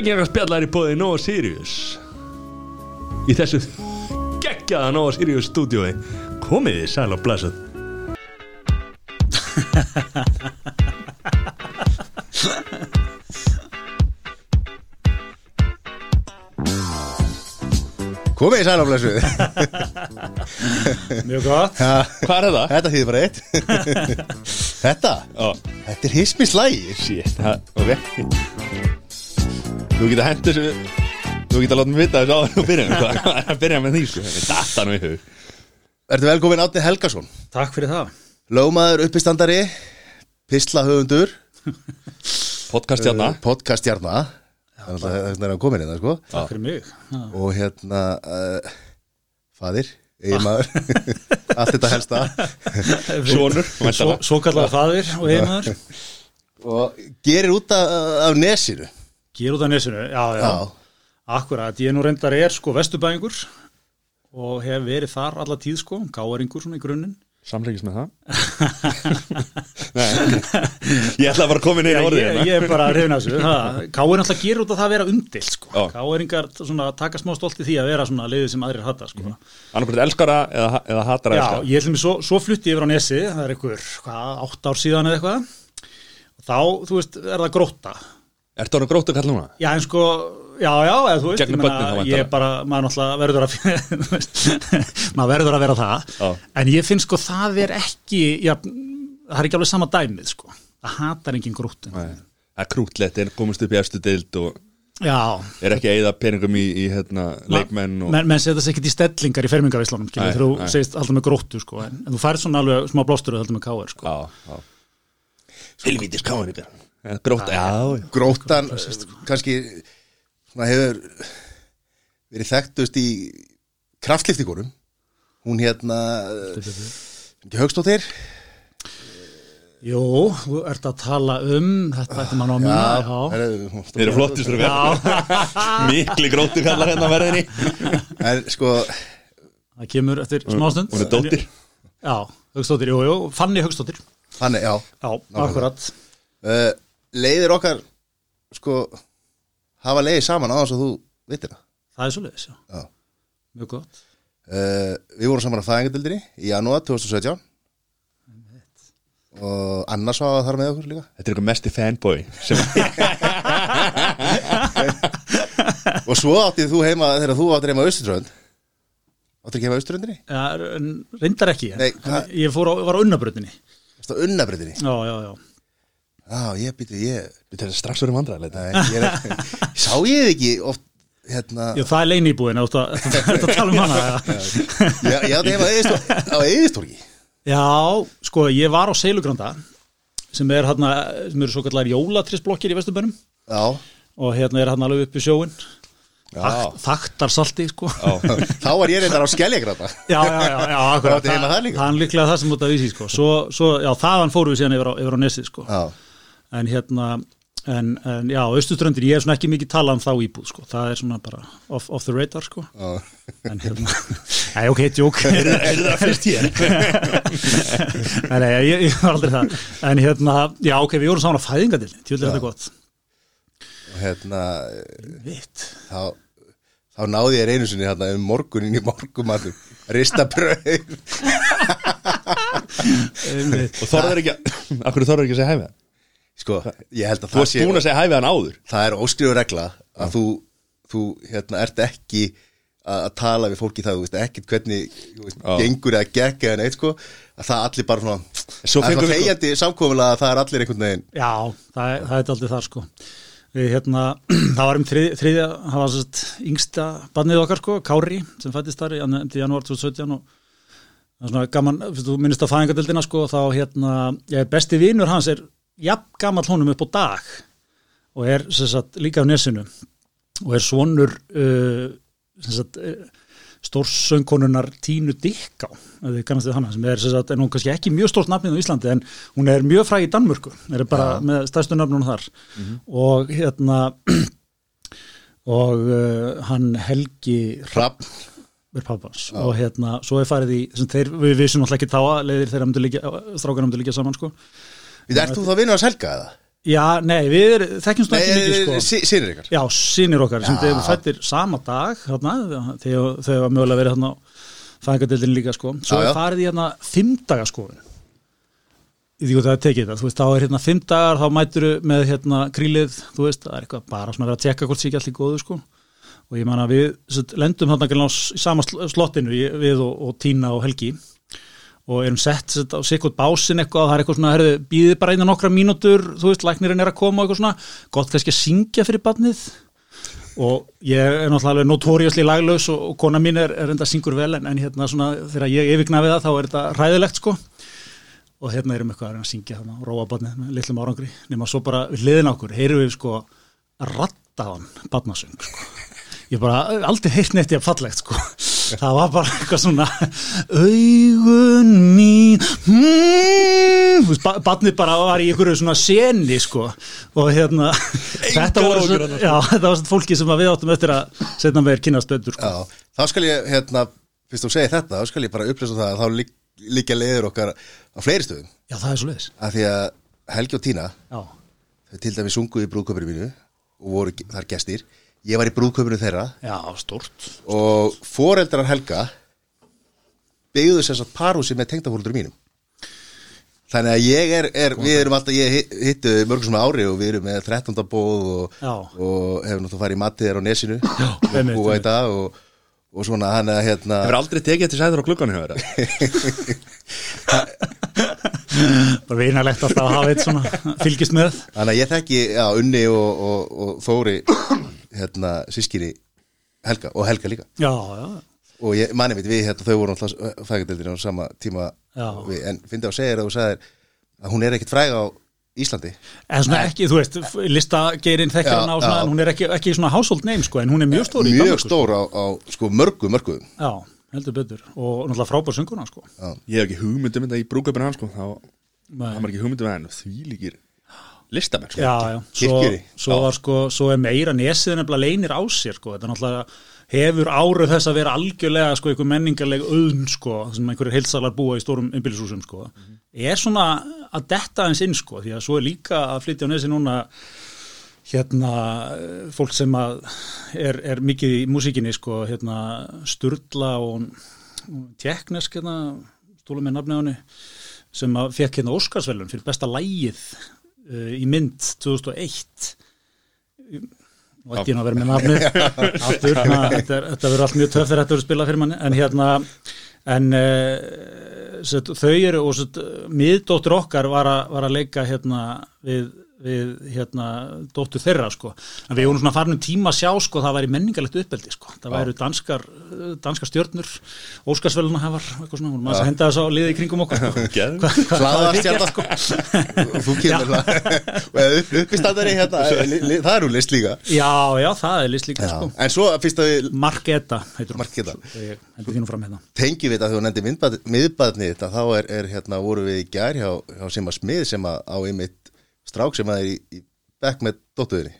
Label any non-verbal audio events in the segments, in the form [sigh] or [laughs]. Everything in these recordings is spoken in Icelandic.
Reykjavík í bóði Nova Sirius. Í þessu geggjaða Nova Sirius stúdiói Komið þið sæl og blessuð. Komið í sælaflæsu Mjög gott. Hvað er það? Þetta þýðir bara eitt. [laughs] Þetta, Ó, þetta er hismislægi shit, það, ok Þú geta hendur þessu Þú geta látið mig vita þessu áður og byrja Hvað hvað [laughs] er að byrja með því sko. Þetta nú í hug. Ertu velkomin Átni Helgason? Takk fyrir það. Lögmaður uppistandari Pistla höfundur Podcast hérna. Podcastjarna Þannig að það er að komin hérna sko. Takk fyrir mig. Já. Og hérna uh, Fadir, eiginmaður. [laughs] Allt þetta helsta. Sónur, Svo, kallar faðir og eiginmaður. Og gerir út af, af nesinu Gér út af nesinu, já, já, Já, Akkurat, ég nú reyndar er sko vesturbæðingur og hef verið þar alla tíð sko, gáeringur svona í grunninn. Samleikis með það? [laughs] Nei. Ég ætla bara að koma inn í Já, orðið ég, hérna. ég er bara að þessu. Gáir náttúrulega gerur út af það að vera umdilt sko. Já. Svona, taka smá stolt í því að vera svona liðið sem aðrir hata sko. Annarkvæmt elskara eða, eða hatara Já, elskara ég ætlum mig svo, svo flutti ég yfir á Nesi það er einhver, hvað, átt ár síðan eða eitthvað. Þá, þú veist, er það gróta Ertu orðin gróttu kall núna? Já, en sko, já, já, eða þú veist ég þá, Ég bara, maður náttúrulega verður að [laughs] [laughs] maður verður að vera það. Já. en ég finn sko, það er ekki já, það er ekki alveg sama dæmið sko, það hatar engin gróttu Nei. Það er krútlegt, er komist upp í efstu deild og Já, er ekki að eyða peningum í, í hérna, leikmenn og... menn, menn setja sig ekkert í stellingar í fermingavíslunum, þú segist alltaf með gróttu sko, en, en þú færð svona alveg smá blástur alltaf með káir sko. Káin í björn Gróta, já, já. grótan kannski svona hefur verið þekktust í kraftliftingunum hún hérna ekki högstóttir Jú, þú ert að tala um þetta ætti mann á já. Þeir eru flottistur [laughs] Mikli gróttu kallar hérna verðinni. En sko Það kemur eftir smástund Hún er dóttir. Já, Högstóttir, jú, jú, Fanny Högstóttir þannig, já. Já, akkurat. Uh, leiðir okkar sko hafa leiðið saman á þess að þú vitir það. Það er svo leiðis, já. Já. Mjög gott. Uh, við vorum saman á fæðingadildinni í janúar 2017 og annars var þar með okkur líka. Þetta er eitthvað mesti fanboy sem [laughs] og svo áttið þú heima þegar þú áttir heima á Östurströnd áttir ekki heima á Östurströndinni? ja, en Reyndar ekki. Nei, hvað- Ég fór á, var á unnabröndinni Þetta á Unnabreytinni Já, já, já Já, ég býtti, ég Þetta er strax verið vandræðilegt Nei, ég er, [laughs] Sá ég þið ekki oft hérna Já, það er leini íbúin Þetta að tala um hana já. Ég, ég átti heima á Eðistorgi já, sko, ég var á Seilugranda sem er hérna sem eru svo kallar jólatrisblokkir í Vesturbænum. Já, og hérna er hann alveg upp í sjóin Já, Þaktar salti, sko. [laughs] Þá var ég reyndar á Skeljagrata Já, já, já, já, akkurat. Áttu heima þar líka? Það er líklega það sem út að vísi, sko. Svo, svo já, sko En hérna, en, en já, austuströndir, ég er svona ekki mikið talað um þá íbúð, sko. Það er svona bara off, off the radar, sko. Já. En hérna, [laughs] nei, ok, djók er það fyrst hér? [laughs] Nei, nei, ég, ég var aldrei það. En hérna, já, ok, við vorum saman á fæðingadilni Tjóðlega er þetta gott. Og hérna, Vitt þá þá náði ég einu sinni hérna um morgunin í morgumatum rista brauð [laughs] Og þorður ekki að Akkur þorður ekki að segja hæfið það? Sko, ég held að Þú það varst búin að segja hæfið hann áður. Það er óskrifu regla að þú, þú hérna, ert ekki að að tala við fólki það, þú veist, ekkert hvernig þú veist, Já. gengur eða gekk eða neitt sko, að það allir bara svona Svo það er svona þegjandi samkomulega að það er allir einhvern veginn. Já, það, er- það er aldrei þar sko. Við, hérna, [clears throat] það var um þrið, þriðja það var sérst yngsta barnið okkar sko, Kári, sem fættist þar í jan- í janúar 2017 og það er svona gaman, þú minnist á fæðingadildina sko, þá hérna, ég, besti vinur hans er jafn gamall honum upp á dag og er sérst líka á nesinu og er svonur uh, sérst uh, stórsöngkonunar Tínu Dikká hana, sem er, sagt, er kannski ekki mjög stórt nafnið á Íslandi en hún er mjög fræg í Danmörku er bara Já. með stærstu nafnunum þar. Og hérna [clears throat] og uh, hann Helgi Rapp, er pappans. Og hérna, svo er farið í þeir, við vissum alltaf ekki þá að leiðir þeirra myndu líka, strákana myndu líka saman sko við ert þú þá vinnur að selga eða? Já, nei, við er, þekkjum svona ekki mikið sko Nei, sínir ykkar Já, sínir okkar sem Já. þeir eru fættir sama dag þarna, þegar þau var mögulega verið þarna á fæðingadeildin líka sko svo Já, já. farið hérna fimm daga skoðun í því hvað það er tekið þetta þú veist, þá er hérna fimm dagar, þá mæturu með hérna krílið, þú veist, það er eitthvað bara svona að vera að tjekka hvort sé ekki allir góðu sko og ég man að við set, lendum s- í sama sl- slottinu ég- við og, og Tína og Helgi og erum sett set, á sikkert básin eitthvað og það er eitthvað svona, herðu, býðið bara einu nokkra mínútur, þú veist, læknirinn er að koma og eitthvað svona, gott kannski að syngja fyrir barnið. Og ég er náttúrulega alveg notóriusli laglaus og, og kona mín er, er enda syngur vel en, en hérna svona þegar ég yfirgna við það þá er þetta ræðilegt sko. Og hérna erum eitthvað að syngja þarna og róa barnið með litlum árangri nema svo bara við hliðin okkur heyrum við sko rattaðan barnasöng sko. Ég bara aldrei heyrt neitt ég að fallegt sko það var bara eitthvað svona augun mín ba- barnið bara var í einhverju svona seni sko og hérna þetta voru áhyggjur svo, þarna, sko. já, þetta var svona fólki sem við áttum eftir að setna með kynast betur sko. Já, þá skal ég, hérna, fyrst þú segir þetta, þá skal ég bara upplýsa það að þá lík, líka leiður okkar á fleiri stöðum. já, það er svo leiðis Af því að Helgi og Tína, já, þau til dæmis sungu í brúðköpinu mínu og voru þar gestir. Ég var í brúðköpinu þeirra já, stort og foreldrar Helga byggðu sér satt parhúsi með tengdafóreldur mínum. Þannig að ég er, er við erum alltaf, ég hi- hittu mörgum svona ári og við erum með 13. bóð og, og hefum náttúrulega farið í matið þér á nesinu Já, í einmitt. dag og, og svona hann að hérna Hefur aldrei tekið þetta sæður á klukkan hjá þeirra [laughs] [laughs] bara vinalegt alltaf að hafa eitt svona fylgist með. Þannig að ég þekki, já, Unni og, og, og Þóri hérna, sískinni Helga og Helga líka. Já, já, og ég mani veit við hérna, þau voru fægadeldinu á sama tíma við, en fyndi á segir að þú sagðir að hún er ekkit fræg á Íslandi. Eða svona ekki, þú veist listageirinn þekkir hana og svona, en hún er ekki, ekki svona household name sko, en hún er mjög stór í mjög Danmörku, sko. stór á, á sko, mörgu, mörgu. Já, heldur betur. Og náttúrulega frábær sönguna sko. Ég hef ekki hugmyndum þetta í brúköpun hans sko þá. Það var ekki hugmyndum að henn því líkir listamenn sko. Já, já, svo, svo var sko svo er meira nesið nefnilega leynir á sér sko, þetta náttúrulega hefur áruð þess að vera algjörlega sko einhver menningarleg auðn sko, sem einhverjir heilsalar búa í stórum umbylishúsum sko, er svona að detta eins inn sko, því að svo er líka að flytja á nesi núna hérna eh, fólk sem að er, er mikið í músíkinni sko, hérna Sturla og, og Tjeknesk hérna, stólum með nafni á henni sem að fekk hérna Óskarsvelun fyrir besta lægið uh, í mynd 2001 og ekki inn að vera með nafnið. [laughs] Aftur, na, þetta, er- þetta verður allt mjög töff þegar þetta verður spilað fyrir manni en hérna en uh, set, þau eru og miðdóttur okkar var, a, var að leika hérna við, við hérna dóttur þeirra sko. En við vorum svona farin um tíma að sjá sko það væri menningarlegt uppeldi sko. Það væru danskar, eh, danskar stjörnur Óskarsveluna vorum að henda þess á liði í kringum okkur sko. [laughs] Hlaðarstjarna mikið, sko? [laughs] Þú kemur uppistandari hérna [laughs] það er úr list líka. Já, já, það er list líka sko. en svo fyrst að við Marketa hérna. Tengjum við þegar þú nefndi miðbadni þetta þá er, er hérna voru við í gær hjá, hjá Sima Smið sem að á einmitt strák sem að er í, í bekk með dóttuðinni.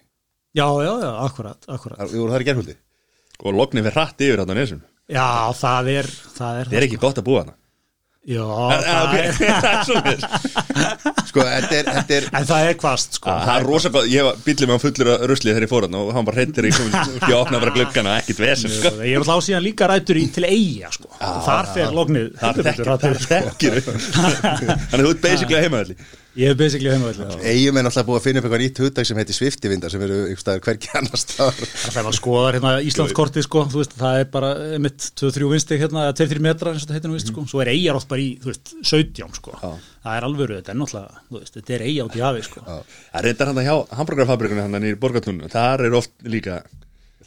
Já, já, já, akkurat, akkurat. Við vorum þar í gærhuldi Og lognið fyrir hratt yfir þarna á nesum Já, það er Það er, Það er ekki gott að búa hana Já, [laughs] það er Það er [laughs] svolítið sko þetta er, þetta er En það er kvast, sko. Það er rosa gott, ég var bílið með hann fullur af rusli þegar ég fór hann og hann bara hreittir í ég opnaði bara gluggana, ekkit vesen sko. Ég er alltaf síðan líka rættur í til eiga, sko. Þar fer Það betur hratt yfir, sko. þekkir [laughs] Þannig þú ert basically heimaðalli Ég er basically heimavöldi eigum en alltaf búið að finna upp eitthvað nýtt hugdag sem heitir sviftivindar sem eru einhver staðar hvergi annars staðar. Það er að skoða hérna Íslandskortið, sko Þú veist, það er bara mitt 2-3 vinstig hérna, eða 2-3 metrar eins og þetta heitir nú vist, sko. Svo er eigar oft bara í, þú veist, 17, sko. Það er alvöru, þetta er náttúrulega, þú veist, þetta er eiga út í hafi, sko. Það reyndar hann hjá hamburgerfabrikunni hann í borgatúnu Þar er oft líka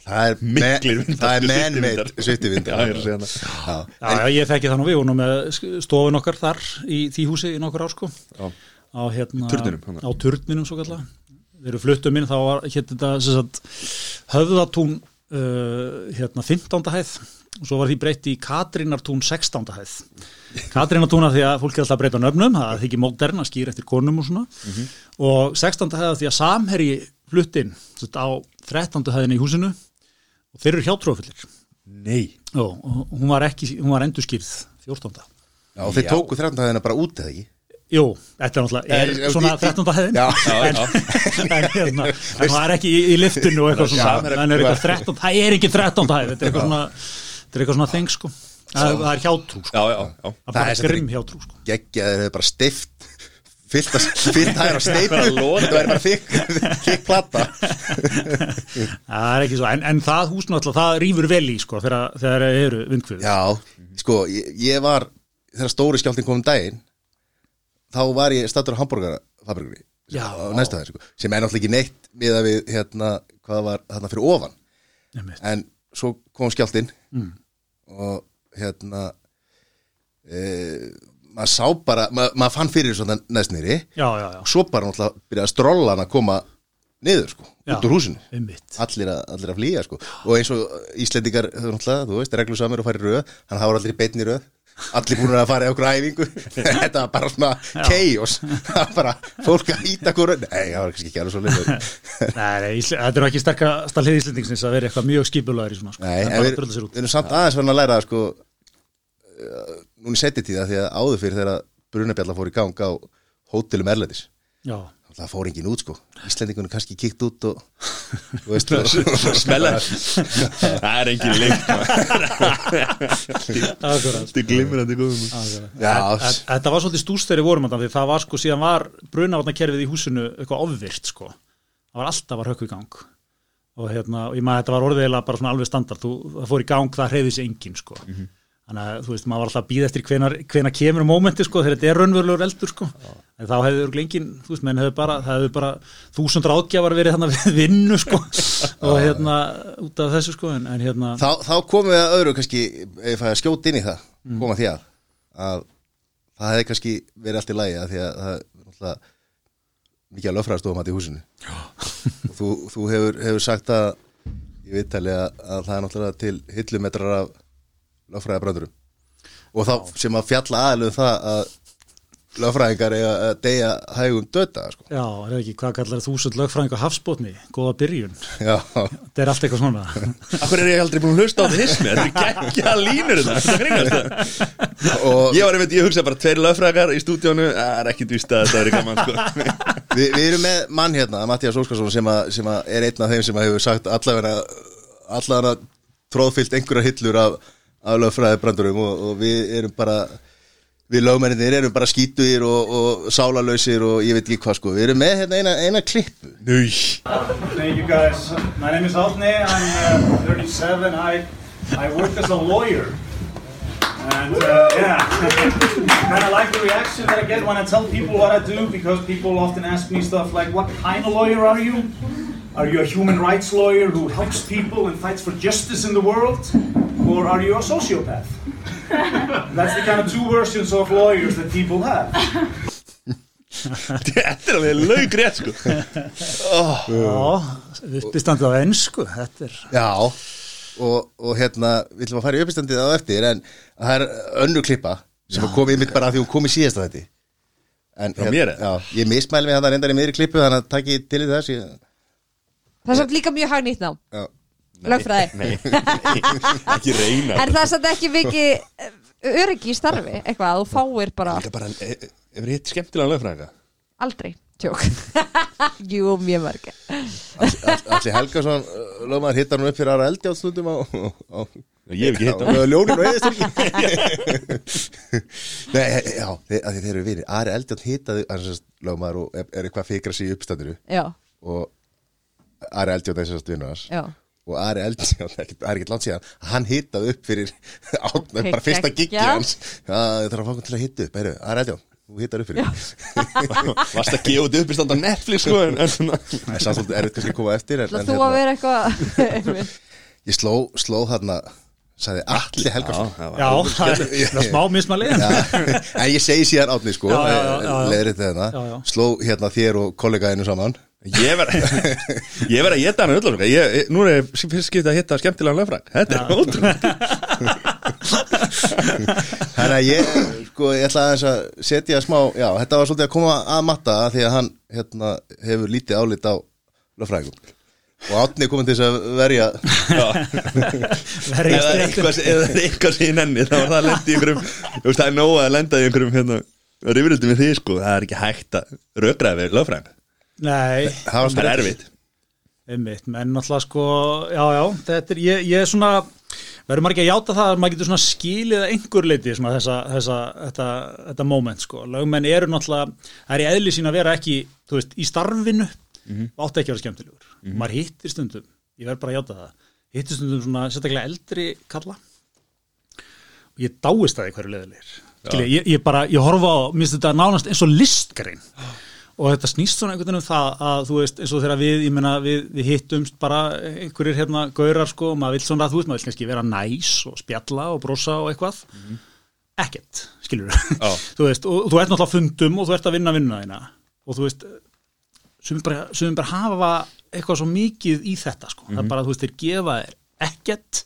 það er, Miklir me, vindar, það er sviftivindar. sviftivindar. Já, ég að það. Já. Já, já, ég þekki það nú, við vorum nú með stofun okkar þar í því húsi í nokkur ár sko. Já. Á hérna Turninum, á turninum svo kallar við erum fluttum inn, þá var hétt þetta höfðatún uh, hérna 15. hæð og svo var því breytt í Katrinartún 16. hæð Katrinartún af því að fólk er alltaf að breyta nöfnum það þykir modern að skýra eftir konum og svona og 16. hæð af því að samherji fluttinn á 13. hæðin í húsinu og þeir eru hjátrófullir Nei Jó, og hún var ekki, hún var endurskýrð 14. Já, og þeir Já. tóku þrjóndahæðina bara út eða ekki Jú, þetta er náttúrulega er svona í- í- 13. hæðin en, [laughs] en, hérna, en það er ekki í, í liftinu og eitthvað svona, en er eitthvað 13, það er ekki 13. hæð þetta er eitthvað svona þetta er eitthvað svona þeng sko. Það, það er hjátrú sko, Já, já, já. Það er Það er grimm hjátrú sko. geggja þeir hefur bara stift fyllt að hæra steipu þetta væri bara þykk plata. [laughs] Það er ekki svo, en, en það hús náttúrulega það rýfur vel í sko þegar, þegar eru vindkvið Já, sko, ég, var þegar stóri skjálftin kom um daginn þá var ég stattur á hambúrgarafabrikunni það, sko, sem er náttúrulega ekki neitt miða við hérna, hvað var þarna fyrir ofan. En svo kom skjálftin Mm. og hérna e, maður sá bara ma, maður fann fyrir svona já, já, og svo bara náttúrulega byrjaði strollan að koma niður sko, Já. út úr húsinu. allir að, allir að flýja sko. Og eins og Íslendingar, þú veist, reglusamir og fari röð, hann hafa allir í beinni röð allir búin að fara í okkur æfingu. [laughs] Þetta var bara svona chaos. Það var bara fólk að íta hverju nei, það var kannski ekki alveg svo leið [laughs] Nei, þetta er ekki sterkast að hlið Íslendingisins að vera eitthvað mjög skipulaður í svona sko. nei, en við, erum samt aðeins verðin að læra sko uh, núna í setja tíða því að áður fyrir þegar brunabjalla fór í gang á hótelum erlendis Já, það fór engin út sko. Íslendingunum kannski kíkt út og þú veist, og, Smella. Það er engin líkt akkurat. Þetta er glimrandi góðum Já. En- en- Þetta var svolítið stúst þegar við vorum þarna, því það var sko síðan var brunavarnakerfið í húsinu eitthvað ofvirt sko. Það var alltaf var hökku í gang. Og hérna, og ég maður þetta var orðiðilega bara svona alveg standard, þú, það fór í gang, það hreyði sér enginn sko þannig að þú veist, maður var alltaf að býða eftir hvenar, hvenar kemur momenti sko, þegar þetta er raunverulegur eldur sko. En þá hefði örugglega enginn, þú veist, menn hefði bara það hefði bara þúsund ráðgjafar verið þannig við vinnu sko [laughs] og hérna út af þessu sko, en, en hérna þá, þá komum við að öðru kannski ef að skjóta inn í það koma því að, að það hefði kannski verið allt í lagi að því að það er náttúrulega mikið að löffræðastofum að í húsinu. Þú, þú hefur, hefur það er löffræðabröndurum og þá sem að fjalla aðalum það að löffræðingar eiga að deyja hægum döta sko. Já, er það ekki, hvað kallar þúsund lögfræðing á hafsbótni, góða byrjun. Já, þetta er allt eitthvað svona. Akkur er ég aldrei búin að hlusta á þetta hismi Þetta er geggja línur það Ég var einmitt, ég hugsa bara tveir lögfrækar í stúdíónu. Það er ekkit víst að þetta er gaman sko. [laughs] Vi, við erum með mann hérna, Mattias Óskarsson sem, að, sem að er einn af þeim sem að hefur sagt allavega allavega tróðfyllt einhverja hillur af, af lögfræði brandurum og, og við erum bara við lögmenninir erum bara skítuðir og, og sálarlausir og ég veit ekki hvað sko. Við erum með hérna eina, eina klippu. Núi Thank you guys. My name is Átni, I'm uh, 37, I, I work as a lawyer. And uh, yeah, [laughs] kind of like the reaction that I get when I tell people what I do because people often ask me stuff like, what kind of lawyer are you? Are you a human rights lawyer who helps people and fights for justice in the world? Or are you a sociopath? [laughs] That's the kind of two versions of lawyers that people have. Þetta er alveg laugrétt sko Já, uppistandið á ennsku, þetta er... já og, og hérna við ætlum að fara í uppistandið á eftir en það er önnu klippa sem að komið mitt bara af því hún kom í síðasta þetta en, Frá mér, eða? já, ég mismæli mig að það reyndar í miðri klippu þannig að taki til í þess ég, Það er samt líka mjög hagnýtt nám. Já, Lögfræði. Nei, [laughs] ekki reyna. En það er samt ekki mikið eh, öryggi í starfi Eitthvað að þú fáir bara Þetta er bara, e- hefur hitt skemmtilega lögfræðinga? Aldrei Tjók. [laughs] Jú, mjög mörg Alli Helgason lögmaður hittar hann upp fyrir aðra eldjáðsnundum á, á, Ég hef ekki hitt á ljónin og eðisturki [laughs] Nei, já, þeir, að þeir eru vinir. Ari Eldjátt hittaði, hann lögmaður og er, er eitthvað fikra sig í uppstandiru Já, og Ari vinnur hans. Já. Og Ari ekki- það er ekki langt síðan hann hittaði upp fyrir [laughs] átna, Ok, bara fyrsta giggi hans. Ég þarf að fá hann til að hitta upp, Heyrðu, Ari Eldjátt þú hittar upp fyrir. [laughs] Varst að gefa þetta uppistand á Netflix sko en, en svona Það er samt svolítið erfitt kannski að koma eftir en, Það en, þú að vera eitthvað [laughs] ég sló, sló þarna sagði Alli Helgason. Já, Já, það er, það er smá mismæli. Já, en ég segi síðan átni sko já. leðrið þetta. Sló hérna þér og kollegaðinu saman Ég verð [laughs] Ég verð að geta hann öll Nú er ég fyrst skipta að hitta skemmtilega lögfræðing. Þetta er ótrúlega [laughs] þannig að ég sko ég ætla aðeins að setja smá já þetta var svolítið að koma að matta af því að hann hérna hefur lítið álit á lögfræðingum. Og átni komin til þess að verja [laughs] í streitum. eitthvað, eitthvað sem ég nenni þá var það að lenda í einhverjum þú veist, Það er nóg að lenda í einhverjum hérna, rifrildi með því sko, það er ekki hægt að rökraða við lögfræðing Nei, Það var það rétt. erfitt. Einmitt, menn náttúrulega sko já, já, þetta er, ég, ég er svona verður maður ekki að játa það að maður getur svona skilið einhver leiti svona þessa, þessa þetta, þetta moment sko, lögmenn eru náttúrulega, það er í eðli sín að vera ekki þú veist, í starfinu Mhm. og átti ekki að vera skemmtilegur, maður hittir stundum ég verður bara að játa það, hittir stundum svona sérstaklega eldri kalla og ég dáist að því hverju leðilegir ég, ég bara, ég horfa á, mér finnst þetta nánast eins og listgrein og þetta snýst svona einhvern veginn um það að þú veist, eins og þegar við, ég meina, við, við hittumst bara einhverjir hérna gaurar sko, maður vil svona, þú veist, maður vil kannski vera næs og spjalla og brosa og eitthvað. Ekkert, skilur Já. [laughs] þú veist, og þú ert náttúrulega fundum og þú ert að vinna vinna þína. Og þú veist sumir bara, bara hafa eitthvað svo mikið í þetta sko, það er bara, þú veist, þeir gefa þér ekkert.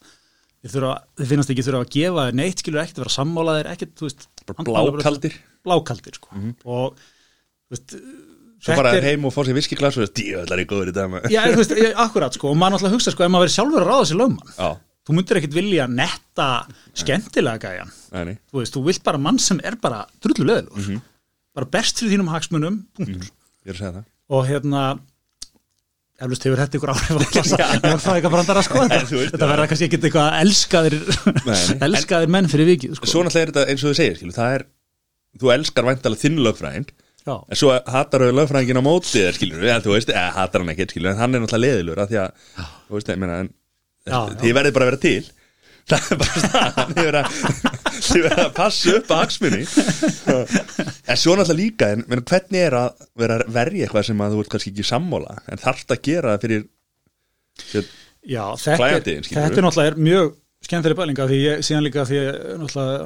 Þeir, þurfa, þeir finnast ekki þurfa að gefa þér neitt, skilur ekkert, vera sammála þér ekkert, þú veist, blákaldir. blákaldir, sko. Og þú veist, Svo bara heim og fá sér viskiglas og dývöldar í góður í dag með Já, þú veist, ég, akkurat sko, og maður náttúrulega hugsa sko, ef maður verið sjálfur að ráða sér lögmann Já, þú myndir ekkit vilja netta skemmtilega gæjan, nei, þú veist, þú vilt bara mann sem er bara drullu leðilur bara best fyrir þínum hagsmunum, punktur. Ég er það. Og hérna eflust hefur þetta ykkur áhrif [laughs] sko. Þetta, verða kannski ekkit eitthvað elskaðir [laughs] elskaðir menn fyrir vikið sko. Svo náttúrulega er þetta eins og þú segir, skilu, það er Þú elskar væntalega þinn lögfræðing Já, En svo hatar þau lögfræðingin á móti þér, skilur við, þú veist, eða hatar hann ekkert, skilur en hann er náttúrulega leðilur að því að, þú veist, ég meina, þið verðið bara að vera til. [laughs] Það er bara verða þið verða [laughs] að passa upp að hagsmunni. En svo náttúrulega líka, en meina, hvernig er að vera að verja eitthvað sem að þú ert kannski ekki sammála, en þarft að gera það fyrir, fyrir Já, þetta, er, náttúrulega er mjög skemmtileg bælinga því ég, síðan líka því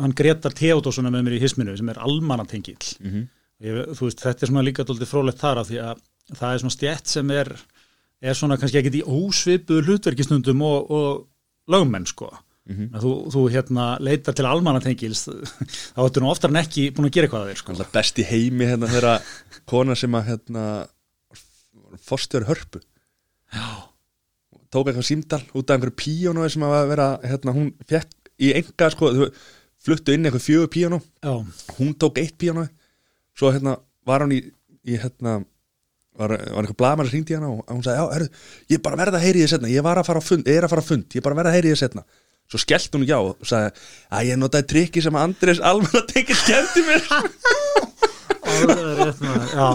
hann Gretar Theodósson er með mér í hisminu sem er almanatengill Mhm. Ég, þú veist, þetta er svona líka dóldi frólægt þar af því að það er svona stjætt sem er er svona kannski ekkit í ósvipuðu hlutverkistundum og, og lögmenn sko. Mhm. að þú, þú hérna leitar til almanatengils þá ertu nú oftar en ekki búin að gera eitthvað að þér sko. Alltaf best í heimi hérna þegar kona sem að hérna fórstjóri hörpu Já. tók eitthvað símdal út af einhverju píónu sem að vera, hérna, hún fekk í enga, sko, þau fluttu inn eitthvað fjögur píónu, hún tók eitt píónu, svo hérna var hún í, í hérna var, var eitthvað blamar að hringdi hana og hún sagði, já, herru, ég er bara verða að heyri því setna ég var að fara á fund, er að fara á fund, ég er bara verða að heyri því setna svo skellt hún ekki á og sagði að ég notaði trikki sem Andrés almenna tekið skemmti mér. [laughs] Alveg rétt maður. Já,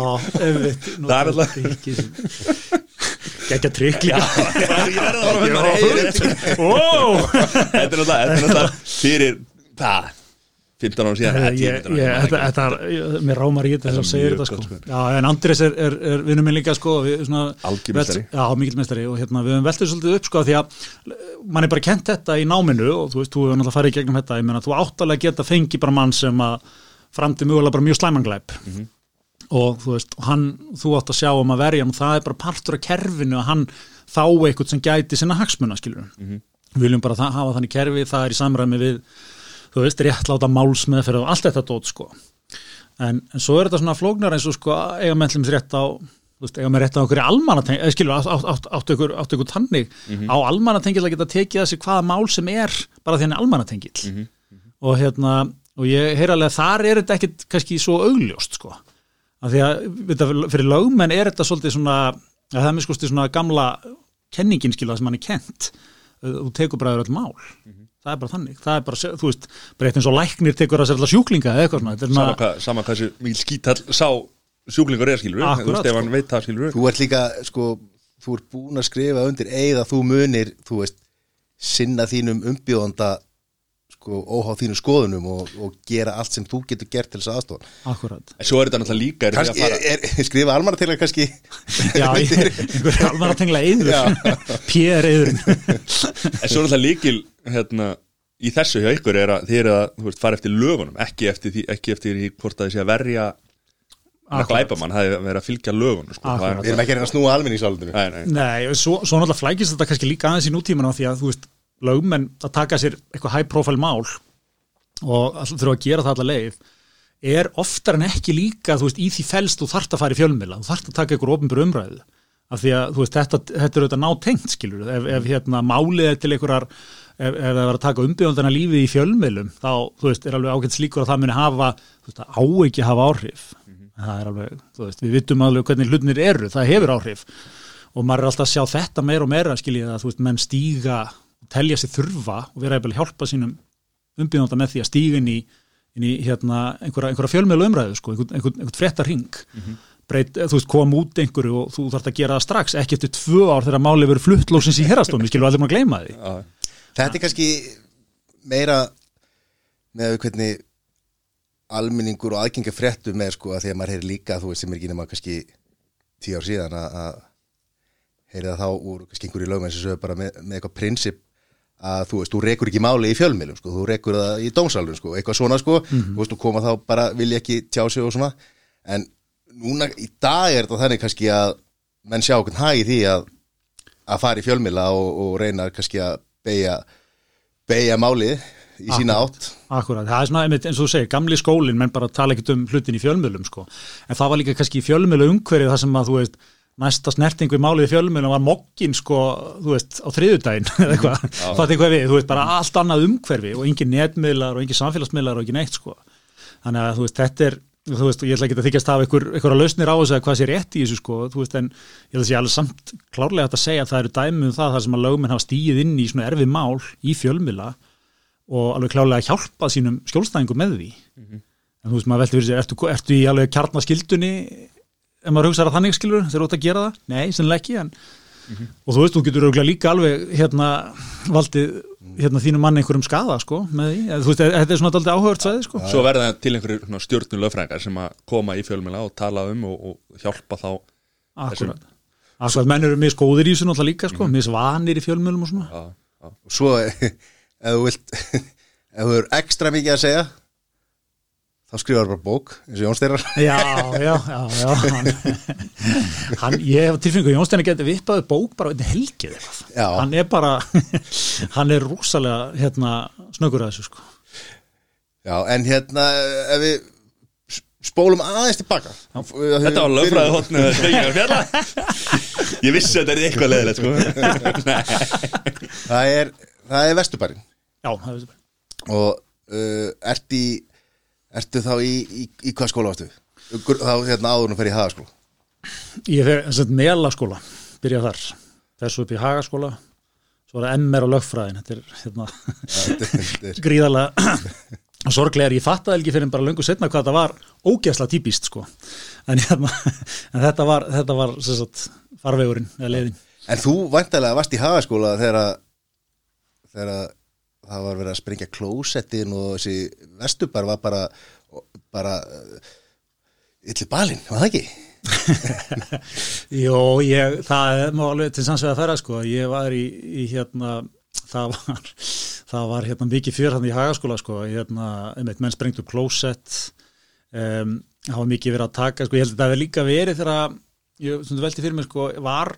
einmitt. Það er alltaf- Gekka trikk líka ég verða að að þetta er náttúrulega, þetta er náttúrulega fyrir það, 15 ára síðan eða 10, ég, 15 ég, ára þetta, er, ég- mér rámar í þetta þess að segja þetta sko. sko. Já, en Andrés er, er, er vinnum minn líka sko, velt- Já, og hérna, við höfum veltið svolítið upp sko, því að mann er bara kent þetta í náminu og þú veist, þú hefur náttúrulega farið í gegnum þetta ég meina, þú áttalega geta fengið bara mann sem að framdi mögulega bara mjög slæmanglæp Mhm. og þú veist, hann, þú átt að sjá um að verja og það er bara partur af kerfinu að hann þá eitthvað sem gæti sinna hagsmuna skilur Mhm. við viljum bara það, hafa þannig kerfi, það er í samræmi við þú veist, réttláta málsmeðferð og allt þetta dót sko. En, en svo er þetta svona flóknar eins og sko eiga menn rétt á þú veist, eiga með rétt á okkur almanateng eða skilur, átt, átt, átt, ykkur, átt ykkur tannig á almanatengil að geta tekið þessi hvaða mál sem er bara því hann er almanatengil og hérna og ég heyr alveg að þar er þetta ekkit kannski svo augljóst sko. Af því að vita, fyrir lögmenn er þetta svolítið svona, að það er miskusti svona gamla kenningin skilja sem hann er kent þú tekur bara öll mál það er bara þannig, það er bara, þú veist bara eitt eins og læknir tekur að sér alltaf sjúklinga eða eitthvað svona, þetta er sama, svona, hvað, sama hvað þessi mikil skítall sá sjúklingur er skilur Akkurat, þú veist ef sko. hann veit það skilur Þú ert líka, sko, þú ert búin að skrifa undir eða þú munir, þú veist, sinna þínum umbjóðanda, sko, óháð þínum skoðunum og, og gera allt sem þú getur gert til þess að aðstofa. akkurat en svo er þetta náttúrulega líka er því Kannski, að fara, er, er, skrifa almannategla kannski, Já, einhver alvar að tengla yður Pér en svo er náttúrulega líkil hérna í þessu hjá ykkur er að þið eru að þú veist, fara eftir lögunum, ekki eftir því, ekki eftir því hvort að þið sé að verja að glæpa mann, það er að vera að fylgja lögunum sko. Við erum ekki að reyna að snúa almenningsálundinu. Nei, nei. Nei, og svo, svo náttúrulega flækist þetta kannski líka aðeins í nútíman því að þú veist, lögmenn að taka sér eitthvað high profile mál og þurfa að gera það alla leið er oftar en ekki líka þú veist, í því felst þú þarft að fara í fjölmila þú þarft að taka ykkur ofnbjör umræðu af því að veist, þetta, þetta er auðvitað nátengt skilur ef, ef hérna málið er til einhverjar ef, það var að taka umbyggjandana lífið í fjölmiðlum þá, þú veist, er alveg ágætt slíkur að það muni hafa, þú veist, það á ekki að hafa áhrif. Það er alveg, þú veist, við vitum alveg hvernig hlutnir eru, það hefur áhrif. Og maður er alltaf að sjá þetta meira og meira skiljið að, þú veist, menn stíga telja sér þurfa og vera að hjálpa sínum umbyggjanda með því að stíga inn í, inn í hérna, einhverja, einhverja fjölmiðlu umræðu, sko, einhvern, einhvern, einhvern fréttar hring breyt, þú veist, kom út einhverju og þú þarft að gera það strax, ekki eftir tvö ár þegar málið verið fluttlósins í herastómi, skilur allir maður að gleyma því. Já, Þetta er kannski meira með hvernig almenningur og aðgengi að fréttum er sko að því að maður heyri líka þú veist sem er ekki nema kannski tíu ár síðan að, að heyri það þá úr kannski einhverju lögmenn sem sögur bara með, með eitthvað prinsip að þú veist, þú rekur ekki máli í fjölmiðlum sko, þú rekur það í dómsalun sko, eitthvað svona sko, þú veist, þú koma þá bara vilja ekki tjá sig og svona. En núna í dag er þetta þannig kannski að menn sjá okkur hæg í því að að fara í fjölmiðla og, og reyna kannski að beigja beigja málið í sína átt. Akkurat, það er svona einmitt, eins og þú segir, gamli skólinn menn bara tala ekkert um hlutin í fjölmiðlum sko. en það var líka kannski í fjölmiðlu umhverfið það sem að þú veist, næsta snertingu í málið í fjölmiðlum var mokkin sko, þú veist, á þriðudaginn [laughs] eða eitthvað, það er eitthvað við, þú veist, bara allt annað umhverfi og engin netmiðlar og engin samfélagsmiðlar og engin eitt sko. Þannig að þú veist, þetta er þú veist, ég ætla ekki að þykjast að einhver, einhverja lausnir á þessu að hvað sé rétt í þessu sko, þú veist, en ég held að sé alveg samt klárlega að segja að það eru dæmi um það þar sem að lögmenn hafa stíið inn í svona erfið mál í fjölmila og alveg klárlega hjálpað sínum ef maður hugsaður að þannig skilur, þeir eru út að gera það nei, sennilega ekki, en og þú veist, þú getur örugglega líka alveg hérna valdið hérna þínum manni einhverjum skada sko, með því, þú veist, þetta er svona aldrei áhugavert svæði sko Svo verða til einhverju stjórnum lögfræðingar sem að koma í fjölmjöla og tala um og, og hjálpa þá Akkurat. Akkurat, menn eru misgóðir í þessu náttúrulega líka sko, misvanir í fjölmjölum og svona. Já, já. svo [laughs] ef þú vilt [laughs] ef þú er ekstra mikið að segja þá skrifar bara bók eins og Jón Steirar [laughs] Já, já, já, já. Hann, hann, ég hef tilfinningu að Jónstein getur vippaði bók bara einn helgið. Hann er bara, [laughs] hann er rosalega hérna snöggur að þessu sko. Já, en hérna ef við spólum aðeins tilbaka Þetta var lögfræði hotnu fjalla [laughs] Ég vissi að þetta er eitthvað leðilegt sko. það er, það er Vesturbærin Já, það er þessu. og uh, ert í ertu þá í, í, í hvað skóla varstu? Gur- Þá hérna áður nú fer í hagaskóla Ég fer þess að melaskóla, byrja þar. Þessu upp í hagaskóla, svo er það MR og lögfræðin. Þetta er hérna Þetta- þetta er- [laughs] gríðarlega og [clears throat] sorglega er ég fattaði ekki fyrir bara löngu setna hvað þetta var ógeðsla típist sko en, hérna, [laughs] en þetta var, þetta var sagt, farvegurinn eða leiðin En þú væntalega varst í hagaskóla að þegar að það var verið að sprengja klósettin og þessi Vesturbær var bara bara yllir balinn, var það ekki? [laughs] Jó, ég, það má alveg til sanns við að færa sko. Ég var í, í hérna það var, [laughs] það var hérna mikið fjör hann í hagaskóla sko. Hérna, einmitt, menn sprengt upp klósett. Um, það var mikið verið að taka sko, ég held að það hefði líka verið þegar ég sem þú velti fyrir mig sko var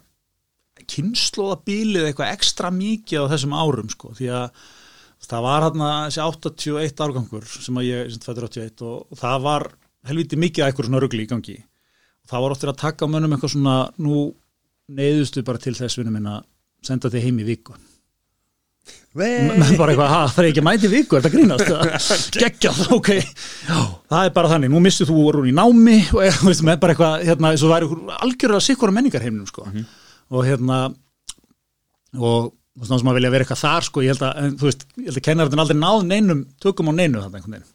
kynnslóðabilið eitthvað ekstra mikið á þessum árum sko? Því að það var hérna þessi 81 árgangur sem að ég sem fættur 81 og, og það var helviti mikið að eitthvað svona rugli í gangi. Og það var oft verið að taka á mönnum eitthvað svona nú neyðustu bara til þess vinnum minn að senda þig heim í viku. Menn [laughs] bara eitthvað, ha, það er ekki að mæti viku er þetta grínast, [laughs] geggjað, ok. Já, það er bara þannig, nú missið þú voru í námi og [laughs] veist, bara eitthvað hérna, eins og væri ykkur algjörlega sikkura menningarheimnum sko. og hérna og þú veist, ná sem að vilja vera eitthvað þar sko, ég held að, en, þú veist, ég held að kennarinn aldrei náð neinum, tökum á neinu þetta einhvern veginn.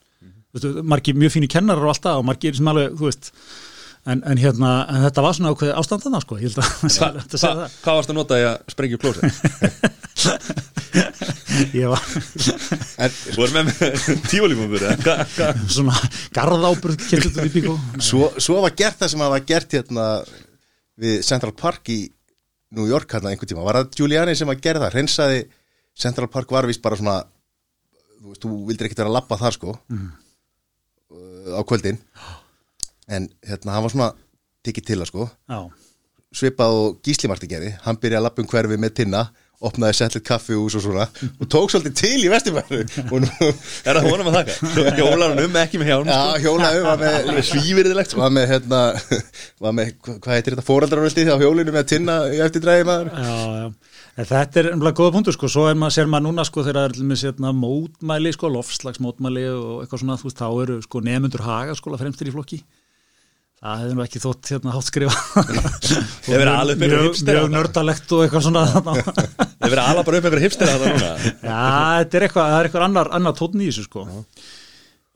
Þú veist, margir mjög fínir kennarar og alltaf og margir sem alveg, þú veist en, en hérna, en þetta var svona ákveð ástandana sko, ég held að, Hva, [laughs] að hva, segja það. Hvað varst að nota í að sprengja klósett? [laughs] ég var Þú var með tífólífumur svona bíkó Svo, svo var gert það sem að var gert hérna við Central Park í New York hérna einhvern tíma, var það Giuliani sem að gera það, hreinsaði Central Park var vist bara svona þú veist, þú vildir ekkert vera að labba þar sko uh, á kvöldin. En hérna, hann var svona tekið til að sko. Já, svipað og Gísli Marti gerði, hann byrjaði að labba um hverfi með tinna opnaði settið kaffihús og svona og tók svolítið til í nú, Er það honum að þakka? Svo hjólar hann um ekki með hjálm já, sko. hjólaði var með svívirðilegt sko. var með hérna var með, hva- hvað heitir þetta, fóraldrarvöldi á hjólinu með að tinna í eftir dræði maður Já, já. En þetta er umlega góða punktur sko, svo er maður, sér maður núna sko þegar það er til með sérna mótmæli sko, lofslagsmótmæli og eitthvað svona, þú veist, þá eru sko nefnundur haga sko fremstir í flokki. Það hefði nú ekki þótt hérna hátt skrifa. [laughs] Hefur verið alveg upp einhver mjög, hipster mjög nördalegt og eitthvað svona. er verið ala bara upp einhver hipster að það núna Já, þetta er eitthvað, það er eitthvað annar, annar tónn í þessu sko.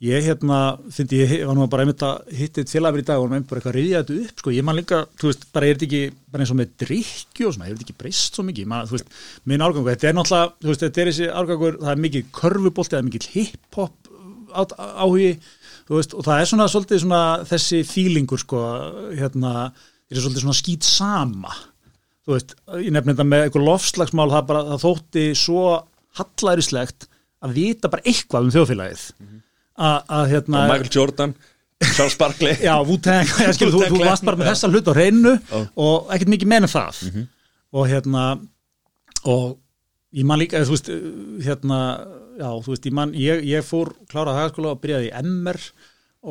Ég hérna, fyndi ég var nú bara einmitt að hitta eitt félagafur í dag og með bara eitthvað að reyðja þetta upp sko. Ég man líka, þú veist, bara er þetta ekki bara eins og með drikju og svona, er þetta ekki breyst svo mikið, man, þú veist, minn árgangur, þetta er náttúrulega, þú veist, þetta er þessi árgangur, það er mikið körfubolti, það er mikið hip-hop áhugi, veist, og það er svona svolítið svona þessi fílingur sko, hérna, þetta er svolítið svona skýt sama, þú veist, ég nefnir þetta með eitthvað lofslagsmál, það bara, það þótti svo hallærislegt að vita bara eitthvað um þjóðfélagið. Að, að hérna Og Michael Jordan, Charles Barkley. [laughs] Já, Wu-Tang, þú, þú varst bara með þessa hlut á reynu Já. og ekkert mikið meina það. Og hérna og ég man líka, þú veist hérna, já, þú veist, ég man ég, ég fór klárað hagaskóla og byrjaði í MR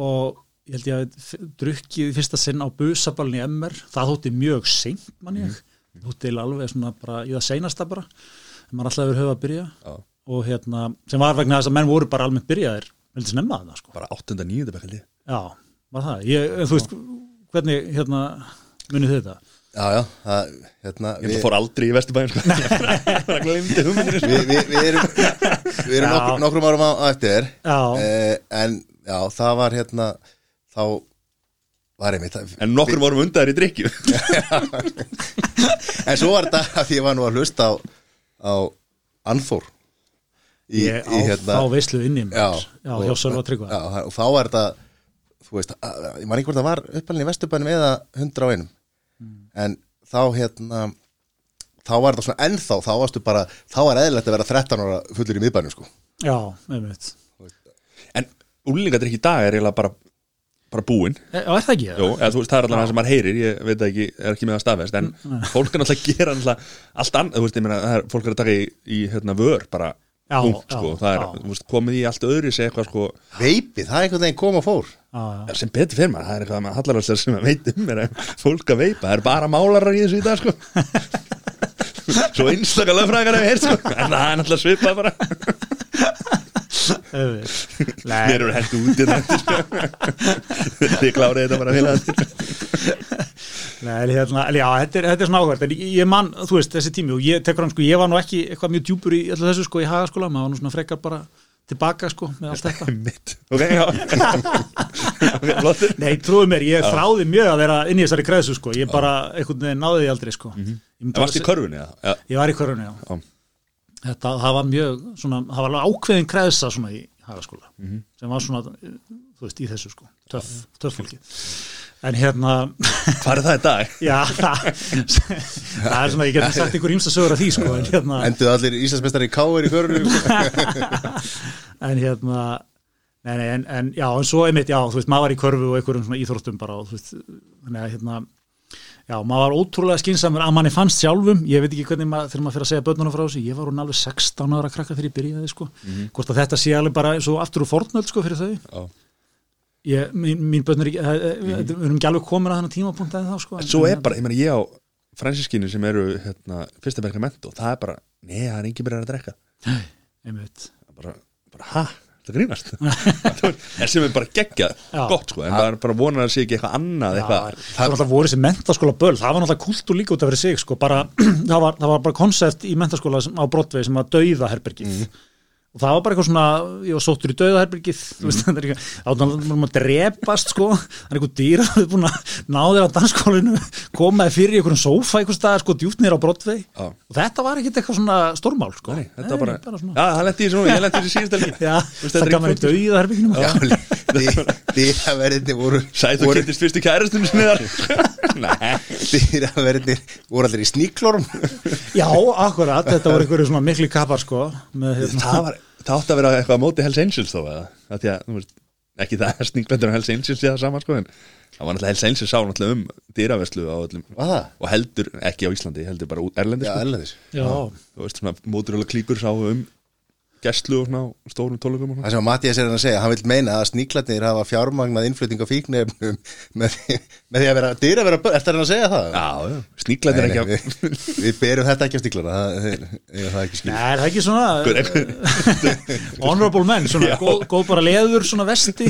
og ég held ég að drukkið fyrsta sinn á busaballin í MR, það þótti mjög seint mann ég, þótti eiginlega alveg svona bara í það seinasta bara maður alltaf hefur höfð að byrja Já. og hérna, sem var vegna þess að menn voru bara almennt byrjaðir, veldi snemma það sko Bara 8. 9. bekkaldi Já, var það. Ég, en þú veist, hvernig, hérna, munið þetta? Já, já, það, hérna Ég held að fór aldrei í Vesturbæðin sko. [laughs] Það hugmyndir við, við, við erum, við erum nokkur, nokkrum árum á á eftir Já. eh, en já, það var hérna þá var einmitt það- En nokkur vorum undaðir í drikju [laughs] [laughs] en svo var þetta að ég var nú að hlusta á, á Anþór í, Ég á í hérna þá veislu inni í mér. já, Já, og- hjá Sölva Tryggva. já, og þá var þetta þú veist, að, ég man ekki hvort það var uppalinn í Vesturbænum eða 100 á einum. En þá hérna þá var þetta svona ennþá, þá varstu bara þá var eðlilegt að vera 13 ára fullur í miðbænum sko Já, einmitt. En úlingadrikk í dag er eiginlega bara bara búinn E, Já, er það ekki? Jó, eða, þú veist, það er alltaf það sem maður heyrir, ég veit ekki, er ekki með að staðvest, en fólk er alltaf að gera alltaf allt annað, þú veist, ég meina, er, fólk er að taka í, í hérna, vör, bara Já, punkt, já, sko, það er, já. þú veist, komið í allt öðru sér eitthvað, sko, veipið, það er einhvern veginn kom og fór Já. sem betur fyrir maður, það er eitthvað með hallaralsar sem að veit um er að fólk að veipa, það er bara málarar í þessu í dag, sko. Svo einstakar lögfræðingar hefur heyrt, sko, en það er náttúrulega svipað bara, mér Nei, eru hendt út í þetta, sko. Þið klárið þetta bara félagandir nei, en hérna, já, þetta er, þetta er svona áhverð, en ég, ég man, þú veist, þessi tími og ég tekur hann, sko, ég var nú ekki eitthvað mjög djúpur í þessu, sko, í hagaskóla, maður var nú svona frekar bara tilbaka, sko, með allt þetta. [laughs] mitt, ok, já ok, [laughs] flottur Nei, trúið mér, ég þráði mjög að vera inn í þessari kreðsu, sko, ég bara einhvern veginn náði því aldrei, sko. Mm Það varst í körfunni, já. Ég var í körunni, já. Já. Þetta, það var mjög, svona, það var alveg ákveðin kreðsa svona í hagaskóla, sem var svona, þú veist, í þessu, sko, töff, töff fólki. En hérna, Hvað er það í dag? [laughs] já, það, það er svona, ég geti sagt ykkur ímsta sögur af því, sko, en hérna, enduð allir Íslandsmeistar í Káir í förunum [laughs] en hérna, nei, nei, en, en já, en svo einmitt, já, þú veist, maður var í körfu og einhverjum svona íþróttum bara, og þú veist, þannig að hérna, já, maður var ótrúlega skinsamur að manni fannst sjálfum, ég veit ekki hvernig maður, þegar maður fyrir að segja börnunum frá þessu, ég var hún alveg 16 ára krakka þegar ég byrjaði, sko, hvort að þetta sé alveg bara svo aftur úr fornöld, sko, fyrir þau. Já. Ég, mín, mín börn er ekki, eh, eh, við erum ekki alveg komin að þennan tímapunkt að þá, sko. en- Svo er bara, ég meina ég á fransiskinu sem eru hérna, fyrsta berga ment og það er bara, nei, það er engin byrjar að drekka. Einmitt. bara, bara ha, [laughs] það grínast en sem er bara geggjað, Já. gott sko en það er bara vonar að sé ekki eitthvað annað eitthvað, það var náttúrulega voru þessi mentaskóla böl það var náttúrulega kultúr líka út af fyrir sig sko, bara, [clears throat] það, var, það var bara koncept í mentaskóla sem, á Broadway sem var dauðaherbergið og það var bara eitthvað svona ég var sóttur í dauðaherbergið mm. þá var maður að drepast sko, það er eitthvað dýra það er búin að ná þér á dansskólinu komaði fyrir í einhverjum sófa einhvers staðar sko, djúpt nýra á Broadway Já. og þetta var ekkit eitthvað svona stórmál sko. nei, þetta var bara, bara já, það lendi í þessu, ég lendi í þessu síðust helgi [laughs] Já, það gaf maður í dauðaherberginu Já, dýraverðinni voru þú voru, kynntist fyrstu kærastunum sinni þar. [laughs] Nei, dýraverðinni voru allir í sníklórum. Já, akkurat, þetta voru einhverju svona miklu kapar sko, með, hérna, það var það átti að vera eitthvað móti Hells Angels þó eða, það því að, þú veist, ekki það er sníkbendur á Hells Angels í það saman sko, en Það var náttúrulega eins og sá náttúrulega um það? og heldur ekki á Íslandi, heldur bara út erlendis Já, sko. ellendis Já, þú veist svona móturöla klíkur sá um gæslu og svona á stórum tólugum Það sem að Mattias er að segja, hann vil meina að sníklarnir hafa fjármagnað innflutning á fíknefnum [laughs] með, með því að vera dýra að vera börn, eftir hann að segja það? Já, já, sníklæðir Nei, ekki nei, við, við berum þetta ekki á stíklana það, það, það er ekki skil Nei, er það ekki svona [laughs] honorable menn, svona góð, góð bara leður, svona vesti.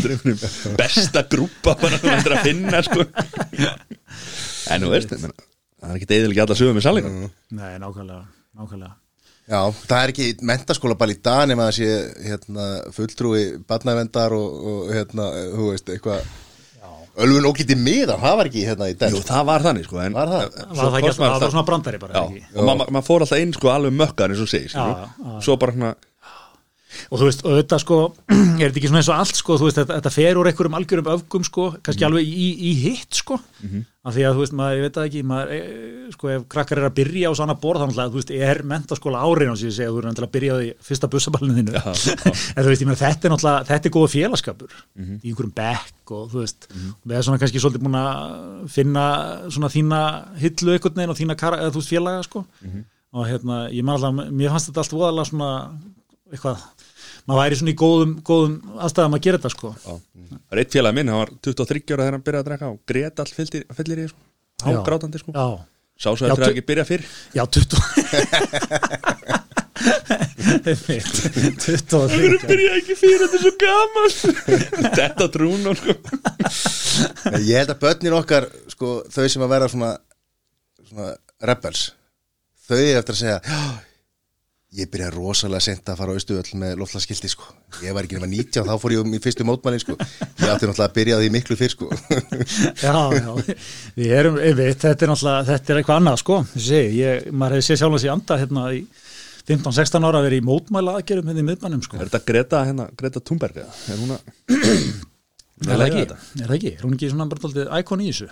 Besta grúpa bara þetta er að finna sko. en þú veist það er ekki eðilega alla sögum með sannleikan Nei, nákvæmlega, nákvæmlega Já, það er ekki mentaskóla bara í dag nema að sé hérna, fulltrúi barnavendar og, og hérna, þú veist, eitthvað. Ölfun ógætti miðan, það var ekki hérna í dag. Jú, það var þannig sko en, Var það? svo Var það ekki það var svona brandari bara, Já, og maður ma fór alltaf inn sko alveg mökkar eins og segir svo bara svona og þú veist, og þetta sko [clears throat] er þetta ekki svona eins og allt sko, þú veist, þetta, þetta fer úr einhverjum algjörum öfgum sko, kannski alveg í, í hitt sko, af því að þú veist maður, ég veit það ekki, maður, e, sko ef krakkar er að byrja á svona borð, þannig að þú veist er mentaskóla áriðan sem ég segja, þú er náttúrulega að byrja á því fyrsta bussaballinu þínu, [laughs] en þú veist, ég meina þetta er náttúrulega, þetta er góða félagskapur. Í einhverjum bekk og þú veist við erum svona kannski svolítið búin að finna svona þína hillu félaga sko. Og hérna, ég man alltaf, mér fannst þetta allt voðalega svona, eitthvað maður væri svona í góðum, góðum aðstæðum að gera þetta sko já. það er eitt félag minn, hann var 23 ára þegar hann byrjaði að drekka og grét all fyllir, í sko. Já. hágrátandi sko. já, sá svo tu- að ekki byrja fyrr já, 20 23 [laughs] byrjaði ekki fyrr, þetta er svo gaman [laughs] þetta trún og sko Ég held að börnin okkar, sko, þau sem að vera svona, svona rebels þau er eftir að segja já, ég byrjaði rosalega sent að fara á austuöll með loftlaskildi, sko. Ég var ekki nema 19, þá fór ég um í fyrstu mótmæli, sko. Ég átti náttúrulega að byrja því miklu fyrr, sko. Já, já, við erum einmitt, þetta er náttúrulega, þetta er eitthvað annað sko. Segi, ég, maður hefði séð sjálf að sé anda hérna í 15-16 ára að vera í mótmæla aðgerum hérna í miðbænum sko. Er þetta Greta, hérna, Greta Thunberg eða? er hún að [clears throat] er það ekki, er það ekki, er hún ekki svona bara íkon í þessu?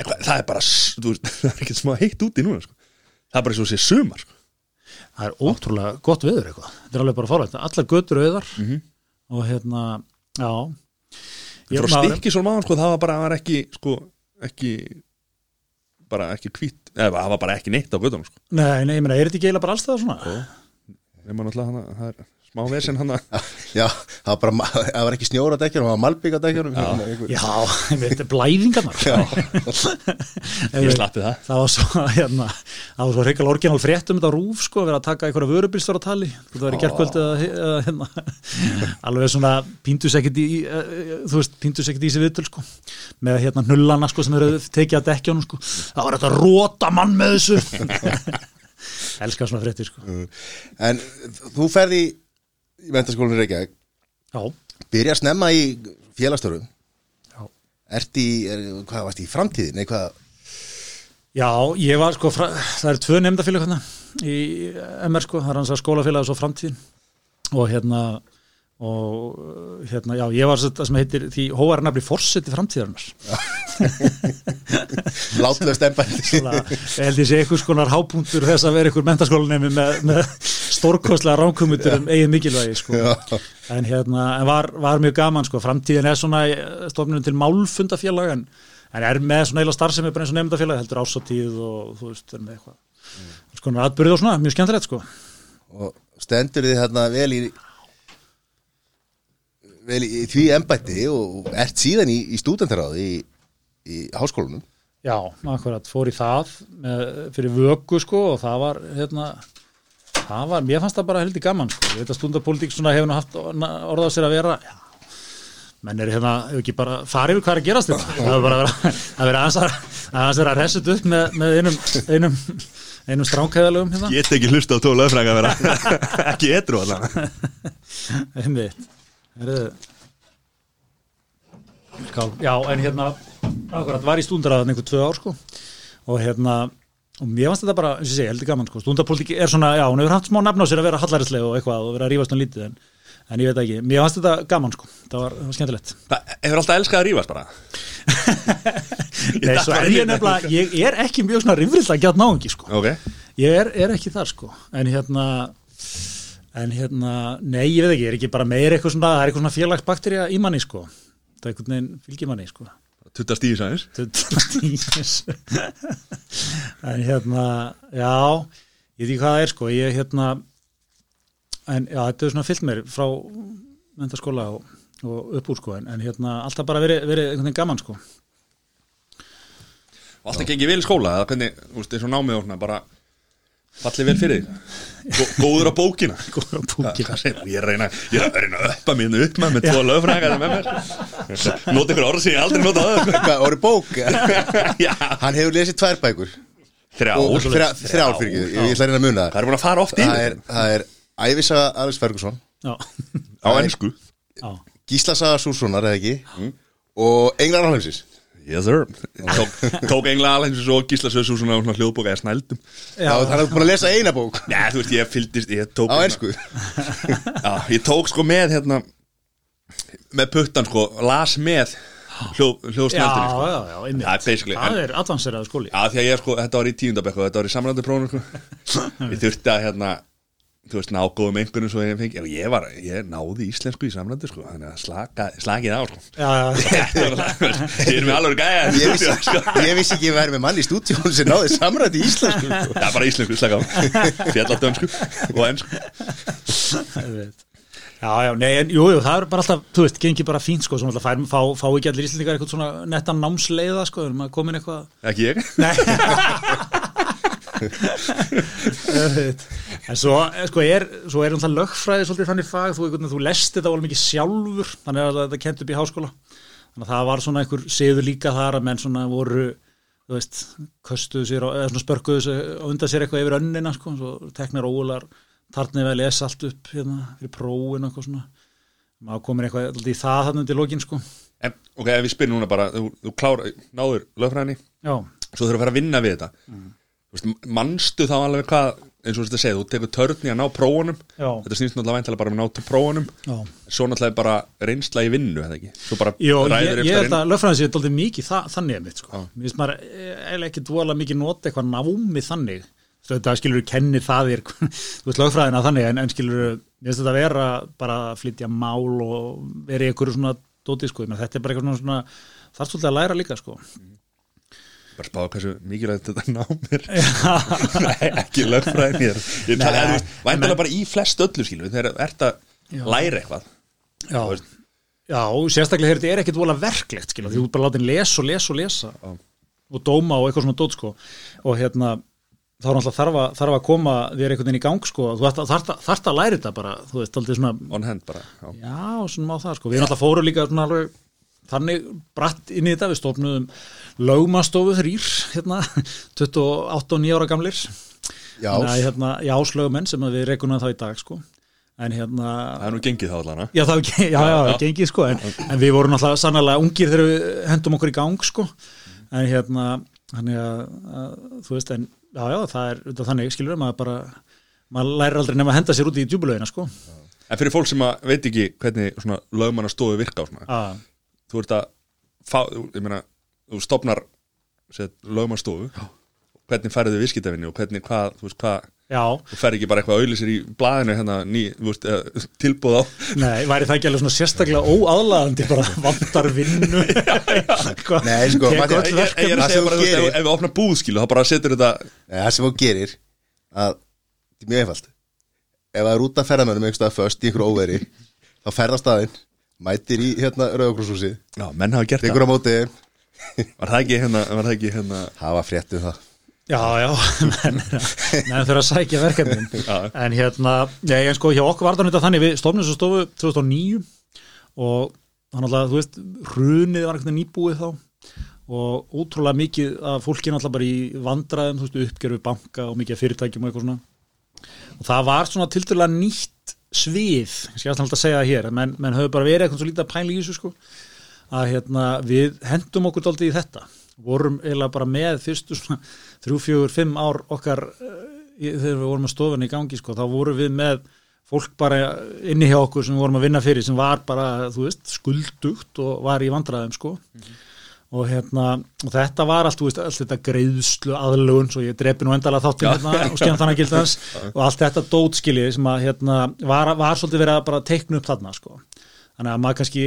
Það er bara, þú [laughs] það er það er það ótrúlega gott veður eitthvað. Þetta er alveg bara fórvægt, allar götur auðar. Og hérna, já. Ég- frá maður- stikki svona maður sko, það var bara það var ekki, sko, ekki bara ekki hvít eða það var bara ekki neitt á göttunum sko. Nei, nei, ég meina, er þetta ekki eiginlega bara allstæða svona? nema náttúrulega hana, það er smá vesinn hann Já, það var bara, það var ekki snjóra dekkjunum, það var malbygg á dekkjunum. Já, þetta er blæðingarnar. Ég slappi það. Það var svo, hérna, það var svo reykjala orginal fréttum þetta rúf, sko, að vera að taka einhverja vörubilstur á tali, þetta var í eða hérna, alveg svona píndus ekkert í, eh, þú veist, píndus ekkert í þessi viðtöl, sko, með hérna hnullana, sko, sem eru tekið að dekkjónum, sko, það var þetta að róta mann með þessu. [laughs] Elskar svona fréttir, sko. En þú ferði í, mentaskólinu Reykjavík. Já, byrja að snemma í félagstörum Já. Ert í, er, hvað varst í framtíðin, nei hvað? Já, ég var sko, fra, það eru tvö nefndafélag hérna í MR sko, það er hans að skólafélag og svo framtíðin. Og hérna og hérna, já, ég var það sem heitir því hóvarnafli forseti framtíðarnar [laughs] Látlaust embætti. Svona, ég held ég sé einhvers konar hápunktur þess að vera einhver mentaskólanemi með, með stórkostlega ránkumundur um eigin mikilvægi sko. En hérna, en var, var mjög gaman sko, framtíðin er svona stofnunum til málfundafélag en, en er með svona eila starfsemi bara eins og nefndafélag, heldur ásatíð og þú veist, er með eitthvað. Mm. sko, atbyrðið og svona, mjög skemmtilegt sko. Og stendur þið hérna vel í vel í, því embætti og ert síðan í, í stúdendaráði í, í háskólanum. Já, akkurat, fór í það með, fyrir vöku sko og það var hérna, það var, mér fannst það bara heldur gaman sko, ég veit að stundapolítik svona hefur nú haft orða á sér að vera já, menn er hérna, hefur ekki bara farið yfir hvað er að gerast þetta, það er bara að vera að vera aðeins að, aðeins vera að resut upp með, með einum, einum, einum stránkæðalögum hérna, Get ekki hlusta á tóla öfranga að vera. [laughs] Ekki etru allan [laughs] einmitt Skál, já, en hérna akkurat, var í stúndaraðan einhver tvö ár sko. Og hérna og mér fannst þetta bara, eins og ég segi, heldur gaman sko. Stúndarpolítik er svona, já, hún hefur haft smá nefn á sér að vera hallarislega og eitthvað og vera að rífast um lítið en, en ég veit ekki, mér fannst þetta gaman sko. Það var, það var skemmtilegt. Það hefur alltaf elskað að rífast bara? [laughs] Nei, svo er ég nefnilega, ég er ekki mjög svona rifrillega gæt náungi sko. Ok, ég er, er ekki þar sko. En hérna en hérna, nei ég veit ekki, er ekki bara meir eitthvað svona, það er eitthvað svona félagsbakterja í manni sko. Það er einhvern veginn fylgir manni sko. Tutta stíðis aðeins Tuttastíðis [laughs] en hérna já, ég veit ekki hvað það er sko. Ég hérna en já, þetta er svona fyllt mér frá mentaskóla og, og upp úr sko. En, en hérna alltaf bara verið veri einhvern veginn gaman sko. Og alltaf gengið vel í skóla eða hvernig, þú veist, eins og námið og svona bara fallið vel fyrir þig. Gó- Góður á bókina. [laughs] Góður á bókina. Ég er að reyna, ég er að reyna að uppa mér upp með með tvo lögfræðingar með mér. Nota ykkur orð sem ég aldrei nota Hvað, orði bók? [laughs] Já, Hann hefur lesið tvær bækur. Þrjá þrjá, þrjár fyrir ekki, ég ætla að reyna að muna Það. Er búin að fara oft í það er, það er Ævisaga Alex Ferguson. Já, á ennsku já, Gíslasaga Sússonar eða ekki. Og Englar Alheimsins Yes sir. [laughs] Tók, tók engla alveg eins og Gísla Sössu svona, svona hljóðbóka eða snældum Já, hann hefur búin að lesa eina bók. Já, þú veist, ég fylgdist, ég tók á ennsku [laughs] Já, ég tók sko með hérna með puttan sko, las með hljó, já, hljóðsnældinni sko. já, já, einmitt. Það er basically- það er advanseraða skóli. Já, því að ég sko, þetta var í tíundabekku þetta var í samrændi prófunu sko. [laughs] Ég þurfti að hérna þú veist, ná góðum einhvern svo ég fengi, ég var, ég náði íslensku í samrændi sko, þannig að slaka, slakið á sko. já, já, [laughs] Ég er með alveg gæja í Ég vissi, sko. ég vissi ekki að vera með mann í stúdíón sem náði samrætt í íslensku sko. Það er bara íslensku, slaka á Fjalladönsku og ennsku já, já, nei, en jú, jú, það er bara alltaf, þú veist, gengi bara fínt sko, sem alltaf fær, fá, fá ekki allir íslendingar eitthvað svona nettan námsleiða, sko, erum að komin eitthvað Ekki ég. [laughs] En svo, eh, sko, er, svo er alltaf lögfræði svolítið þannig fag, þú, þú lest þetta alveg mikið sjálfur, þannig að þetta kent upp í háskóla. Þannig að það var svona einhver siður líka þar að menn svona voru þú veist, köstuðu sér á, eða svona spörkuðu sér, á undan sér eitthvað yfir önnina sko, svo teknar ólar tartnið við að lesa allt upp hérna, fyrir prófin og eitthvað svona. Maður komin eitthvað í það þannig til lokin sko. En, ok, ef við spyrum núna bara Þú, þú klára, náður lögfræðinni Svo þurfum að fara að vinna við þetta. Þú Manstu þá alveg hvað eins og þetta segið, þú tekur törni að ná prófunum. Já, Þetta snýst náttúrulega væntalega bara um að ná prófunum. Já. Svo náttúrulega bara reynsla í vinnu, eða ekki? Svo bara Jó, ég, ræður ég held eftir að lögfræðin sé dálítið mikið þa þannig að mitt sko. Mér finnst maður eh, eiginlega ekki dvoðalega mikið nota eitthvað námi þannig. Það skilur kennir það þér [laughs] þú veist lögfræðina þannig en, en skilur mér finnst þetta vera bara að flytja mál og vera í einhverju svona dóti sko, þetta er bara eitthvað svona, svona þarf svolítið að læra líka sko Bara spáða hversu mikilvægt þetta námir [laughs] Nei, ekki lögfræðin ég, ég tala, Nei, þú veist, væntalega bara í flest öllu skilur Þegar þú ert að læra eitthvað. Já, já sérstaklega þegar þetta er ekkit vola verklegt skilur, því þú bara látin lesa og lesa og lesa. Já. og dóma og eitthvað svona dót sko. Og hérna þá er náttúrulega þarf að, þarf að koma þér einhvern veginn í gang sko, þú þarft að, að, að læra þetta bara, þú veist, aldrei svona On hand bara já. Já, svona má það sko. Við náttúrulega fórum líka svona alveg þannig bratt inn í þetta, við stofnuðum lögmastofu þrýr, hérna, [laughs] 28 og 9 ára gamlir. Já, hérna, já, slögumenn sem við rekunum það í dag, sko. En hérna, Það er nú gengið þá allan já, það já, já, já, gengið, sko, en, en við vorum náttúrulega sannlega ungir þegar við hendum okkur í gang, sko. En hérna, þannig að, að þú veist, en, já, já, það er þannig, skilur maður bara, maður lærir aldrei nema að henda sér út í djúbulögina, sko. En fyrir fólk sem að veit ekki hvernig svona lögmannastofu virka á svona Þú ert að fá, ég meina, þú stopnar set, lögmannastofu Hvernig færðu þið viðskiptavinni og hvernig hvað, þú veist hvað já, Þú fer ekki bara eitthvað að auðlýsir í blaðinu hérna ný, veist, eða, tilbúð á Nei, væri það ekki alveg svona sérstaklega óaðlaðandi bara vantar vinnu. [laughs] Nei, sko, Ég, ég, ég er Það að sem segja þú bara, þú veist, ef, ef við opna búðskilu þá bara setur þetta Nei, það sem þú gerir að, þetta er mjög einfalt. Ef það er út af ferðamönnum einhverstað föst í einhverju óveri þá ferða staðinn mætir í hérna rauðokrúshúsi Já, menn hafa gert það Var það ekki hérna, var það ekki hérna hafa fréttu það. Já, já, [laughs] menn þurfa að sækja verkefnin. Já. En hérna, já, en sko hjá okkur var það þetta þannig við stofnum þessu stofu 2009 og þannig að þú veist hrunið var eitthvað nýbúið þá og ótrúlega mikið að fólki náttúrulega bara í vandræðum, þú veist, uppgerfi banka og mikið af fyrirtækjum og eitthvað svona. Og það var svona tildulega nýtt svið, ég skal alltaf segja það hér menn, menn höfðu bara verið eitthvað svo lítið að pæla í þessu sko, að hérna við hendum okkur daldið í þetta. Vorum eiginlega bara með fyrstu svona þrjú, fjögur, fimm ár okkar eh, þegar við vorum að stofan í gangi sko, þá vorum við með fólk bara inni hjá okkur sem vorum að vinna fyrir sem var bara, þú veist, skuldugt og var í vandræðum sko. Og hérna, og þetta var allt, veist, allt þetta greiðslu aðlugun, svo ég drepi nú endalega þáttinn hérna og skemmt þannig gildans og allt þetta dótskilið sem að hérna var, var svolítið verið að teikna upp þarna sko. Þannig að maður kannski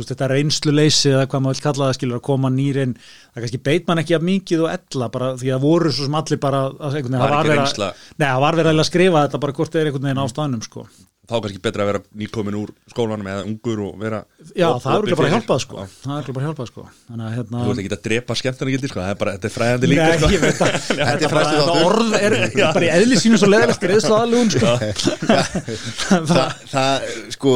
veist, þetta reynsluleysi eða hvað maður vil kalla það skilur að koma nýrin það kannski beit man ekki að mikið og ella bara því að voru svo sem allir bara að, einhvern Var það var að Nei, það var verið að skrifa þetta bara hvort það er einhvern veginn á staðnum sko. þá kannski betra að vera nýkomin úr skólanum eða ungur og vera Já, op- það er örugglega bara fyrir. hjálpað sko. Er hjálpað sko. þannig að hérna Þú vilt ekki að drepa skemmtana gildi sko, það er bara, þetta er fræðandi líka Nei, sko. ég veit að [laughs] Þetta er þetta þáttur. orð er [laughs] bara í eðli sínu svo leðilegt greiðslu aðlugun sko. [laughs] Þa, það sko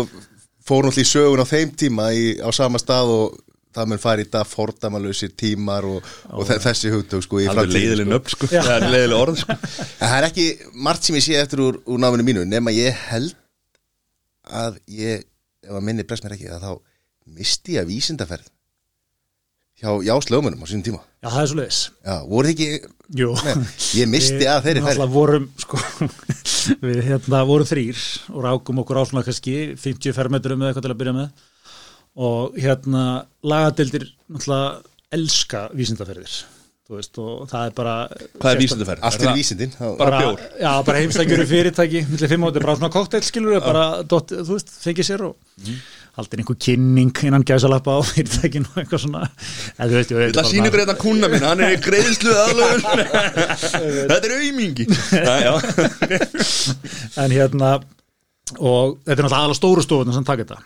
fór náttúrulega í sögun á þeim tíma í, á sama stað og það mun fara í dag fordamalösir tímar og, og þe- þessi hugtök sko í alveg leiðileg sko. nöfn sko, það er leiðileg orð sko. En Það er ekki margt sem ég sé eftir úr, úr náminu mínu nema ég held að ég, ef að minni brest mér ekki að þá misti ég að vísindaferð hjá jáslögumunum á sínum tíma Já, það er svo leiðis Já, voru þið ekki, Nei, ég misti að þeirri Náttúrulega vorum sko, [laughs] við hérna vorum þrýr og rákum okkur á svona kannski 50 fermetrum eða eitthvað til að byrja með og hérna lagadildir náttúrulega elska vísindaferðir veist og það er bara hvað er vísindaferð? Allt er vísindin bara? Já, bara heimstækjur fyrirtæki millir fimm átti, bara svona kokteil skilur bara, dot, þú veist, fengið sér og Mhm. Haldin einhver kynning innan gæsalappa á [laughs] fyrirtækinu og eitthvað svona. En þú veist, ég Ég ætla að sína ykkur þetta kuna minn, hann er í greiðslu aðlöfun [laughs] Þetta er já [laughs] en hérna og þetta er náttúrulega aðalega stóru stofuna sem taka þetta.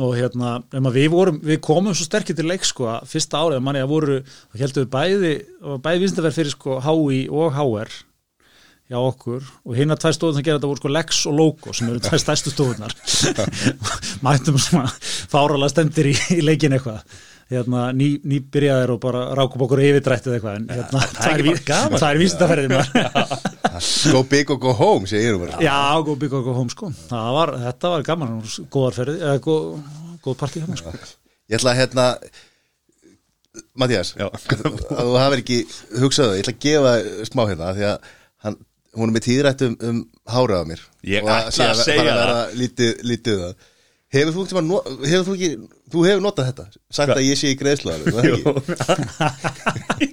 Og hérna, maður við vorum við komum svo sterkir til leik sko að fyrsta árið manni að voru, þá heldum við bæði og bæði vísindaferð fyrir sko HI og HR hjá okkur og hinn að tvær stofun sem gera þetta voru sko Lex og Logo sem eru tvær stærstu stofunar [laughs] mættum svona fáralega stendir í, í leikin eitthvað. Hérna, ný, ný byrjaðir og bara rákum okkur yfirdrættið eitthvað en hérna, það er bara gaman. það er vísindaferðin maður. [laughs] Go big og go home, segir ég bara. Já, góð bygg og góð hóm sko. Það var, þetta var gaman, góðar ferði eða góð, góð partí hérna sko. Ég ætla að hérna Mattias, Já. að [laughs] þú hafir ekki hugsað það, ég ætla að gefa smá hérna því að hún er með tíðrætt um, um háraða mér. Ég Og ætla sé að segja fara að vera það. lítið, lítið það. Hefur þú, tíma, hefur þú ekki þú hefur notað þetta, sagt að ég sé í greiðslu alveg, var það ekki?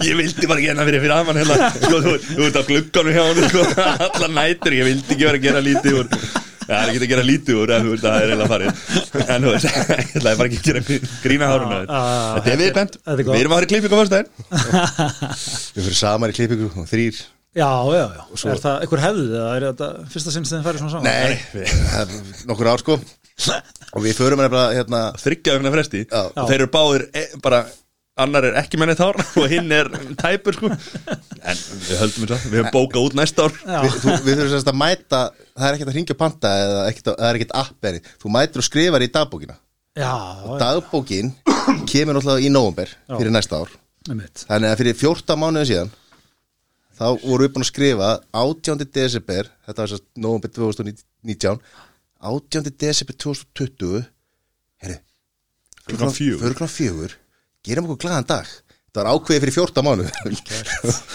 [laughs] Ég vildi bara gera fyrir fyrir aðmann hérna. Sko, þú, þú ert á glugganum hjá hann sko, allar nætur, ég vildi ekki vera að gera lítið úr. Já, það er ekki að gera lítið úr en þú veist, það er eiginlega farið. En þú veist, [laughs] ég ætlaði bara ekki að gera grína háruna Þetta er viðkvæmt, þetta er gott. við erum að fara í klippingu á [laughs] Við fyrir samar í klippingu og þrýr Já, já, já, er það einhver hefðið eða er þetta fyrsta sinn sem þið færi svona saman? Nei, það er nokkur ár sko. Og við förum hérna þryggja vegna fresti. Já. og þeir eru báðir e, bara annar er ekki mennið þár [laughs] og hinn er tæpur sko. En við höldum þetta, við höfum bókað út næsta ár. Við, þú, við þurfum semst að mæta það er ekkert að ringja panta eða ekkert, að- það er ekkert app eri. þú mætir og skrifar í dagbókina. Já, dagbókin kemur náttúrulega í nóvumber fyrir næsta ár. Þannig að fyrir 14 mánuðin síðan þá vorum við búin að skrifa 18. desember þetta var sérst nóvumber 2019 18. desember 2020 herru fyrir klukkan fjögur gerum okkur glaðan dag það var ákveðið fyrir 14 mánuð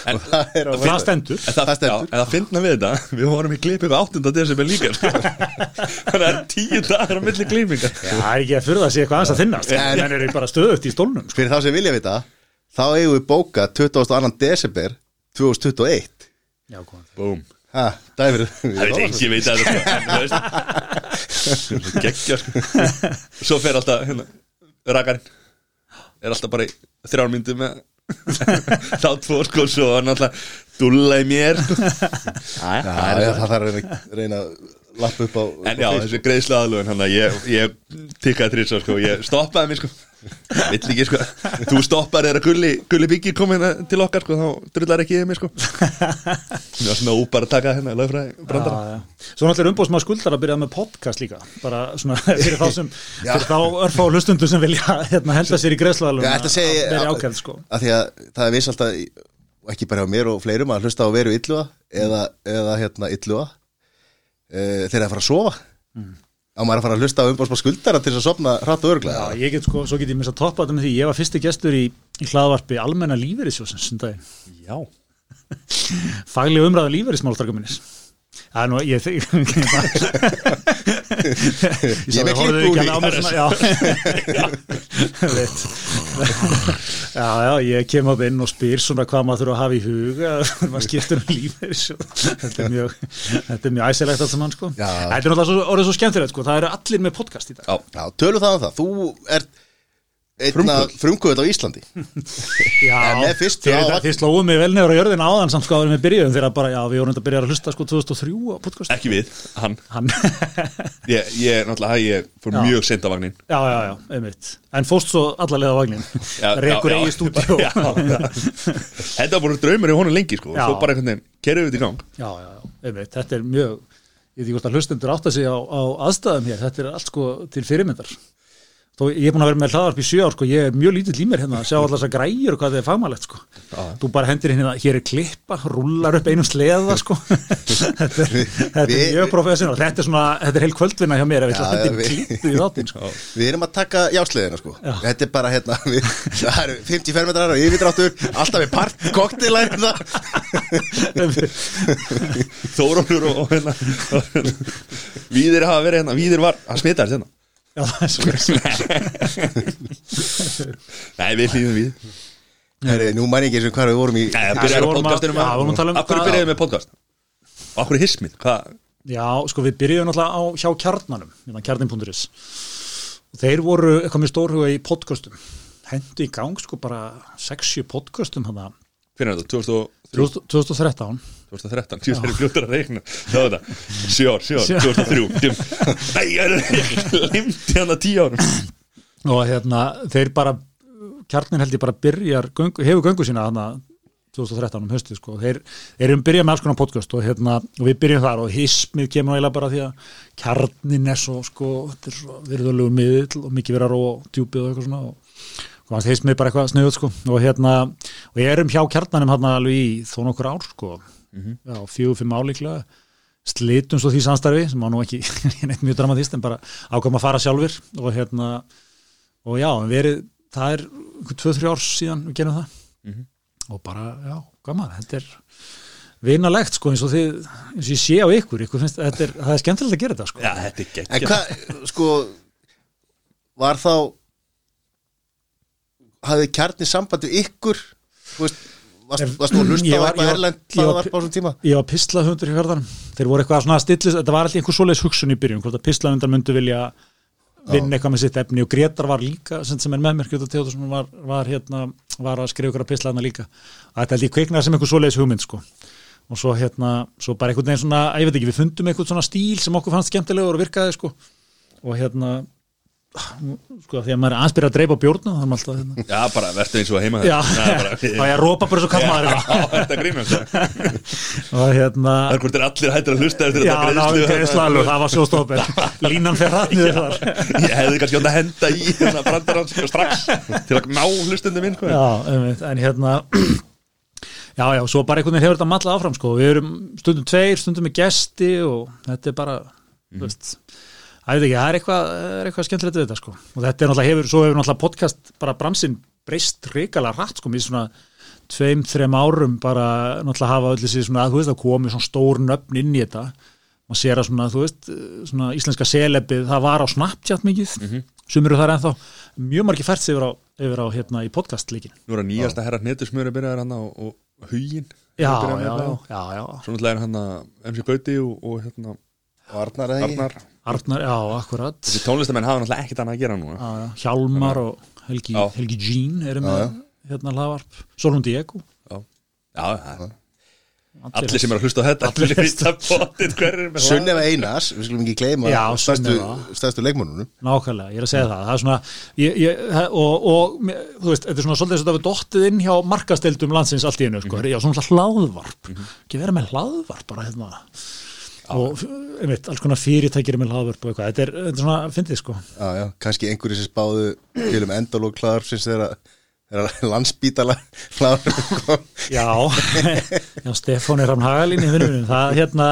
En- [laughs] það er á Það stendur En það, Það stendur. já, en það finna við þetta Við vorum í klippingu 8. desember líka sko. [laughs] Þannig að það er tíu dagar á milli klippinga Já, það er ekki að fyrir það sé eitthvað aðeins að finnast En- en eru bara stöðut í stólnum sko. fyrir þá sem vilja vita þá eigum við bóka 22. desember 2021 Já, góðan Búm. Það veit ekki, ég veit að þetta sko. [laughs] Gekkja sko. Svo fer alltaf hérna, Rakarinn. Er alltaf bara í þrjár myndu með [laughs] Þá tvo sko Svo er náttúrulega Dúlla í mér. Æ, [laughs] Já, já, það þarf að reyna, reyna að lappa upp á En já, þessi greiðslu aðlugun hann að ég, ég tikkaði þrýsa sko, ég stoppaði mig sko vill ekki sko, þú stoppar þegar gulli, gulli byggi komin til okkar sko, þá drullar ekki yfir mig sko. Mér var svona að taka hérna lögfræði brandara Já, já. Svo náttúrulega umbóðsmaður skuldar að byrja með podcast líka bara svona [laughs] fyrir þá sem fyrir þá örfá hlustundu sem vilja hérna, henda sér í segi það er ákveð sko. Að því að það er viss alltaf ekki bara hjá mér og fleirum að hlusta á að veru illuga eða, eða hérna illuga e, þegar að fara að sofa á maður að fara að hlusta á umbásma skuldara til þess að sopna hratt og örglega Já, ég get sko, svo get ég mist að toppa þetta með því. Ég var fyrsti gestur í, í hlaðvarpi almenna lífeyrissjósins um daginn. Já, [laughs] faglega umræða lífeyrismálstarka minnis Það er nú, ég ég Ég með horfðu klippúr ekki í. alveg á mér svona, já. Já, já, ég kem á inn og spyr svona hvað maður þurfa að hafa í huga maður skiptur um lífið þetta er mjög þetta er mjög æsilegt allt saman sko Já. Þetta er náttúrulega orðið svo skemmtilegt sko, það eru allir með podcast í dag Já, Já, tölum það um það, þú ert einna frumkvöld á Íslandi. [laughs] Já, En með fyrstu þið, á- þið slóum mig vel nefnir á jörðin áðan samt sko en við byrjuðum þegar bara, já, við vorum þetta að byrja að hlusta sko 2003 á podcast ekki við, hann. Hann, [laughs] Ég, ég náttúrulega, ég fór Já. mjög sent á vagnin já, já, já, einmitt. En fórst svo allarlega á vagnin Já, [laughs] Rekur já, já. eigi stúdíó. Já, já. Þetta var bara draumur í honum lengi sko. Já. Svo bara einhvern veginn, kerið við þetta í gang. Já, já, já, einmitt, þetta er mjög ég veit ekki hvort að hlustendur átta sig á, á aðstæðum hér, þetta er allt sko til fyrirmyndar þó ég er búin að vera með hlaðarp í sjö ár sko, ég er mjög lítill í mér hérna að sjá allar þessar græjur og hvað það er fagmælegt sko. Þú bara hendir hérna, hér er klippa rullar upp einum sleða sko. [laughs] Þetta er, þetta er mjög professional. Þetta er svona, þetta er heil kvöldvinna hjá mér að hendi við- klippu í þáttinn sko. Við erum að taka jásliðina sko. Já. Þetta er bara hérna við, Það eru 50 fermetrar og yfirdráttur Alltaf við part koktelar hérna. [laughs] Þórólur og, hérna. Víðir hafa verið hérna, Víðir var að smita þess hérna já, það er svo [laughs] Nei, við hlýðum við Heri, Nú ég ekki eins og hvað við vorum í Nei, Já, byrjaði við á vorum að- podcastinu já, við vorum að tala um Af hverju hvað- byrjaði með podcast? Og af hverju hismið? Hvað? Já, sko við byrjuðum náttúrulega á hjá kjarnanum, hérna kjarnin.is og þeir voru eitthvað með stórhuga í podcastum hendu í gang sko bara 6-7 podcastum hann er? 2003? 2013 2013, ég er fljótur að reikna. Sjá þetta, 7 ár, 7 ár, 2003 Dim. Nei, ég er limti hann að 10 árum. Og hérna þeir bara kjarnin held ég bara byrjar hefur göngu sína hann 2013 um höstu sko. Þeir, þeir erum byrjað með alls konar podcast og, hérna, og við byrjum þar og hismið kemur eiginlega bara því að kjarnin er svo sko, þetta er svo virðulegu miðl og mikið vera og djúpið og eitthvað svona og og hans hismið bara eitthvað sniðut sko. Og hérna, og ég erum hjá kjarnanum hann alveg í þó nokkur ár sko já, fjögur, fimm álíklega slitum svo því samstarfi sem var nú ekki [laughs] neitt mjög dramatist en bara ákvæm að fara sjálfur og hérna og já, en verið, það er tvö, þrjú ár síðan við gerum það. Og bara, já, gaman, þetta er vinalegt sko eins og þið eins og ég sé á ykkur, ykkur finnst, þetta er, það er skemmtilegt að gera þetta sko. Já, þetta er En geggjað hvað, sko Var þá Hafði kjarni samband við ykkur? Þú veist Varst, varst þú að hlusta á eitthvað erlend hlaðvarp á þessum tíma? ég var pislahundur í hörðanum þeir voru eitthvað svona að stillis, þetta var alltaf einhver svoleiðis hugsun í byrjun, hvort að pislahundar myndu vilja vinna eitthvað með sitt efni og Gretar var líka sem, sem er með mér, Gretar Teodorsson var, var, hérna, var að skrifa ykkur að pislahana líka þetta held ég kveiknaði sem einhver svoleiðis hugmynd sko. og svo hérna, svo bara einhvern veginn svona, ég veit ekki, við fundum einhvern svona stíl sem okkur fannst skemmtilegur og virkaði sko. og hérna sko, því að maður er aðspyrja að dreipa bjórna þannig alltaf hérna. Já, bara verður eins og heima Já, Það er [laughs] og ég rópa bara svo kallmaður Já, þetta grínast. [laughs] Og hérna Það er hvort er allir hættir að hlusta eftir Já, þetta ná, greiðslalur, það var sjóstofber [laughs] Línan hann niður þar. Ég hefði kannski átt að henda í hérna brandarans strax til að ná hlustundum inn sko. Já, en hérna [clears throat] Já, já, svo bara einhvern veginn hefur þetta mallað áfram sko. Við erum stundum tveir, stundum með gesti og þetta er bara þú veist, það er eitthvað, er eitthvað skemmtilegt við þetta sko. og þetta er náttúrulega hefur, svo hefur náttúrulega podcast bara bransinn breyst reikalega rætt sko, mér svona tveim, þrem árum bara náttúrulega hafa öll þessi svona, að þú veist, að komi svona stór nöfn inn í þetta. Og sér að svona, þú veist, svona íslenska selebið, það var á Snapchat mikið. Sem eru þar ennþá. Mjög margir fært sig yfir á, yfir á hérna í podcast líkin Nú er að nýjasta herra hnetusmjöri byrjaðar hann og, og hugin já, já, já, já, já, Svo náttúrulega er hann að MC Gauti og, og hérna Arnar? Arnar Arnar, já, akkurat. Þessi tónlistamenn hafa náttúrulega ekkert annað að gera núna já, já, Hjálmar og Helgi. Helgi Jean eru með Já, hérna hlaðvarp, Solon Diego. Já, já það- allir sem er að hlusta á þetta Allir hverjir með Sunneva Einars, við skulum ekki gleyma stærstu leikmannunum Nákvæmlega, ég er að segja það, það er svona ég, ég, og, og þú veist, þetta er svona svolítið þess að þetta við dottið inn hjá markasteldum landsins allt í einu, sko, já, svona hlaðvarp. Ekki vera með hlaðvarp bara hérna og einmitt, alls konar fyrirtækir með hlaðvarp og eitthvað, þetta er, þetta er svona, fyndið sko. Já, já, kannski einhverju sem spáðu til um endalók hlaðar sem þeirra landsbítala kom. Já, já Stefán er hann hagalín í vinnunum, það hérna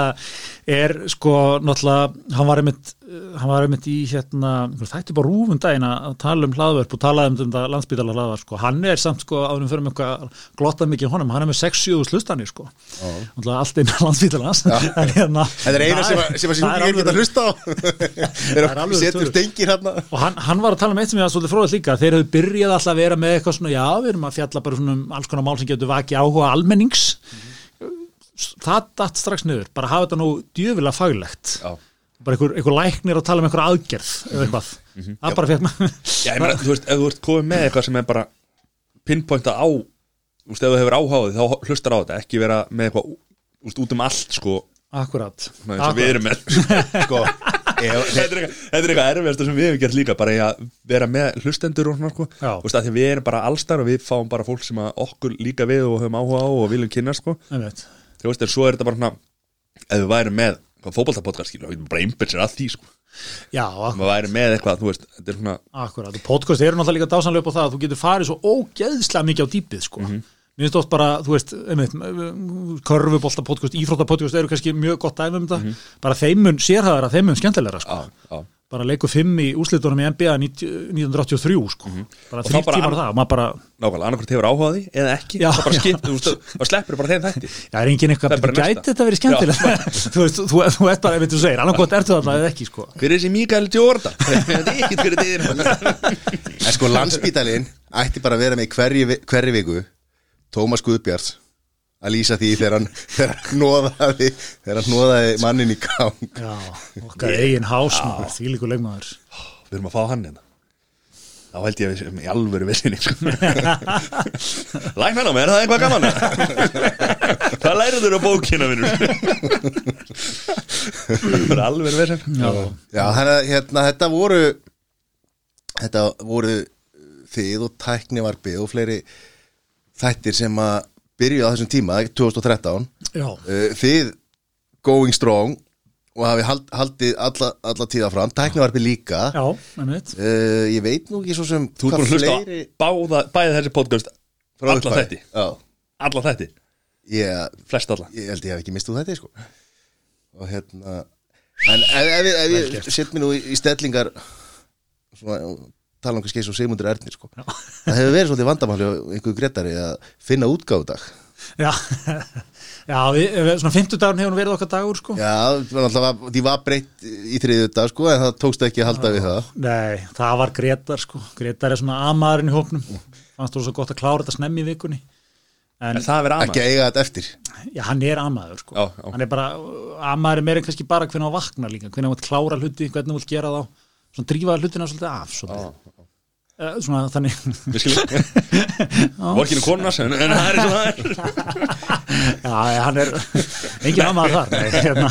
er sko náttúrulega hann var einmitt, hann var einmitt í hérna, þætti bara rúfum daginn að tala um hlaðvörp og tala um þetta landsbytala hlaðvörp sko, hann er samt sko áðurum fyrir eitthvað glottað mikið honum, hann er með 6-7 slustanir sko, náttúrulega allt inn á [laughs] landsbytalans en hérna Þetta er eina sem, að- sem að það síðan alveg- geta hlusta á. [laughs] Það setur stengir hérna. Og hann, hann var að tala um eitt sem ég var svolítið fróðið líka. Þeir hefðu byrjað alltaf að vera með eitthvað svona já, við erum að fjalla bara svona um alls konar mál sem getur vakið áhuga almennings. Það datt strax niður. Bara hafa þetta nú djöfilega faglegt. Já. Bara einhver, einhver læknir að tala um einhver aðgerð eða eitthvað, það bara fekk maður Já, ég meina, þú veist, ef þú ert komið með eitthvað sem er bara pinpointa á Þú veist, ef þú hefur áháðið, þá hlustar á þetta Ekki vera með eitthvað þú veist, út um allt, sko. Akkurat, eins og við erum með [laughs] Sko, Þetta er eitthvað, er erfiðasta sem við hefum gert líka Bara í að vera með hlustendur og svona, sko. Þú veist, að því við erum bara allstar og við fáum bara fólk sem okkur líka við og höfum áhuga á og viljum kynna, sko. Þú veist, en svo er þetta bara svona Ef við værum með fótboltapodcast, skilur, við getum bara einbært sér að því, sko. Já, við værum með eitthvað, þú veist, þetta er svona Akkurat, og podcast eru náttúrulega líka dásanlega upp á það að þú getur farið svo ógeðslega mikið á dýpið sko. Mér finnst oft bara, þú veist, einmitt, körfubolta podcast, íþrótta podcast eru kannski mjög gott dæmi um þetta, bara þeimun sérhæðara, þeimun skemmtilegra sko. Já, já bara leiku fimm í úslitunum í NBA 90 1983 sko. bara Og þá þrjú bara tímar ann- það og maður bara, Nákvæmlega, annarkvært hefur áhuga á því eða ekki Já, Það skipt, þú veist, það sleppur bara þeim þætti. Já, er engin eitthvað, Það gæti þetta verið skemmtilegt? [laughs] Þú veist, þú, þú ert bara, ef þú segir, annað gott ertu þarna eða ekki sko. Hver er þessi Mikael Jordan? [laughs] Er en sko landsbítalinn ætti bara að vera með hverri viku Tómas Guðbjarts að lýsa því þegar hann, þegar hann nóðaði þegar hann nóðaði mannin í gang já, okkar eigin hásmaður því líku leikmaður Við erum að fá hann hérna Þá held ég að við sem í alvöru vissinni sko. [laughs] Á mig, er það eitthvað gaman? Hvað lærið þurr á bókina minnur? Það er alvöru vissin já, Já, hérna, hérna, þetta voru þetta voru þið og tæknivarpið og fleiri þættir sem að byrjuðu á þessum tíma 2013 já, uh, þið going strong og hafi hald, haldið alla, alla tíða fram tæknivarpið líka. Já, uh, ég veit nú ekki svo sem Þú ert búin að hlusta á báða, bæði þessi podcast frá Alla þætti. Já, Alla þætti, ég, flest alla. ég held ég hef ekki mist úr þetta sko. og hérna en ef, ef, ef, ef ég set mér nú í, í stellingar svona, tala um kannski eins og Sigmundur Ernir sko. það hefur verið svolítið vandamáli á einhverju gretari að finna útgáfudag Já, já við, svona 50 dagun hefur verið okkar dagur sko. já, það var náttúrulega- því var breytt í þriðu dag sko, en það tókst ekki að halda við það Nei, það var Gretar sko. Gretar er svona amaðurinn í hópnum fannst þú svo gott að klára þetta snemmi í vikunni en Er það að vera ekki að eiga þetta eftir já, hann er amaður sko. Já, já. hann er bara, amaður er meira en kannski bara hvernig hann vaknar líka, hvernig hann vill klára hluti hvernig hann vill gera þá, svona drífa hlutina svolítið af svolítið. Uh, svona þannig. [laughs] Vorkinu konuna en, það er er. Já, hann er engin amaður þar nei, hérna,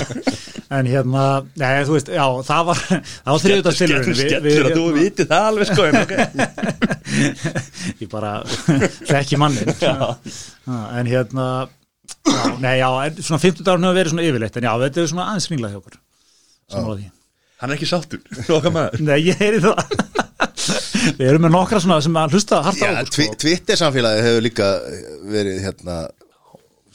en hérna nei, þú veist, já, það var var þriðutagstilurinn Skellur að þú vitið það alveg sko [laughs] ég bara þekki mannin [laughs] en hérna já, nei, já, svona 50 dagur hefur verið svona yfirleitt en já, þetta er svona aðeins ringlega hjá okkur samanlega því Hann er ekki sáttur [laughs] Nei, ég heyri það. Við erum með nokkra svona sem að hlusta harta á okkur tvi, sko. Twitter samfélagi hefur líka verið hérna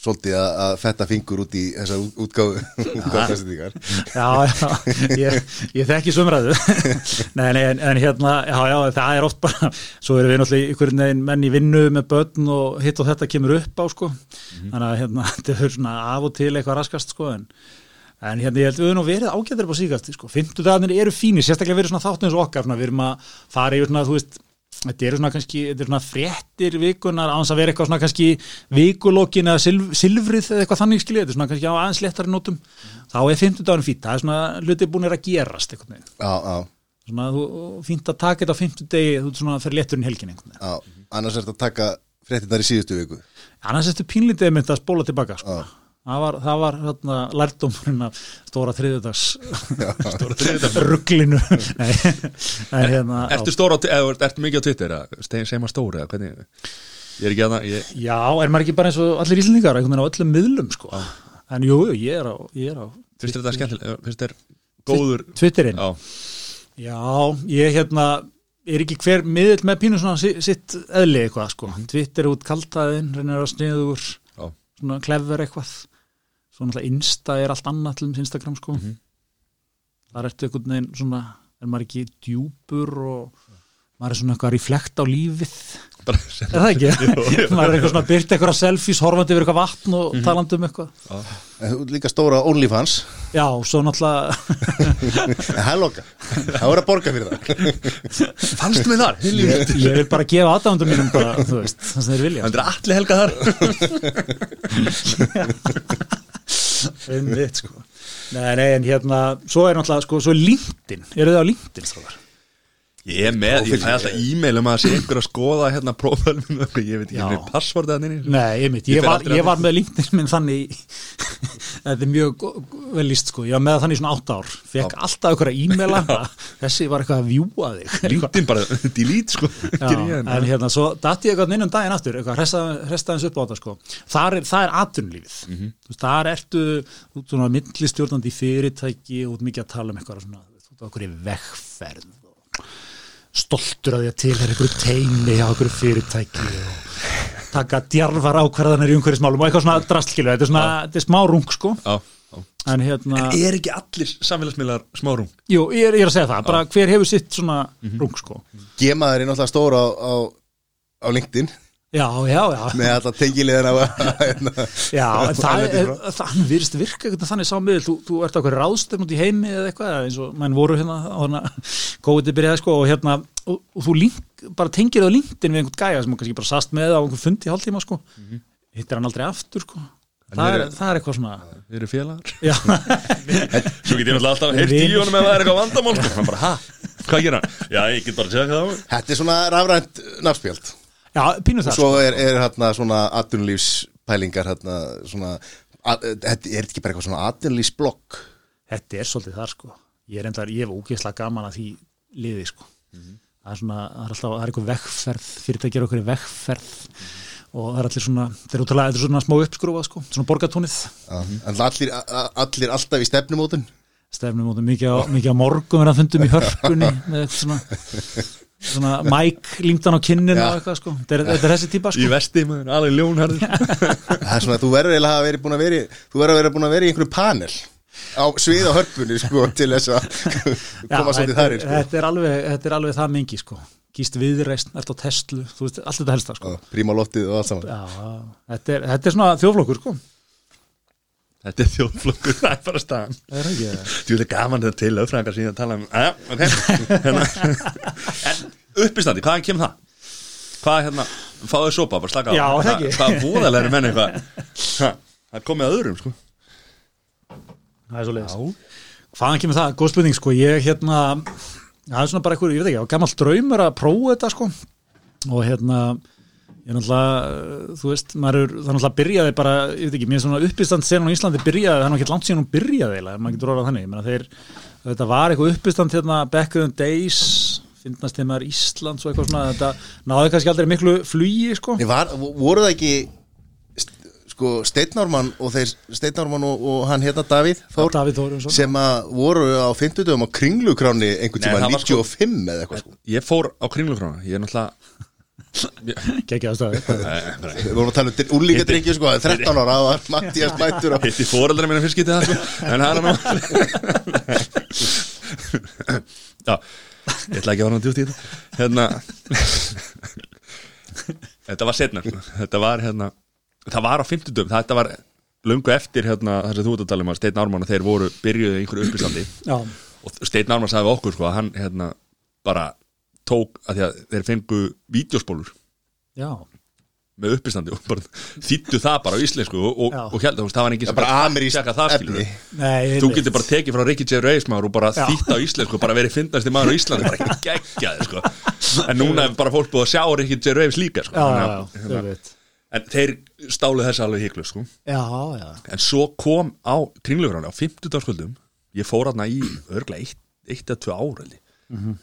svolítið að, að fetta fingur út í þessa út- útgáfu [laughs] útgáfastendingar Já, já, ég, ég þekki sumræðu [laughs] Nei, nei, en, en hérna já, já, það er oft bara svo erum við náttúrulega ykkur neginn menn í vinnu með börn og hitt og þetta kemur upp á sko. þannig að hérna, þetta er svona af og til eitthvað raskast sko, en, en hérna, ég held við höfum verið ágættir upp á síkast sko. 50 dagarnir eru fínir, sérstaklega verið svona þáttum eins og okkar, svona, við erum að fara yfir svona, þú veist Þetta eru svona kannski, þetta eru svona fréttir vikunar án þess að vera eitthvað svona kannski vikulókin eða silf, silfrið eða eitthvað þannig skiljið, þetta er svona kannski á aðeins léttari nótum. Þá er 50 dagurinn fýtt, það er svona hluti búin að gerast eitthvað neginn, Já, já, svona þú, fínt að taka þetta á 50 degi, þú svona fyrir létturinn helgin veginn, já, annars er þetta að taka fréttinnar í síðustu viku. Annars ertu pínlítið mynd að spóla tilbaka, sko það var, það var hérna lærdómurinn af stóra þriðudags [laughs] Stóra þriðjudags. rugglinu [laughs] Nei, en hérna. Ertu stóra, eða ertu mikið á Twitter maður stóri eða hvernig Ég er ekki að það ég, Já, er maður ekki bara eins og allir íslendingar einhvern veginn á öllum miðlum sko. en jú, jú, ég er á, ég er á Finnst þér þetta skemmtilega Finnst þér góður Twitterinn, Já, já, ég hérna er ekki hver miðl með pínu svona si- sitt eðli eitthvað sko. Twitter út kaltaðinn, reynir að sniður já, svona klefver eitthvað svo náttúrulega Insta er allt annað til Instagram sko. Mhm. þar ertu einhvern veginn svona er maður ekki djúpur og maður er svona eitthvað að reflekta á lífið? [laughs] Er það ekki? [laughs] [laughs] maður er eitthvað svona byrt eitthvað selfies horfandi yfir eitthvað vatn og Mhm. talandi um eitthvað. En þú ert líka stóra OnlyFans. Já, svo náttúrulega það er loka. Það voru að borga fyrir það. Fannst mig þar, ég, ég vil bara gefa aðdándum mínum það sem þeir vilja. Það er allir helga þar [laughs] einmitt sko. Nei, nei, en hérna, svo er náttúrulega sko, svo er LinkedIn, eru þið á LinkedIn strákar? ég er með, ég fæ alltaf e-mail um að sé einhver að skoða hérna prófælum ég veit ekki hvernig passvortið hann inn Nei, einmitt, Ég ég, var, ég var með LinkedIn minn þannig [laughs] þetta er mjög vel líst sko, ég var með þannig svona átt ár. Fekk alltaf ykkur að e-maila þessi var eitthvað að vjúa þig. [laughs] LinkedIn bara [laughs] delete sko. Já, en hérna, svo dætti ég eitthvað inn um daginn aftur, eitthvað, hresta eins upp á þetta sko. Er, það er atvinnulífið. Mhm. mm -hmm. þar ertu út svona millistjórnandi í fyrirtæki og út mikið að tala um eitthvað svona, þú veist, okkur vegferð stoltur að því að til er einhverju teimi á einhverju fyrirtæki og taka djarfar ákvarðanir í umhverjismálum og eitthvað svona drastlkilu, þetta er svona, þetta er smá rung sko, Já, já. en hérna er ekki allir samfélagsmiðlar smárung jú, ég er, ég er að segja það, bara hver hefur sitt svona rung sko, Gemaður er náttúrulega stóra á, á, á LinkedIn. Já, já, já. Með alltaf tengilegðan [laughs] á hérna. Já, [laughs] en það er, það virðist virka eitthvað þannig sá miðl, þú, þú ert okkur ráðstöfn út í heimi eða eitthvað, eins og menn voru hérna á kóðið [laughs] byrjaði sko og hérna, og, og þú link, bara tengir það LinkedIn við einhvern gæja sem þú kannski bara sast með á einhvern fundi í hálftíma sko, hittir hann aldrei aftur sko, það er, það er eitthvað svona, Við erum félagar. [laughs] Svo get ég náttúrulega alltaf heyrt í honum ef það er eitthvað vandamál sko. Hann bara, ha, hvað gerir hann? Já, ég get bara að segja hvað það. Þetta er svona rafrænt nafnspjöld já, pínu það Svo sko, er, er hérna svona atvinnulífspælingar hérna svona að- Þetta er ekki bara eitthvað svona atvinnulífsblokk? Þetta er svolítið það sko, ég er enda, ég hef ógeðslega gaman að því liði sko, það er svona, það er alltaf, það er eitthvað vegferð, fyrirtækir okkur í vegferð og það er allir svona, þetta er útrúlega, þetta er svona smá uppskrúfað sko, svona borgatúnið En allir, allir alltaf í stefnumótun? Stefnum út mikið á, mikið á morgun er að fundum í hörpunni með eitthvað svona svona mæk límtan á kinnin Já. og eitthvað sko. Þetta er, þetta er þessi típa Í sko. Vesti, maður, alveg ljónharður. [laughs] Það er svona, þú verður eiginlega að hafa verið búin að veri Þú verður að vera búin að vera í einhverju panel á svið á hörpunni sko til þess að [laughs] koma svolítið þar er, sko. þetta, er alveg, þetta er alveg það mingi sko. Gíst viðreist, ert á þú veist, allt þetta helsta sko. Já, Príma loftið og allt saman. Já, þetta er, þetta er svona þjóflokkur sko. Þetta er þjóðflokkur, [laughs] það er bara staðan. Það er ekki það Þú veit gaman þetta til lögfræðingar síðan að tala um Aja, ok. [laughs] Hérna. En uppistandi, hvaðan kemur það? Hvað hérna, fáðu sopa, bara slaka á. Já, það Hvað- ekki. Hvað voðalega er menn eitthvað? Ha, Það er komið að öðrum, sko Það er svo leiðis Hvaðan kemur það? Góð spurning sko. Ég hérna Það er svona bara eitthvað, ég veit ekki, gammal draumur að prófa þetta sko. Og hérna ég er náttúrulega, uh, þú veist maður er, það er náttúrulega byrjaði bara, ég veit ekki mér er svona uppistand sen á Íslandi byrjaði, það er náttúrulega langt síðan hún byrjaði ef maður getur orðað þannig, ég meina þeir þetta var eitthvað uppistand hérna back in the days, finnast þeim maður Íslands og eitthvað svona, þetta náði kannski aldrei miklu flugi sko. Var, voru það ekki sko Steinnármann og þeir Steinnármann og, og hann hérna Davíð Þór Davíð Þórinsson sem að voru á 50 dögum á kringlukráni einhvern tíma það var sko- 95 eða eitthvað sko. Ég fór á kringlufrána, ég er náttúrulega Gekkjaði stöði Við vorum að tala um úrlíka drengju sko, 13 ára, það var Mattias mættur og Hitti fóreldra minna fyrst getið það sko. En nú Já, ég ætla ekki að vera náttúrulega djúpt í þetta. Hérna Þetta var setna sko. Þetta var hérna Það var á 50 dögum, þetta var löngu eftir hérna, þess að þú ert að tala um að Steinn Ármann og þeir voru byrjuðu í einhverju uppistandi. Já, og Steinn Ármann sagði okkur sko að hann hérna bara tók að því að þeir fengu vídeospólur já, með uppistandi og bara þýttu það bara á íslensku og, og, Já. og held að það var engin það er bara skilur efni. Nei Þú getur bara tekið frá Ricky Gervais maður og bara Já. þýtt á íslensku og bara verið fyndnasti maður á Íslandi bara geggjaði sko. en núna er bara fólk búið að sjá Ricky Gervais líka sko. Já, já, já, hérna, ég veit en þeir stálu þessu alveg híklu sko. Já, já, en svo kom á kringlugráni á 50 dagskvöldum ég fór aðna í örglega eitt, eitt eða tvö ár held ég. Mhm.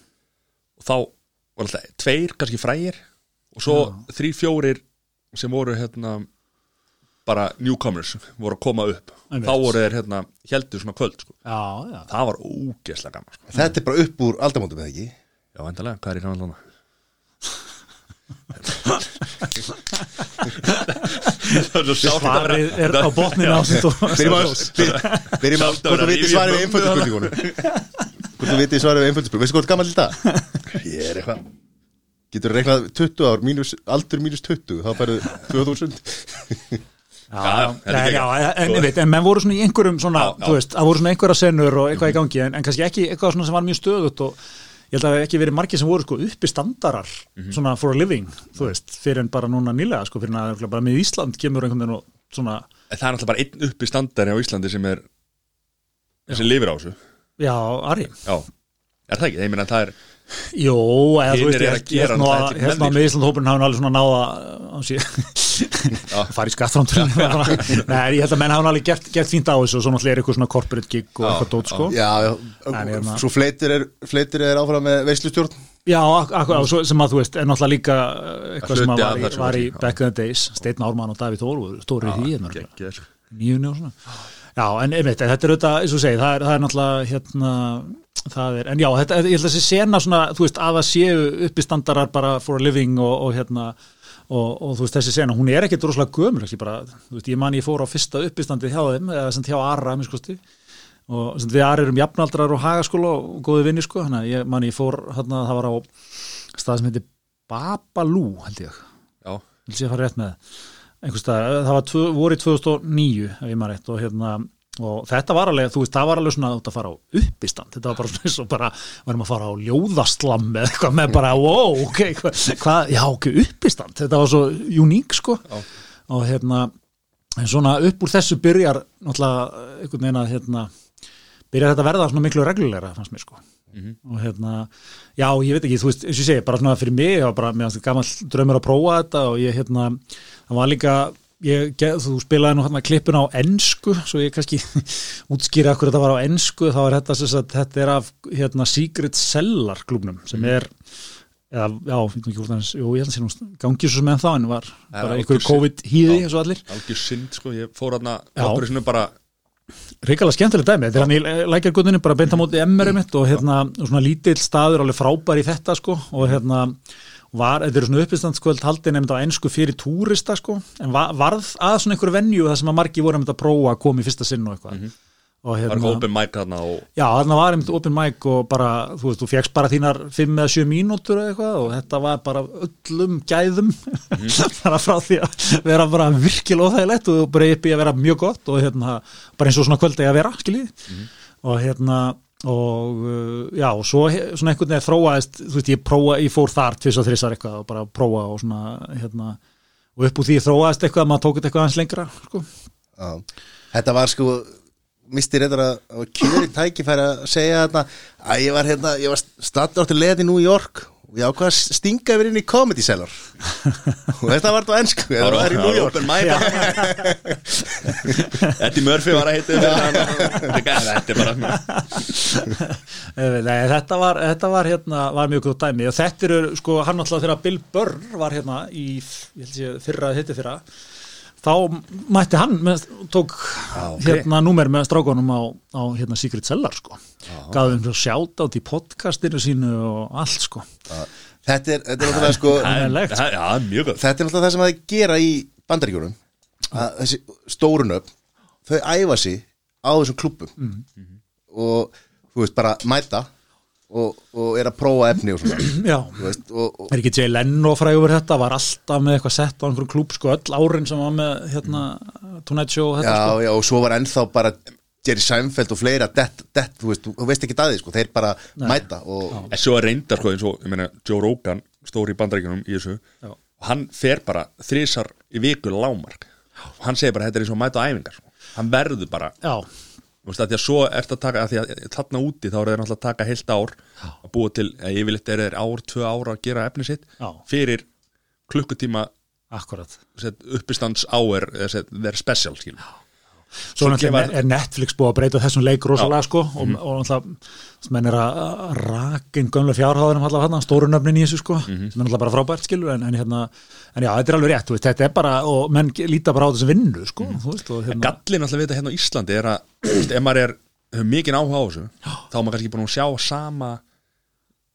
og þá var alltaf tveir kannski frægir og svo þrý fjórir sem voru hérna bara newcomers voru að koma upp Einmitt. þá voru þeir hérna heldur svona kvöld sko. já, já. það var ógeðslega gaman sko. Þetta er bara upp úr aldamótum eða ekki já, endalega, hvað er í náðan Það [laughs] Svarið er á botninu á sitt og Byrjum að Hvort þú viti svarið við einföldu spurningunum Hvort þú viti svarið við einföldu spurningunum Veistu er gammal dag? Ég er eitthvað Getur reiknað 20 ár mínus, Aldur mínus 20 Þá færðu 2000 Já, Já, já, þetta en, en, veit, en menn voru svona í einhverjum svona, þú veist, það voru svona einhverja senur og eitthvað í gangi, en, en kannski ekki eitthvað svona sem var mjög stöðut og ég held að það hef ekki verið margir sem voru sko uppi standarar Mhm. svona for a living, þú veist, fyrir en bara núna nýlega, sko, fyrir en bara með Ísland kemur einhvern veginn og svona, En Það er náttúrulega bara einn uppi standari á Íslandi sem er sem lifir á þessu já, Ari Já, er það ekki? Ég meina það er Jó, eða þú veist, ég að held- það að, til ég held nú að menning, með Ísland hópurinn hafa alveg svona náða sér [laughs] fara í skattframturinn [laughs] Nei, ég held að menn hafa alveg gert, fínt á þessu og svo náttúrulega er eitthvað svona corporate gig og eitthvað dót, sko. Já, hérna- Svo fleitir er, er áfram með veislustjórn. Já, sem að þú veist, er náttúrulega líka uh, eitthvað sem að var, í, back in the days Steinn Ármann og Davíð Þór voru stóri í því hérna, þessu. nýjunni og svona Já, en einmitt, þetta er auðvitað, eins og þú segir, það það er náttúrulega hérna, það er, en já, þetta, ég held að þessi sena svona, þú veist, að það séu uppistandarar bara for a living og, og hérna og, og þú veist, þessi sena, hún er ekkert rosalega gömur, ekki bara, þú veist, ég man ég fór á fyrsta uppistandið hjá þeim, eða sem hjá Arra, minn skosti og sem við Arra erum jafnaldrar og hagaskóla og góði vinni, sko, þannig að ég man ég fór, hérna, það var á stað sem heitir Babalú, held ég. Já, vil sé að fara rétt með einhvers stað, það var tvö, voru í 2009 ef ég maður rétt og hérna og þetta var alveg, þú veist, það var alveg svona að fara á uppistand, þetta var bara svona eins og bara varum að fara á ljóðaslam með eitthvað með bara, wow, ok, hvað, hva, já, ok, uppistand, þetta var svo uník, sko, Já. og hérna en svona upp úr þessu byrjar náttúrulega, einhvern veginn að hérna, byrjar þetta að verða svona miklu reglulegra fannst mér, sko. Og hérna, já, ég veit ekki, þú veist, eins og ég segi, bara svona fyrir mig, ég var bara, þetta gammal draumur að prófa þetta og ég, hérna, það var líka, ég, þú spilaði nú hérna klippun á ensku, svo ég kannski [laughs] útskýra akkur þetta var á ensku, þá er þetta, sem sagt, þetta er af, hérna, Secret Cellar klubnum, sem er, eða, já, jú, ég held að sé nú, gangi svo enn þá, en var bara einhverju synd. COVID-hýði, Já. eins og allir. algjör synd sko Ég fór hann að Já. Operationum bara Ríkala skemmtilegt dæmi, þetta er hann í lækjargötunni bara beint á móti MR mitt og hérna svona lítill staður, alveg frábær í þetta sko og hérna var, þetta er svona uppistandskvöld haldið nefnd á ensku fyrir túrista sko, en va varð að svona einhverju venju það sem að margi voru nefnd að prófa að koma í fyrsta sinn og eitthvað. Og Var hérna, eitthvað open mic þarna og já, þarna var einmitt open mic og bara, þú veist, þú fegst bara þínar 5 eða 7 mínútur eitthvað og þetta var bara öllum gæðum. [laughs] Bara frá því að vera bara virkilega óþægilegt og í að vera mjög gott og hérna, bara eins og svona að skiljið og uh, já, og svo svona einhvern veginn þróaðist, þú veist, ég prófa, ég fór þar tvis og þrisar eitthvað og bara prófa og svona, hérna og upp úr því þróaðist eitthvað að maður tók þetta eitthvað aðeins lengra, sko Já. Þetta var sko misti reyndar að kjöri tækifæri að segja þarna að ég var hérna, ég var stattur áttur leiðin í New York og ég ákvað að stinga yfir inn í comedy cellar? Og þetta var þetta á ennsku það var í New York. mic. [laughs] Eddie Murphy var að heita Þetta er bara Nei, þetta var, þetta var hérna var mjög góð dæmi. Og þetta eru sko hann alltaf þegar Bill Burr var hérna í, ég held ég fyrra hitti fyrra þá mætti hann með, tók ok. hérna númer með strákonum á, á hérna Secret Cellar sko. Gaf þeim svo sjátt átt í podcastinu sínu og allt sko. Þetta er, þetta er náttúrulega sko [laughs] sko. Þetta er náttúrulega það sem það gera í bandaríkjunum. Að þessi stórunöfn þau æfa sig á þessum klubbum. Mhm. og þú veist bara mæta og, og er að prófa efni og svona. [clears throat] Já. Þú veist, og, og, Er ekki Jay Leno frægur þetta, var alltaf með eitthvað sett á einhverjum klúb, sko, öll árin sem var með hérna, Tonight Show og þetta, já, sko. já, og svo var ennþá bara Jerry Seinfeld og fleira dett, dett, þú veist, þú veist ekki daði sko, þeir bara mæta og En svo er reyndar sko eins og, ég meina, Joe Rogan stóri í bandaríkjunum í þessu Já. og hann fer bara þrísar í viku lámark og hann segir bara þetta er eins og að mæta á æfingar. Sko. hann verður bara, Já, veist, að því að svo ert að taka, að því að þarna úti þá er þeir náttúrulega að taka heilt ár að búa til, að yfirleitt er þeir ár, tvö ár að gera efni sitt Já. fyrir klukkutíma uppistands áer, þeir special skilum. Svo náttúrulega er Netflix búið að breyta þessum leik rosalega, sko, og, Mhm. og náttúrulega, menn er að raka inn gömlega fjárháðunum allavega hann, stórunöfnin í þessu, sko, Mhm. sem er náttúrulega bara frábært, skilur, en, en hérna, en já, þetta er alveg rétt, veist, þetta er bara, og menn ge- líta bara á þessu vinnu, sko, þú veist, og En hérna, gallin alltaf við þetta hérna á Íslandi er að ef maður er, mikið áhuga á þessu þá er maður kannski búin að sjá sama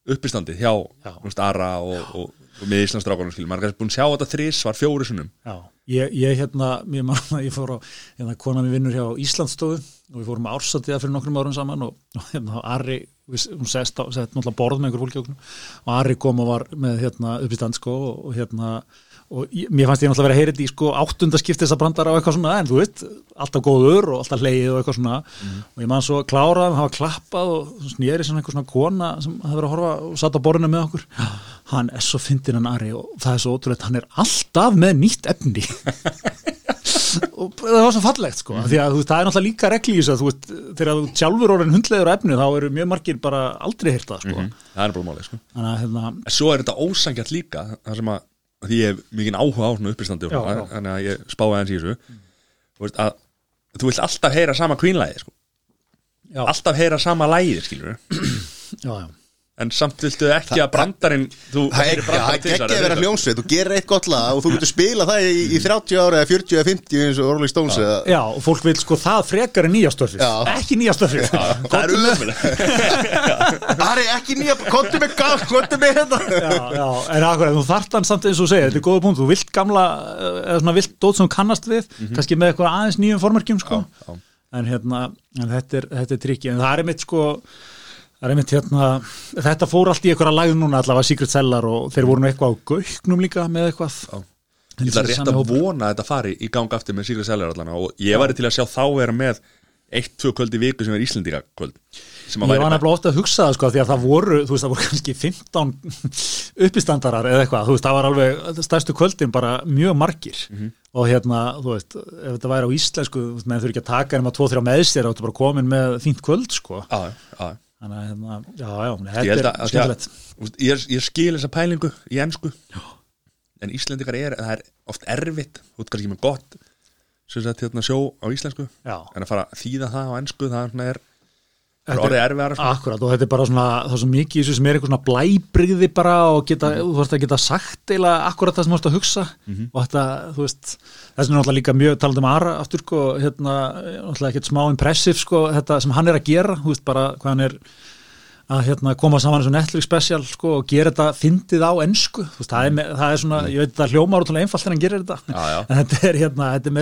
uppistandi hjá Já. veist, Ara og og með Íslandsdrákanum skilur, maður er kannski búin að sjá þetta þrís var fjóri sunnum Já, ég, ég hérna, mér manna, ég fór á, hérna, kona mér vinnur hjá Íslandsstofu og við fórum ársatiða fyrir nokkrum árum saman og, og hérna, Ari, hún sett náttúrulega borð með einhver fólki okkur og Ari kom og var með, hérna, upp í stand, sko, og, og hérna, og ég, mér fannst ég náttúrulega vera að heyra þetta í, sko, áttundaskipti þess að brandara og eitthvað svona, en þú veist, alltaf góður og alltaf leið og eitthvað svona. Og ég man svo klárað, hafa klappað og snýri sem einhver svona kona sem hafði verið að horfa og satt á borðinu með okkur. Hann er svo fyndin hann Ari og það er svo ótrúlegt, hann er alltaf með nýtt efni. [laughs] Og það var svo fallegt sko því að þú veist, það er náttúrulega líka regli í þessu að þú veist, þegar þú sjálfur orðin hundlegur efni þá eru mjög margir bara aldrei heyrt það sko. Það er bara málið sko. hérna, en svo er þetta ósangjart líka það sem að því ég hef mikið áhuga á svona já. þannig að ég spáði aðeins í þessu þú veist að þú vilt alltaf heyra sama kvínlægi sko. alltaf heyra sama lægið skilur já, já en samt viltu ekki að brandarinn þú Það er ekki að vera hljómsveit, þú gerir eitt gott lag og þú getur spila það í, í 30 ára eða 40 eða 50 eins og Rolling Stones eða Já, og fólk vil sko það frekar en nýja stöfið Já. ekki nýja stöfið það er [laughs] ekki nýja, kontu mig gaf, kontu mig hérna. Já, já, en akkurat, þú þart hann samt eins og þú segir, þetta er góða punkt, þú vilt gamla eh, eða svona vilt dót sem þú kannast við kannski með eitthvað aðeins nýjum formerkjum sko. já. en hérna, en þetta er, þetta er trikki, en það er einmitt sko það er einmitt hérna þetta fór allt í að lagðu núna allavega Secret Cellar og þeir voru nú eitthvað á gauknum líka með eitthvað. Já. ég ætla rétt að vona að þetta fari í gang aftur með Sigurður Seljar allan og ég væri til að sjá þá vera með eitt, tvö kvöld í viku sem er Íslendinga kvöld að Ég var nefnilega ofta að hugsa það sko því að það voru, þú veist, það voru kannski 15 [laughs] uppistandarar eða eitthvað, þú veist, það var alveg stærstu kvöldin bara mjög margir. Og hérna, þú veist, ef þetta væri á íslensku, þú veist, menn þurfi ekki að taka nema 2-3 með sér, þá ertu bara komin með fínt kvöld sko, Já, já, þannig að hérna, já, já, þetta er skemmtilegt. ég, ég skil þessa pælingu í ennsku en Íslendingar er, það er oft erfitt þú ert kannski með gott sagt hérna sjó á íslensku. Já. en að fara að þýða það á ennsku það er svona er, orðið erfiðar sko. Akkurat og þetta er bara svona, það er svo mikið í þessu sem er eitthvað svona blæbrigði bara og geta, þú veist að geta sagt eila akkurat það sem þú ert að hugsa. Og þetta, þú veist, þess er náttúrulega líka mjög talandi um Ara aftur sko, hérna, náttúrulega ekkert smá impressive sko, þetta sem hann er að gera, þú veist bara hvað hann er að hérna, koma saman eins og Netflix special sko, og gera þetta fyndið á ensku. Þú veist, það, er, me- það er svona, ég veit þetta hljómar útrúlega einfalt en hann gerir þetta, Já, já. en þetta er hérna, þetta er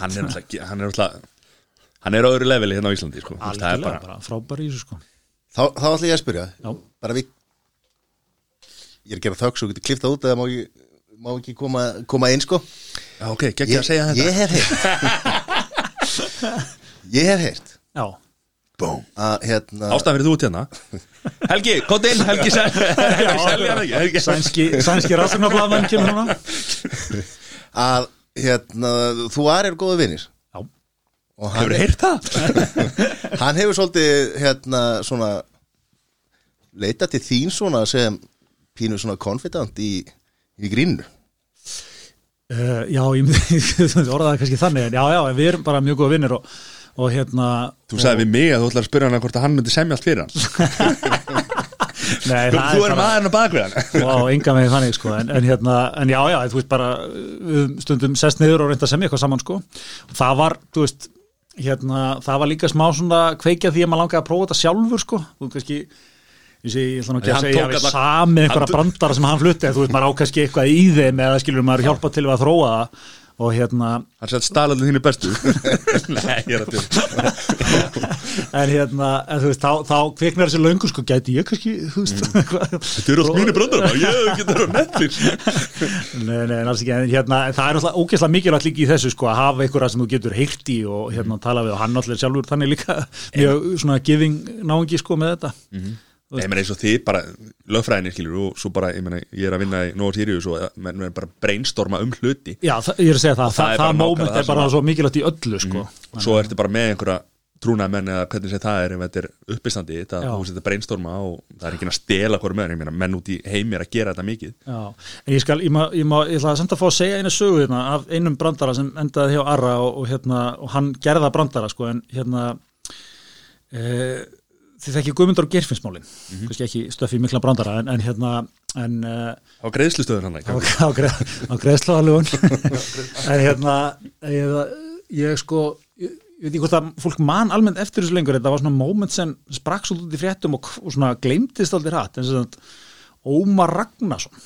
hann er alltaf hann er alltaf hann er á öðru leveli hérna á Íslandi sko. Er algjörlega, bara, bara frábær í þessu sko. Þá, þá ætla ég að spyrja. Já. Bara við Ég er að gera þögg svo getur kliftað út eða má, ég, má ekki koma, koma inn sko? Já, ok, ekki að segja þetta. ég hef heyrt. [laughs] Ég hef heyrt. Já, að hérna ástæðan fyrir þú út hérna. Helgi, kótt inn, [laughs] Helgi sænski, sænski rannsóknarblaðmenn kemur núna. Að hérna, þú aðrir góðu vinnir Já, og Hefur heyrt það? [laughs] hann hefur svolítið hérna svona leita til þín svona sem pínu svona confident í, í grínu. Uh, já ég myndi [laughs] orðaði kannski þannig en já, já, við erum bara mjög góða vinnir og, og hérna Þú sagði við mig að þú ætlar að spyrja hann hvort að hann myndi semja allt fyrir hann [laughs] nei, Þú, þú er maðurinn á bakvið hann. Og enga með þannig sko. En, en hérna, en já, já, þú veist bara stundum sest niður og reynda að semja eitthvað saman sko. Og það var, þú veist hérna, það var líka smá svona kveikja því að maður langaði að prófa þetta sjálfur sko. Þú kannski ég ég ætla nú ekki að segja að við samið einhverja brandara sem hann flutti, þú veist, maður á kannski eitthvað í þeim eða skilur maður hjálpa til að þróa það og hérna, Hann sett stalalinn þínu bestu [laughs] Nei, ég er að tjóða en hérna en þú veist, þá, þá kviknar þessi löngu sko, gæti ég kannski, þú veist mm. Þetta eru allt mínir brandar Ég getur á Netflix. Nei, nei, en alls ekki, en hérna, það er náttúrulega ógeðslega mikilvægt líka í þessu sko að hafa einhverja sem þú getur heyrt í og hérna tala við. Og hann náttúrulega sjálfur þannig líka [laughs] mjög svona giving náungi sko með þetta Nei, menn eins og þið bara lögfræðinir skilur og svo bara, ég meina, ég er að vinna í Nóa Sirius og menn er bara brainstorma um hluti. Já, ég er að segja það, það það, það, nákvæmlega er bara svo mikilvægt í öllu sko. Og svo ertu bara með einhverja trúnaðmenn eða hvernig sé það er ef þetta er uppistandi þetta, þú þetta brainstorma og það er ekki að stela hverju með ég meina, menn út í heimi er að gera þetta mikið. Já, en ég skal, ég, má, ég, má, ég ætla samt að fá að segja einu sögu hérna af einum brandara sem endaði hjá Arra og, og hérna, og hérna þið þekki Guðmundur og Geirfinnsmálin. Mhm. kannski ekki stöffi mikla brandara en, en hérna en uh, á greiðslustöður hann ekki? á, á greiðslaðalugun [laughs] en hérna ég, ég sko ég, ég veit ekki hvort að fólk man almennt eftir þessu lengur, þetta var svona moment sem sprakk svolítið út í fréttum og, og svona gleymdist aldrei rætt, en sagt Ómar Ragnarsson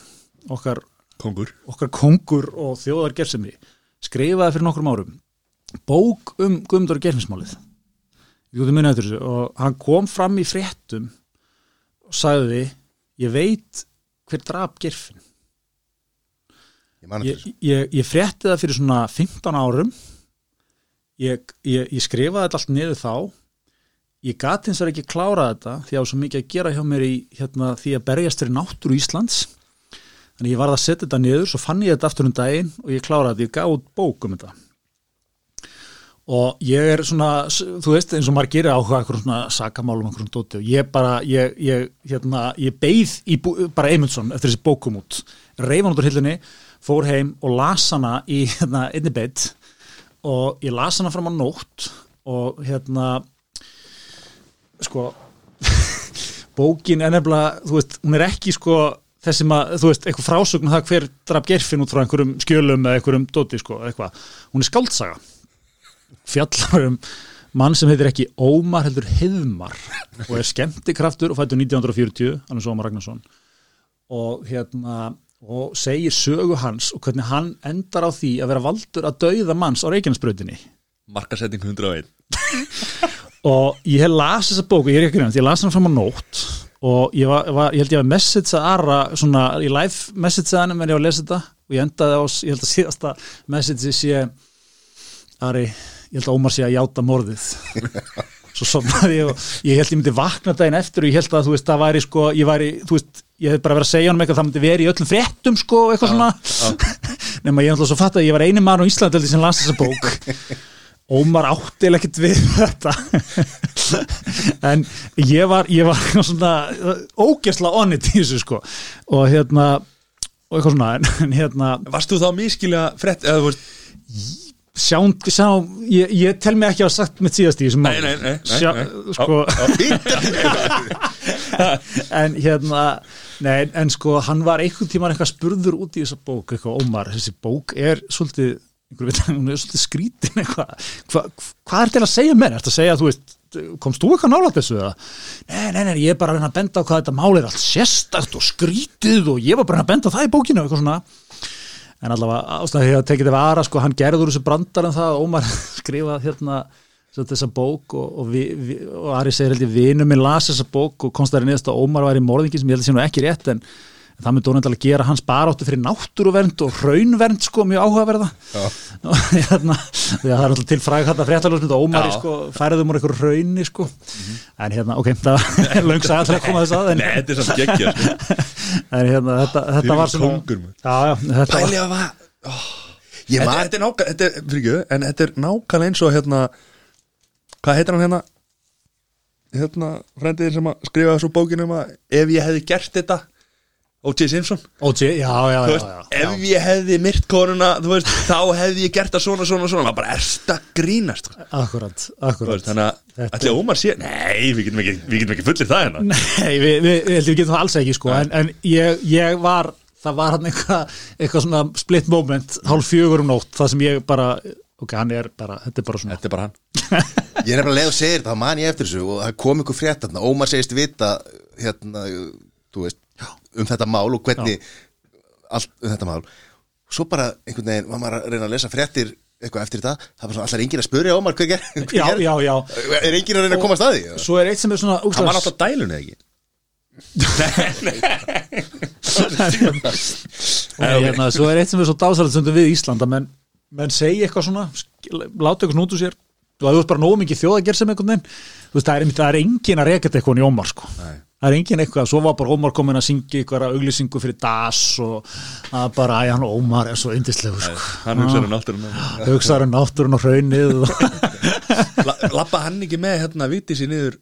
okkar, kongur okkar kongur og þjóðar gerðsemi, skrifaði fyrir nokkrum árum bók um Guðmundur og gerfinsmálið gúti minna eftir þessu. Og hann kom fram í fréttum og sagði ég veit hver drap gerfin Ég ég, ég, ég frétti það fyrir svona 15 árum. Ég, ég, ég skrifaði þetta allt niður þá. Ég gat hins vegar ekki klárað þetta því að ég á svo mikið að gera hjá mér í hérna, því að berjast fyrir náttúru Íslands. Þannig ég varð að setja þetta niður svo fann ég þetta aftur um daginn og ég kláraði þetta, ég gaf út bók um þetta og ég er svona þú veist eins og maður gerir áhuga eitthvað svona sakamálum eitthvað dóti og ég bara ég, ég, hérna, ég beið í bú, bara Eymundsson eftir þessi bókum út. Reif hann út úr hillunni, fór heim og las hana í hérna, einni beitt og ég las hana fram á nótt og hérna sko [laughs] bókin er nefnilega, þú veist, hún er ekki sko þessi maður, þú veist, eitthvað frásögn um það hver draf gerfin út frá einhverjum skjölum eða einhverjum dóti, sko, eitthvað. Hún er skáldsaga fjallar um mann sem heitir ekki Ómar heldur Heiðmar og er skemmtikraftur og fættur 1940 hann er svo Ómar Ragnarsson. Og hérna og segir sögu hans og hvernig hann endar á því að vera valdur að dauða manns á Reykjanesbrautinni. Markasetting 101 [laughs] og ég hef lasið þessa bóku, ég er ekki nefnt, ég las hana fram á nótt og ég, var, var, ég held ég að message að Ara svona, í live message að hann en ég var að lesa þetta og ég endaði á, ég held að síðasta message sé Ari, ég held að Ómar sé að játa morðið. [laughs] Svo somnaði ég og ég held ég myndi vakna daginn eftir og ég held að þú veist, það væri sko, ég væri, þú veist ég hef bara verið að segja honum eitthvað, það myndi verið í öllum fréttum sko, eitthvað svona. [laughs] nema ég ætla svo fatt að ég var eini mann á Íslandi sem las þessa bók. [laughs] Ómar áttil ekkert við þetta. En ég var ég var svona ógesla onnit í þessu sko. Og hérna og eitthvað svona en, hérna Varst þú þá miskilja frett eða þú veist sján, sjá, ég, ég tel mig ekki að hafa sagt mitt síðast í þessum nei. sko, [laughs] en hérna nei, en sko, hann var einhvern tíman eitthvað spurður út í þessa bók, eitthvað Ómar þessi bók er svolítið veit, er svolítið skrítin eitthvað Hva, hvað er til að segja mér? Er þetta að segja, þú veist, komst þú eitthvað nálægt þessu? eða? Nei, nei, nei, ég er bara að reyna að benda á hvað þetta mál er allt sérstakt og skrítið og ég var bara að að benda á það í bókinu eitthvað svona en allavega ástæði að tekið þetta vara sko, hann gerður þessu brandar en það Ómar [laughs] skrifað hérna þessa bók og, og, vi, vi, og Ari segir held ég vinur minn las þessa bók og konstaði neðast að Ómar væri morðingi sem ég held að sé nú ekki rétt en það myndi ónefndalega gera hans baráttu fyrir náttúruvernd og raunvernd sko mjög áhugaverða [laughs] og hérna, því að það er alltaf til fræg hægt að fréttaljóðsmynd og Ómari Já. sko færiðum úr einhverju rauni sko en hérna, ok, [laughs] það er löng sagði alltaf að koma þess að en, Nei, þetta er samt geggja sko. [laughs] en hérna, þetta, þetta var svona kóngur, maður. já, já, þetta var Pæli að var Ég man þetta er nákvæmlega, þetta er, fyrir ekki, en þetta er nákvæmlega eins og hérna, hvað heitir hann hérna, hérna, frendiðin sem að skrifa þessu bókinu um að ef ég hefði gert þetta, O.J. Simpson, OG, já, já, þú já, veist, já, ef ég hefði myrt konuna, þú veist, þá hefði ég gert það svona, svona, svona, maður bara erst að grínast, sko. akkurat, Þú akkurat veist, þannig að, Þetta- ætli Ómar sé, nei, við getum ekki, við getum ekki fullir það hérna. Nei, við, við, við, við getum það alls ekki sko, en, en ég, ég var það var hann eitthvað eitthva svona split moment, hálf fjögur um nótt það sem ég bara, ok, hann er bara þetta er bara svona, Þetta er bara hann. [laughs] Ég er nefnilega leið og segir þetta, þá man ég eftir þessu og það kom ykkur frétt þarna, Ómar segist vita hérna, þú veist um þetta mál og hvernig allt um þetta mál svo bara einhvern veginn, var maður að reyna að lesa fréttir eitthvað eftir þetta, það var svona allar enginn að spurja Ómar hvað ger, [laughs] hvað já, ger? já, já er enginn að reyna að komast að því? svo er eitt sem er svona Hann var úkslega, alltaf dælunni, ekki? Nei, [laughs] hérna, svo er eitt sem er svo dásalegt við Ísland að menn, menn segja eitthvað svona láta eitthvað snútu sér og að þú veist bara nóg mikið þjóðagerð sem einhvern veginn þú veist, það er, einmitt- það er engin að reka þetta eitthvað í Ómar sko. Nei. Það er engin eitthvað, svo var bara Ómar komin að syngja eitthvað auglýsingu fyrir DAS og að bara, æ, hann Ómar er svo yndislegur sko. Hann hugsaður um náttúruna. hugsaður um náttúrun og hraunið Lappa [laughs] hann ekki með hérna Vítis í niður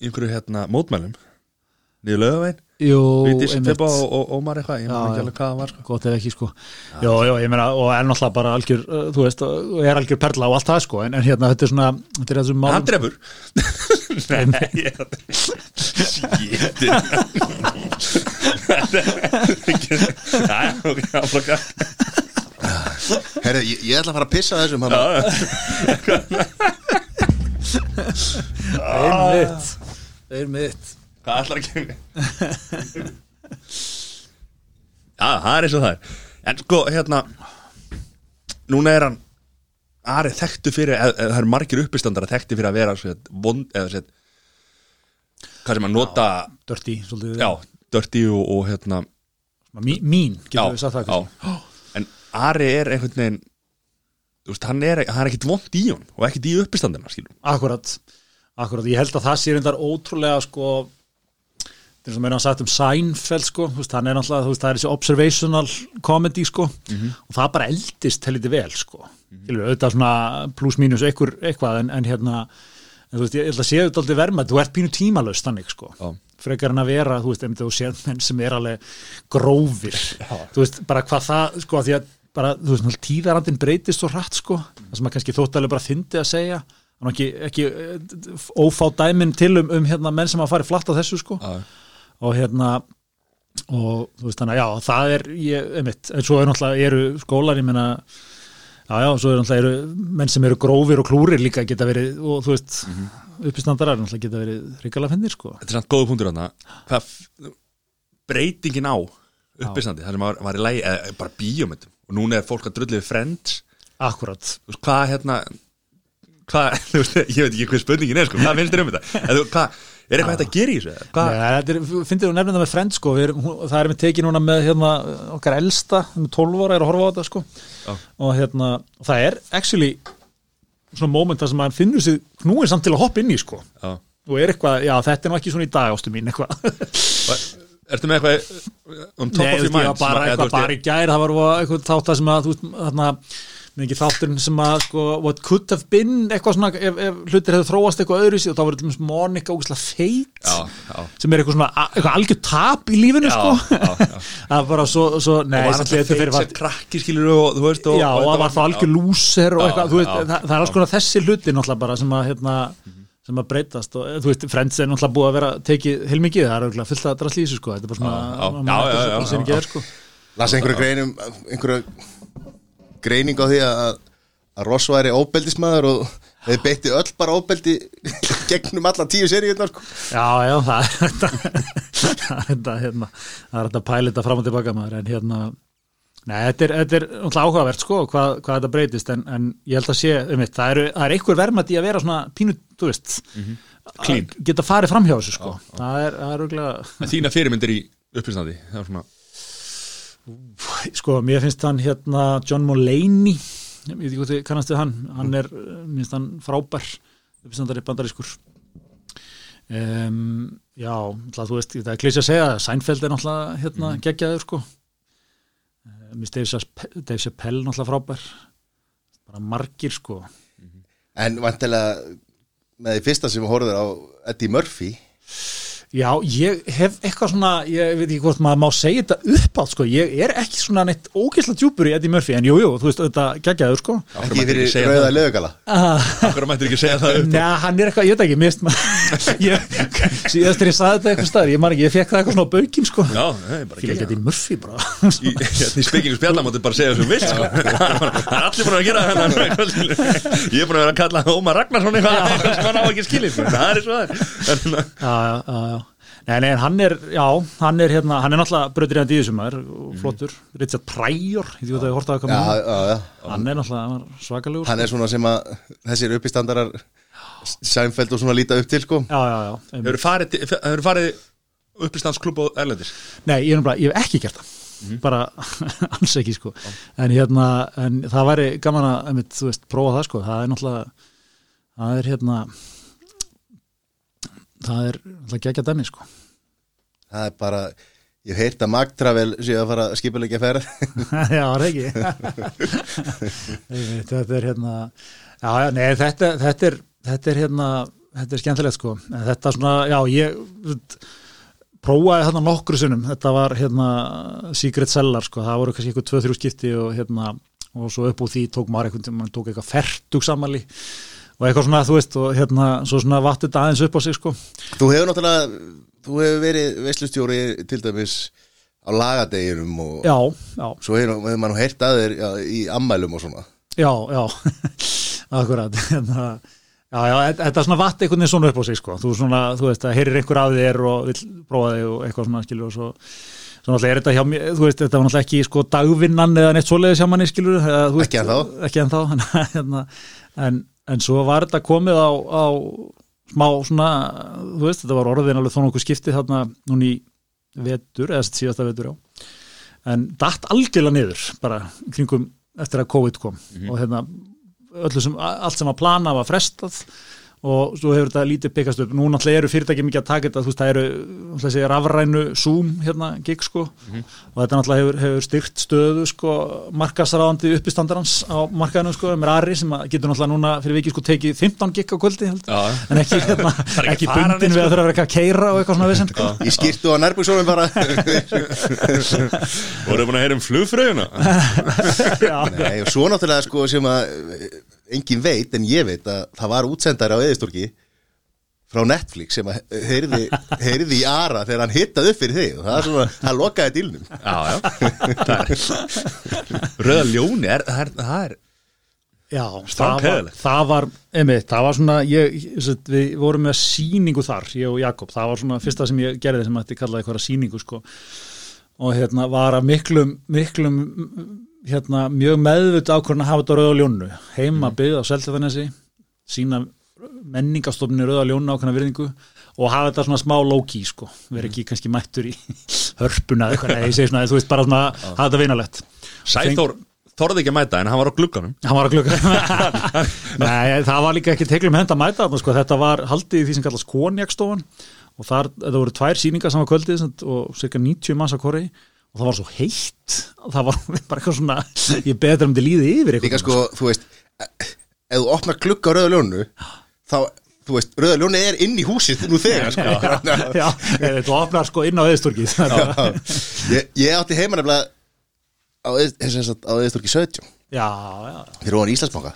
einhverju hérna mótmælum niður lögavein Jú, Vítis, einmitt. Fibba og, og Ómar eitthvað ég maður ekki alveg hvað það var sko. gott ef ekki sko. Já, já, ég meina, og er náttúrulega bara algjör uh, þú veist, og er algjör perla og allt það sko. En, en hérna, þetta er svona, þetta er þessum málum Hann drefur [laughs] Nei ég- Jæja, ok, áflokka Herri, ég, ætla að fara að pissa þessum hann. Einmitt. Einmitt Hvað ætlar að gera? Já, það er eins og það er En sko, hérna Núna er hann Ari þekktu fyrir, eða, eða það eru margir uppistandara þekktu fyrir að vera svo, vond, eða sér hvað sem að nota Dirty, svolítið já, dirty og, og hérna Mí, Mín, getur við sagt það kannski. já. en Ari er einhvern veginn þú veist, hann er, hann er ekkit vond í hún og ekkit í uppistandina, skilur Akkurat, akkurat, ég held að það sé reyndar ótrúlega sko það er sem meina að sagt um Seinfeld sko. Veist, hann er þú veist, það er þessi observational comedy sko. Og það bara eldist helviti vel sko. Mm -hmm. auðvitað svona pluss mínus eitthvað en, en hérna en, veist, ég held að sé auðvitað aldrei verma þú ert pínu tímalaust þannig sko. Já. frekar en að vera, þú veist, ef þú sér menn sem er alveg grófir. Þú veist, bara hvað það, sko, því að bara, þú veist, tíðarandin breytist svo hratt sko, það sem að kannski þóttalega bara fyndi að segja. Ekki, ekki eh, ófá dæmin til um, um hérna menn sem að fara flatt á þessu sko. Já. Og hérna og þú veist þannig að já, það er ég, einmitt, en svo er náttúrulega eru skólar, ég meina já, já, svo er náttúrulega eru menn sem eru grófir og klúrir líka geta verið, og þú veist mm -hmm. uppistandarar náttúrulega geta verið hrikalega fennir sko. Þetta er samt góða punktur þarna. Breytingin á uppistandi, það sem var, var í lægi eða bara bíómyndum. Og núna er fólk að drullið friends. Akkurat, veist, hvað hérna hvað, [laughs] veist, ég veit ekki hvað spurningin er sko, hvað finnst þér um þetta? Eða, hvað, er eitthvað hægt að gera í þessu Nei, þetta er, finnir þú nefnir það með frend sko, erum, hún, það er með tekið núna með hérna, okkar elsta, með 12 ára er að horfa á þetta sko. Já. og hérna, það er actually svona moment þar sem maður finnur sig knúin samt til að hoppa inn í sko. Já. Og er eitthvað, já þetta er nú ekki svona í dag ástu mín eitthvað. Ertu með eitthvað um top Nei, of your mind? var bara að- eitthvað bara í gær, það var eitthvað þátt það sem að, þú veist, þarna ekki þátturinn sem að, sko, what could have been eitthvað svona, ef, ef hlutir hefur þróast eitthvað öðru og þá var þetta um Monika ógæslega feit Já, já. sem er eitthvað svona, eitthvað algjör tap í lífinu, Já, sko. [laughs] það var bara svo, svo nei, og var alltaf feit sem krakki skilur og þú veist og, já, og það var þá algjör lúser og eitthvað, þú veist, já, það, það er alls konar þessi hluti náttúrulega bara sem að, hérna sem að breytast og þú veist, Friends er náttúrulega búið að vera tekið heilmikið, það er auðvitað fullt að drasla í þessu sko, þetta er bara svona Já, já, maður já, mætir já, svo já, bara sem já, ekki er, sko. Las einhverju greinum einhverju greining á því að að Ross væri óbeldismæður og þeir beitti öll bara óbeldi [laughs] gegnum alla tíu seríunar sko. Já, já, það er þetta er hérna það er þetta pæli þetta fram og tilbaka maður en hérna, nei, þetta er, þetta er áhugavert sko, hvað, hvað þetta breytist en, en ég held að sé, um mitt, það er, það er einhver verðmætt í að vera svona pínu, þú veist Clean. að geta farið fram hjá þessu sko það er, það er auðvitað, Þína fyrirmyndir í uppistandi Það er svona sko, mér finnst hann hérna John Mulaney. Ég veit ekki hvað þið kannast við hann. Hann er, eh, mér finnst hann frábær uppstandari bandarískur. Um, já, náttúrulega, þú veist það er klísi að segja, Seinfeld er náttúrulega hérna Mhm. geggjaður sko. Mér finnst Dave Chappelle- náttúrulega frábær. Bara margir sko. En vantilega með því fyrsta sem við horfður á Eddie Murphy Já, ég hef eitthvað svona, ég veit ekki hvort maður má segja þetta uppátt, sko, ég er ekki svona neitt ógeðslega djúpur í Eddie Murphy, en jú, jú, þú veist, þetta geggjaður, sko. Ekki fyrir rauða það? lögala Ah, Akkur mættir ekki segja það upp Njá, hann er eitthvað, ég veit ekki, mist maður, [laughs] ég, síðast þegar ég saði þetta eitthvað staðar, ég man ekki, ég fekk það eitthvað svona á baukin, sko. Já, nei, bara Fíla ekki ekki Eddie Murphy, bara. Í, hérna, í spekingum spjallamóti bara segja þessum vilt Nei, nei, en hann er, já, hann er hérna, hann er náttúrulega bröður í hann dýðisum maður, og flottur, Richard Pryor, ég veit að ég horta að koma, já, já. hann er náttúrulega hann var svakalegur, hann er svona sem að þessir uppistandarar Seinfeld og svona líta upp til sko. Já, já, já. Hefur farið, til- hefurðu farið uppistandsklub og erlendis? Nei, ég, er nefnilega- ég hef ekki gert það. Bara [laughs] alls ekki sko. En hérna, en það væri gaman að einmitt, þú veist, prófa það sko. Það er náttúrulega það er hérna það er náttúrulega geggja dæmi sko það er bara, ég heyrt að Magtravel séu að fara að skipulegja ferð. [laughs] Já, það er ekki [laughs] þetta er hérna já, já, nei, þetta, þetta er þetta er hérna, þetta er skemmtilegt sko. En þetta svona, já, ég prófaði þarna nokkru sinnum. Þetta var hérna Secret Cellar sko, það voru kannski eitthvað 2-3 skipti og hérna, og svo upp úr því tók maður eitthvað, maður tók eitthvað fertug sammali og eitthvað svona, þú veist, og hérna svo svona vattið aðeins upp á sig sko. Þú hefur náttúrulega, þú hefur verið veislustjóri til dæmis á lagadeginum og já, já, svo hefur, maður heyrt að þér já, í ammælum og svona já, já [laughs] akkurat hérna, Já, já, þetta- er svona vatt einhvern veginn svona upp á sig sko. þú, svona, þú veist, það heyrir einhver af þér og vill prófa þig og eitthvað svona skilur og svo, svo náttúrulega er þetta hjá mér þú veist, þetta var náttúrulega ekki sko dagvinnan eða neitt svoleiðis hjá manni skilur þú Ekki ennþá. ekki ennþá en, [laughs] hérna, en, en svo var þetta komið á, á smá svona, þú veist, þetta var orðin alveg þó nokkuð skiptið þarna núna í vetur, eða síðasta vetur á en datt algjörlega niður bara kringum eftir að COVID kom. Og hérna sem, allt sem var plana var frestað og svo hefur þetta lítið byggast upp. Nú náttúrulega eru fyrirtæki mikið að taka þetta þú veist það eru segja rafrænu Zoom hérna gig sko. Og þetta náttúrulega hefur, hefur styrt stöðu sko markasræðandi uppistandarans á markaðinu sko með Ari sem að getur náttúrulega núna fyrir vikið sko tekið 15 gig á kvöldi held. Já. en ekki, hérna, [laughs] ekki ekki bundin við að þurfa að vera eitthvað að keira og eitthvað svona við sko. Í skýrtu og nærbúksónum bara. [laughs] Voru búin að heyra um flugfröðuna [laughs] Já, Nei, og svo náttúrulega sko sem að engin veit en ég veit að það var útsendari á eðistorki frá Netflix sem að heyrði, heyrði í Ara þegar hann hittað upp fyrir þig. Og það er svona, það lokaði er- rauða ljóni er, það er, það er Já, það var, það var einmitt, það var svona ég, ég, við vorum með síningu þar ég og Jakob, það var svona fyrsta sem ég gerði sem ætti kallaði eitthvað síningu sko. Og hérna var að miklum miklum hérna mjög meðvut ákvörðin að hafa þetta á rauða ljónu. Heima Mhm. byggð á Seltjarnesi sína menningastofninu rauða ljónu ákvörðina virðingu og hafa þetta svona smá low-key sko, vera ekki kannski mættur í [laughs] hörpuna eða eitthvað, ég segi svona, þú veist bara svona hafa þetta vinalegt. Sæþór þorði ekki að mæta en hann var á glugganum. Hann var að klukka [laughs] [laughs] Nei, það var líka ekki teklum hend að mæta sko. þetta var haldið í því sem kallast konjakstofan og þar, þetta voru tvær sýningar saman kvöldið og cirka 90 manns að kori og það var svo heitt. Það var [laughs] bara eitthvað svona ég betur um til líði yfir Líka eitthvað sko, þú veist ef þú opnar glugga á rauða ljónu þá, þú veist, rauða ljónu er inn í húsið nú þegar sko. [laughs] Já, ef þú opnar sko inn á eðstorkið ég, ég átti heima nefnilega á, eðistorki 17 Já, já, fyrir ofan Íslandsbanka.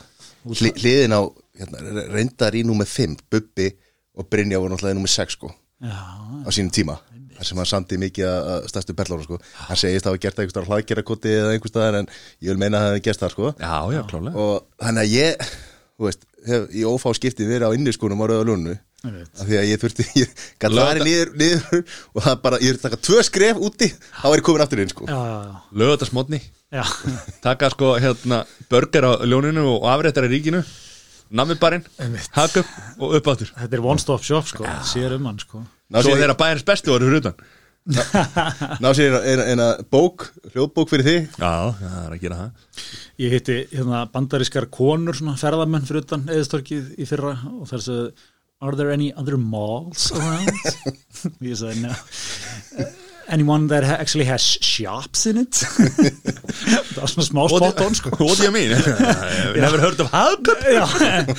Hli, hliðin á, hérna, reyndar í númer 5 Bubbi og Brynja voru náttúrulega í númer 6 sko, já, á sínum tíma þar sem hann samdi mikið að að stærstu berlónu sko. hann segist að hafa gert staðar hlaðgerakoti eða einhvers staðar en ég vil meina að það hefði gert það sko. já, já, klálega og þannig að ég þú veist, hef í ófá skipti verið á inniskunum á veit. af því að ég þurfti, ég gæti Lögða- farið niður, niður og það bara, ég þurfti að taka tvö skref úti þá er ég komin aftur inn sko. Já, já, lögatarsmotni já. [laughs] taka sko hérna börgar á ljóninu og afréttar í ríkinu. Nammibarinn, haka upp og upp áttur Þetta er one stop shop sko, sér um hann sko ná svo þeirra bæjarins bestu voru fyrir utan. Ná sér eina, eina bók hljóðbók fyrir þig? Já, það er að gera það. Ég hitti hérna bandarískar konur svona ferðamenn fyrir utan eðistorkið í fyrra og þar sagði Are there any other malls around? [laughs] Ég sagði no Anyone that ha- actually has shops in it? [laughs] það var svona smá spot on sko [laughs] what do you mean? [laughs] never heard of hagköp Já,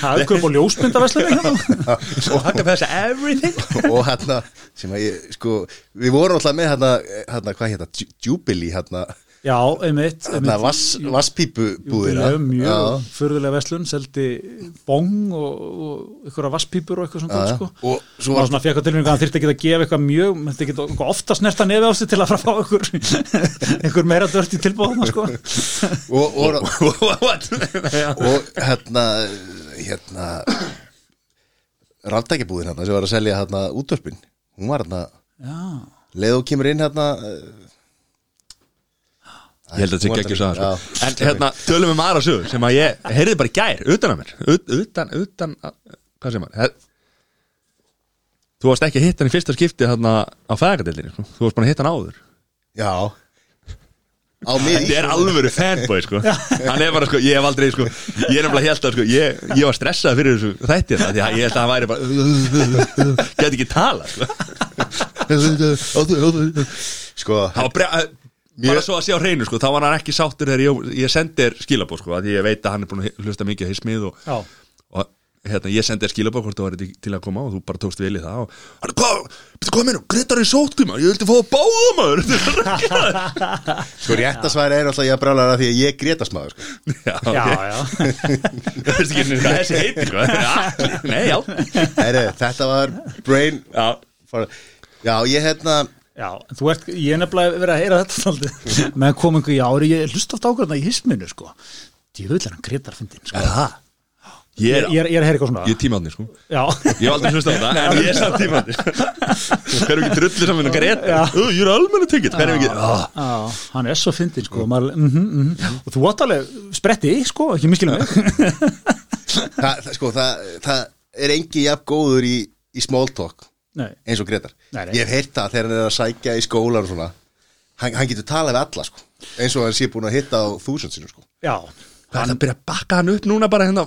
hagkaup og ljósmyndaverslunni hérna. og hagköp has everything og hérna, sem að ég, sko við vorum alltaf með hérna, hérna hvað hérna, Ju- Jubilee hérna, Já, einmitt, einmitt. vass, vasspípubúðina Mjög, furðulega verslun seldi bong og, og ykkur vaspípur og eitthvað svona já. sko. Og svo var svona fjaka tilfengu að hann þyrfti ekki að gefa eitthvað mjög, hann þyrfti ekki að ofta snerta nefi á sig til að fara að fá ykkur, ykkur [laughs] meira dört í tilbúðuna sko. [laughs] og, og, og hérna hérna ráftækjabúðin hérna sem var að selja hérna útdörpin hún var hérna, leið og kemur inn hérna Ég held að þetta sé hérna- svo Já. sko. En hérna, tölum um aðra sögur sem að ég heyrði bara í gær, utan að mér. Ut- utan, utan, að- hvað sem maður? Þú varst ekki að hitta hann í fyrsta skipti þarna á fæðagadeildinni, sko. þú varst bara að hitta hann áður. Já. Þetta er alvöru fanboy, sko. Hann er bara, sko, ég hef aldrei, sko Ég er nefnilega held að, sko, ég, ég var stressað fyrir þessu þætti þetta, því að ég held að hann væri bara Gæti ekki tala, sko. [laughs] Sko, Það var Bara svo að sé á hreinu, sko, þá var hann ekki sáttur þegar ég, ég sendi þér skilabóð, sko, að ég veit að hann er búin að hlusta mikið á hismið og, já, og hérna, ég sendi þér skilabóð hvort þú var til að koma og þú bara tókst vel í það og hann, hvað, betur hvað meina, Gretar er maður, ég vildi fá að báða maður. [laughs] Sko réttasværi er alltaf ég að brála því að ég grétast maður sko. Já, já, ok. já. [laughs] Það hvað þessi heitir, sko? Nei, já. Heri, þetta var brain Já, já, ég hérna Já, en þú ert, ég er nefnilega verið að heyra þetta svolítið, [laughs] með komingu í ári, ég hlust oft ákvæðna í hisminu, sko, djöfull er hann gretar fyndin, sko. það Ég er, ég, er, ég er að heyra eitthvað svona. Ég er tímaðni sko. Já, Ég hef aldrei hlustað á þetta En ég er samt tímaðni [laughs] Hver er ekki drullir saman að greiða Já. Ég er almenna tekið Hver er ekki ah. já, hann er svo fyndin sko maður, mm -hmm, og þú átt alveg spretti sko, ekki miskilum mig. [laughs] Það, sko, það, það er engi jafn góður í, í small talk Nei, eins og Gretar Nei, nei. ég hef heyrt það þegar hann er að sækja í skólan og svona hann, hann getur talað við alla sko. eins og hann sé búin að hitta á þúsundsinu sko. já, Það er að byrja að bakka hann upp núna bara hérna?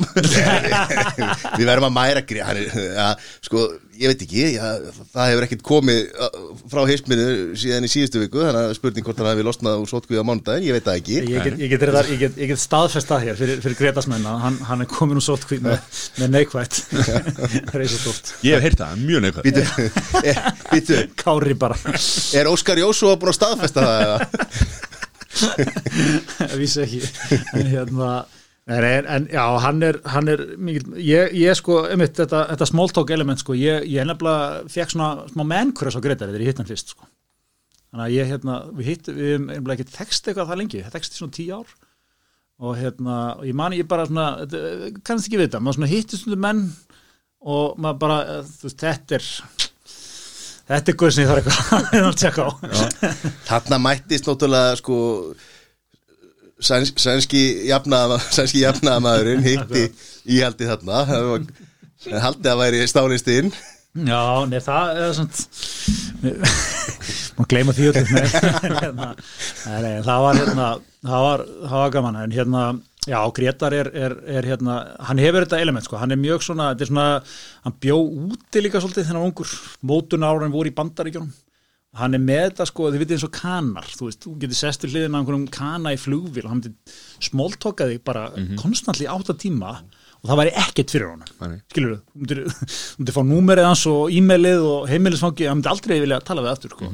Við verðum að mæra hann er, ja, sko, ég veit ekki ja, það hefur ekkert komið frá hisminu síðan í síðustu viku þannig að spurning hvort hann hefði losnað úr sótkvíð á mánudaginn, ég veit það ekki. Ég get, ég get, ég get, ég get, ég get staðfesta hér fyrir, fyrir Gretasmenn að hann, hann er komin úr sótkví með, með neikvætt. [laughs] Reysastórt Ég hef heyrt það, mjög er, býtu, [laughs] Kári bara. Er Óskar Jósúa búin að staðfesta það [laughs] eða? vissi ekki en hérna en, en já, hann er, hann er mikil, ég, ég sko, einmitt, þetta, þetta small talk element sko, ég, ég nefnilega fekk svona smá mennkvörs á Gretari þegar ég hitt hann fyrst sko. þannig að ég, hérna, við hitt við hefum einhverja ekki text eitthvað það lengi það text í svona tíu ár og hérna, og ég mani ég bara svona kannast ekki við þetta, maður svona hittist um menn og maður bara, þú veist, þetta er þetta er guð sem ég þarf eitthvað [laughs] Þarna mættist náttúrulega sko sæns, sænski jafnaða sænski jafnaðamaðurinn [laughs] hitti íhaldi þarna. Haldið að væri stálist inn Já, nei, það er svona [laughs] Má gleyma því öllu nei, [laughs] hérna, það var hérna það var, það var gaman. En hérna, já, Gretar er, er, er hérna, hann hefur þetta element sko, hann er mjög svona, þetta er svona hann bjó úti líka svolítið þennan ungur mótun ára voru í bandaríkjunum. Hann er með þetta sko, þið vitið eins og kanar þú veist, þú getur sest til hliðina á einhverjum kana í flugvíl og hann smóltókaði bara mm konstantli átta tíma og það væri ekkert fyrir Nei. skilur þú, þú myndir, fá númerið hans og e-mailið og heimilisfangi hann myndi aldrei vilja tala við aftur sko.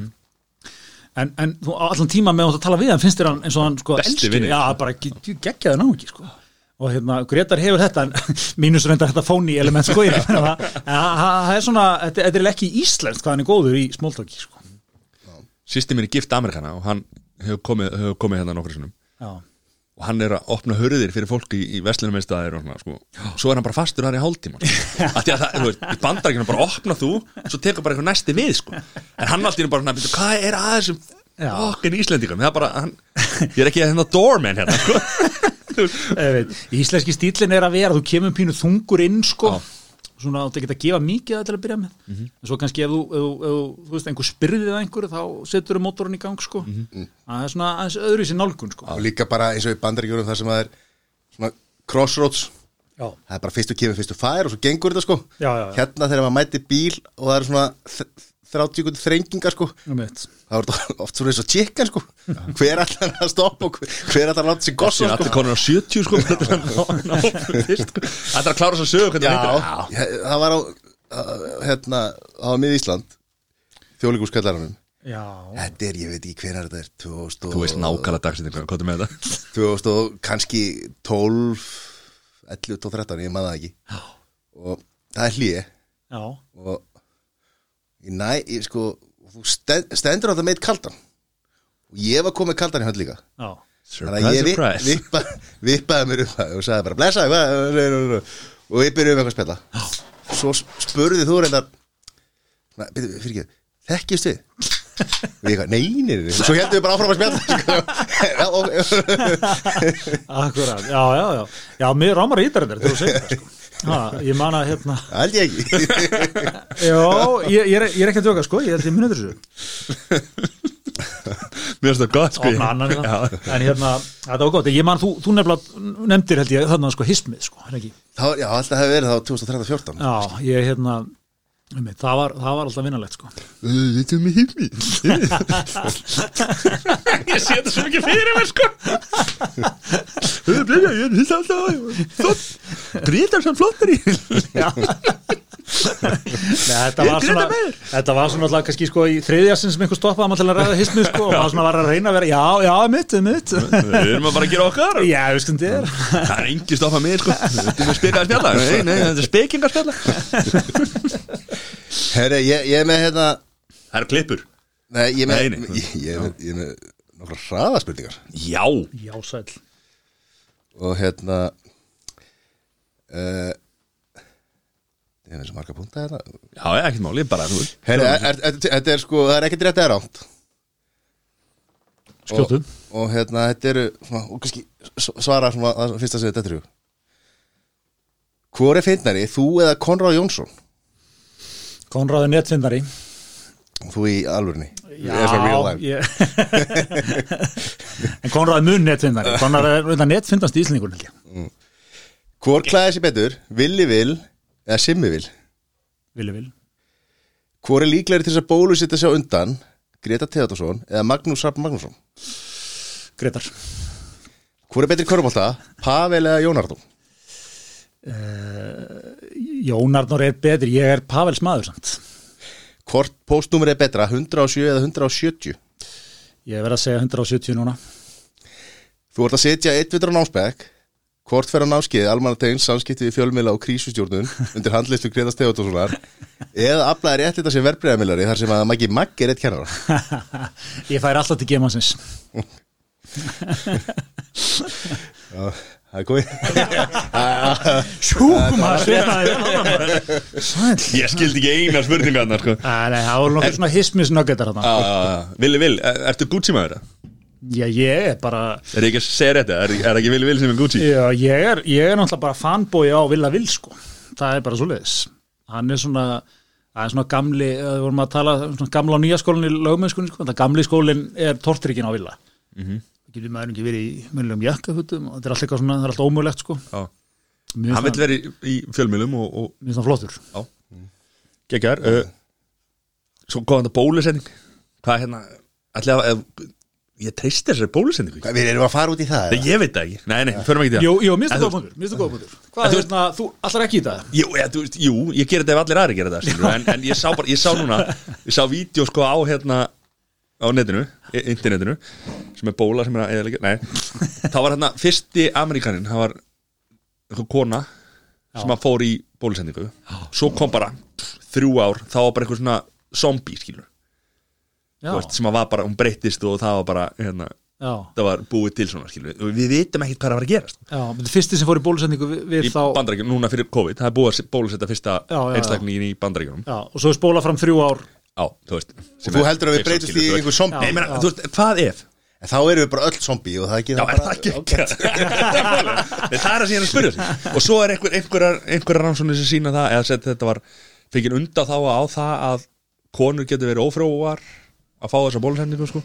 En, en þú, allan tíma með að tala við hann finnst þér hann eins og hann sko, elskir- já, bara ge- geggjaði ná ekki sko. og hérna, Gretar hefur þetta [laughs] mínus reyndar þetta fóni element sko, en það- er svona, þetta er ekki íslenskt hvað hann er góður í smóltóki sko. Sýsti mér er gift Amerikana og hann hefur komið, hefur komið hérna nokkur sinnum já, og hann er að opna hörðir fyrir fólki í, í veslinum einstæðir og svona, sko. svo er hann bara fastur þar í hálftíma sko. [laughs] að því að það, þú veist, í bandaríkjunum bara opna þú svo tekur bara eitthvað næsti við sko. en hann alltaf er bara, svona, "Bíddu, hvað er að þessum Já. okkur íslendingum það er bara, hann, ég er ekki að hérna doorman hérna, sko. [laughs] Íslenski stílinn er að vera þú kemur pínu þungur inn sko Já. Svona átt ekki að gefa mikið að til að byrja með. Mhm. en svo kannski ef þú, ef, þú- ef, þú- veist, einhver spyrðið að einhverju þá setur þú mótorinn í gang sko. Mhm. það er svona aðeins öðru í sér nálgun sko. Og líka bara eins og í bandaríkjunum þar sem það er svona crossroads. Já, það er bara fyrstu kemur, fyrstu fær og svo gengur þetta sko. Já, já, já. hérna þegar maður mæti bíl og það er svona 30 sekúndur þrengingar sko. Það er þetta [laughs] oft svona eins og chicken sko. Hver allar að stoppa og hver, hver allar að láta sig gossa Sér sko? allir konur á 70 sko. [laughs] Þetta er að fyrst, sko. Þetta er að klára svo ég- það var á uh, hérna, það var mið Ísland þjóðlíkuskallaranum já, þetta er, ég veit ekki hvenær þetta er 2000 og, Þú veist nákvæmlega dagsetningu, hvað er með þetta? [laughs] 2000 og kannski 12 11, 12, 13, ég maður það ekki. Og það er hlýi já, og næ, ég sko þú stend, stendur á þetta meitt kaldan. Og ég var komið kaldan í hönd líka. Já. Þannig að ég vi, surprise. vippa, vippaði mér upp og sagði bara blessa hvað og við byrjuðum eitthvað að spila svo spurði þú reyndar "Na, byrju, fyrir ekki, þekkjast við og ég eitthvað, nei, nei, nei. Svo heldum við bara áfram að spila sko. Akkurat, já, já, já. Já, mér rámar í þetta þegar þú segir það sko ha, ég man að hérna það held ég ekki. [laughs] Já, ég, ég, er, ég er ekki að djóka sko ég held ég munið þessu. Mér finnst það gott sko annan Já. hérna. en hérna, þetta var gott. Ég man, þú, þú nefndir held ég þarna sko hismið sko, er ekki? Það já, alltaf hefði verið þá 2013-14 já, ég hérna það var, það var alltaf vinnalegt sko. Þetta er með himmi [laughs] Ég sé þetta svo mikið fyrir mér sko. Þetta er blöða, ég finnst alltaf Grítar sem flottar í Nei, þetta var svona að þetta var svona alltaf kannski sko í þriðja sinn sem einhver stoppaði maður til að ræða hismið sko og svona var að reyna að vera, já, já, mitt, mitt. Við erum að bara að gera okkar. Já, við skum þér Það. Er engi stoppa mig sko. Þetta er spekaði spjalla. Nei, nei, þetta er spekingar spjalla. [laughs] Herri, ég, ég er með hérna Það eru klippur. Nei, ég er með, Nei, nei. Ég, ég er með, ég er með nokkra hraðaspurningar. Já. Já, sæl og hérna uh, Ég er eins og marga punta þetta Já, ég, ekkert máli, bara þú er- er- er- Þetta er sko, það er ekkert rétt eða ránt skjótu og, og hérna, þetta eru svona, og kannski svara svona það fyrsta sem þetta er Hvor er fyndnari, þú eða Konráð Jónsson? Konráði netfindari Þú í alvörni life. ég... [laughs] en Konráði mun netfindari Konráði er netfindast í Íslingur Hvor klæði sér betur, Villi Vil eða Simmi Vil? Vili vil Hvor er líklegri til þess að bólusitta sig á undan Greta Theodorsson eða Magnús Rapp Magnússon? Gretar Hvor er betri körfbólta, Pavel eða Jónardó? Jón Arnór er betri, ég er Pavels maður samt Hvort postnúmer er betra, 107 eða 170? Ég verð að segja 170 núna Þú ert að setja eitt vitur á námsbæk Hvort fer á námskeið, almannategn, samskipti við fjölmiðla og krísustjórnun undir handlistu Greta Theodorssonar eða aflaði rétt þetta sem verbreyðamilari þar sem að Maggi Maggi er eitt kennara [laughs] Ég fær alltaf til gemansins það er komið Jú, maður sveitaði Sæl Ég skildi ekki eina spurninga sko. Æ, Nei, það voru nokkuð svona hismis nuggetar þarna já. Vili Vil, er- ertu Gucci maður? eða? Já, ég er bara Er ekki að segja eða? Er, er ekki Vili Vil sem er Gucci? Já, ég er, ég er náttúrulega bara fanbói á Villa Vil, sko Það er bara svo leiðis Hann er svona, það er svona gamli eh, við vorum að tala, um svona gamla og nýja skólinn í lögmennskunni, sko, það gamli skólinn er tortryggin á Villa mm -hmm. Getur maður ekki verið í munlegum jakkafutum og þetta er allt eitthvað svona, það er allt ómögulegt, sko Já. Mér Hann vil vera í, fjölmjölum og, og finnst það flottur geggjar uh, Svo kom þetta bólusetning Hvað er hérna að, Ég treysti þessari bólusetningu Við erum að fara út í það Nei, Ég veit það ekki, nei, nei, förum ekki í það. Jú, jú, minnstu En góða þú- punktur, minnstu góða punktur. Hvað er þú þetta, þú allar ekki í það? Jú, ja, þú veist, jú, ég ger þetta ef allir aðri gera þetta skilur, en, en ég sá bara, ég sá núna Ég sá vídeo sko á hérna á netinu, i- internetinu sem er bóla sem er að eða Nei, það var hérna fyrsti Amerikanin það var eitthvað kona sem að fór í bólusendingu. Svo kom bara pff, þrjú ár þá var bara eitthvað svona zombie skilur veist, sem var bara, hún breyttist og það var bara hérna, það var búið til svona skilur og við vitum ekkert hvað er að fara að gerast. Já Þetta er fyrsti sem fór í bólusendingu við, við í þá bandaríkjum, núna fyrir COVID, það er búið að bólusetta fyrsta einstakningin í bandaríkjum Já, og svo er spóla fram þrjú ár. Já, þú veist sem Þú heldur að við breytist í einhver zombie. Nei, ég meina, þú veist, hvað ef? En þá erum við bara öll zombie og það er ekki Já, er það ekki? [laughs] Nei, Það er að síðan að spyrja sig Og svo er einhver, einhverjar, einhverjar rannsóknir sem sína það eða sett þetta var fengið undan þá á það að konur getur verið ófrjóar að fá þessa bólusendingu sko.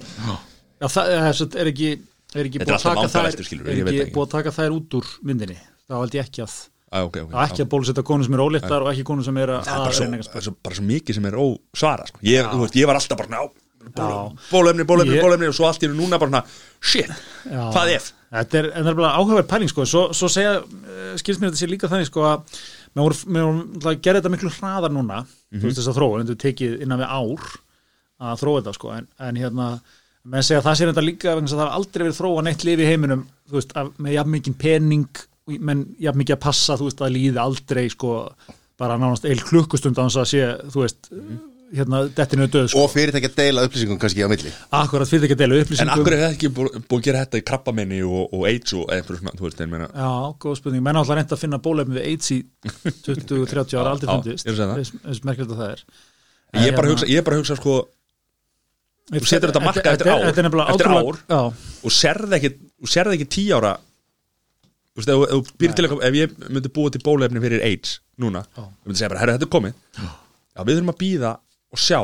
Já, það er, sem sagt, er ekki, er ekki búið að taka þær vangaveltur, skilurðu, er ég veit ekki ekki. búið að taka þær út úr myndinni þá held ég ekki að ah, okay, okay, ekki að bólusetta konur sem er óléttar og ekki konur sem er að Það er bara að svo, það bara svo mikið sem er ósvara sko. ég, þú veist, ég var alltaf bara ná, Já. bólefni, bólefni, Ég- bólefni og svo allt í núna bara shit, Já. hvað ef? Þetta er, en það er bara áhugaverð pæling sko, svo, svo segja, uh, skilst mér þetta sé líka þannig sko að mér voru, að gera þetta miklu hraðar núna, þú veist þess að þróa en þetta tekið innan við ár að þróa þetta sko, en, en hérna menn segja að það sé þetta líka vegna að það hafa aldrei verið þróa neitt lifi í heiminum, þú veist, af, með jafn mikið pening, menn jafn mikið að passa, þú veist, að líði aldrei sko bara nánast eil klukkustund á þess að sé, þú veist, hérna, dettinu döð sko, Og fyrirtæki að deila upplýsingum kannski á milli. Akkurat fyrir ekki að dela En upplýsingum akkur er það ekki búið að gera þetta í krabbamenni og, og AIDS og einhverju svona, þú veist, ég meina? Já, góð spurning, menn alltaf reynda að finna bólefni við AIDS í 20-30 ára aldrei fundist. Ég er að segja það. Að er. Ég bara að hérna- hugsa, ég er bara að hugsa sko Þú setur þetta markað eftir ár, er eftir Já, og serði ekki, þú serði ekki tí ára þú veist, ef, þú ég myndi búa til bólefni fyrir AIDS núna, ég myndi segja bara, herra, þetta er komið. Já, við þurfum að býða og sjá.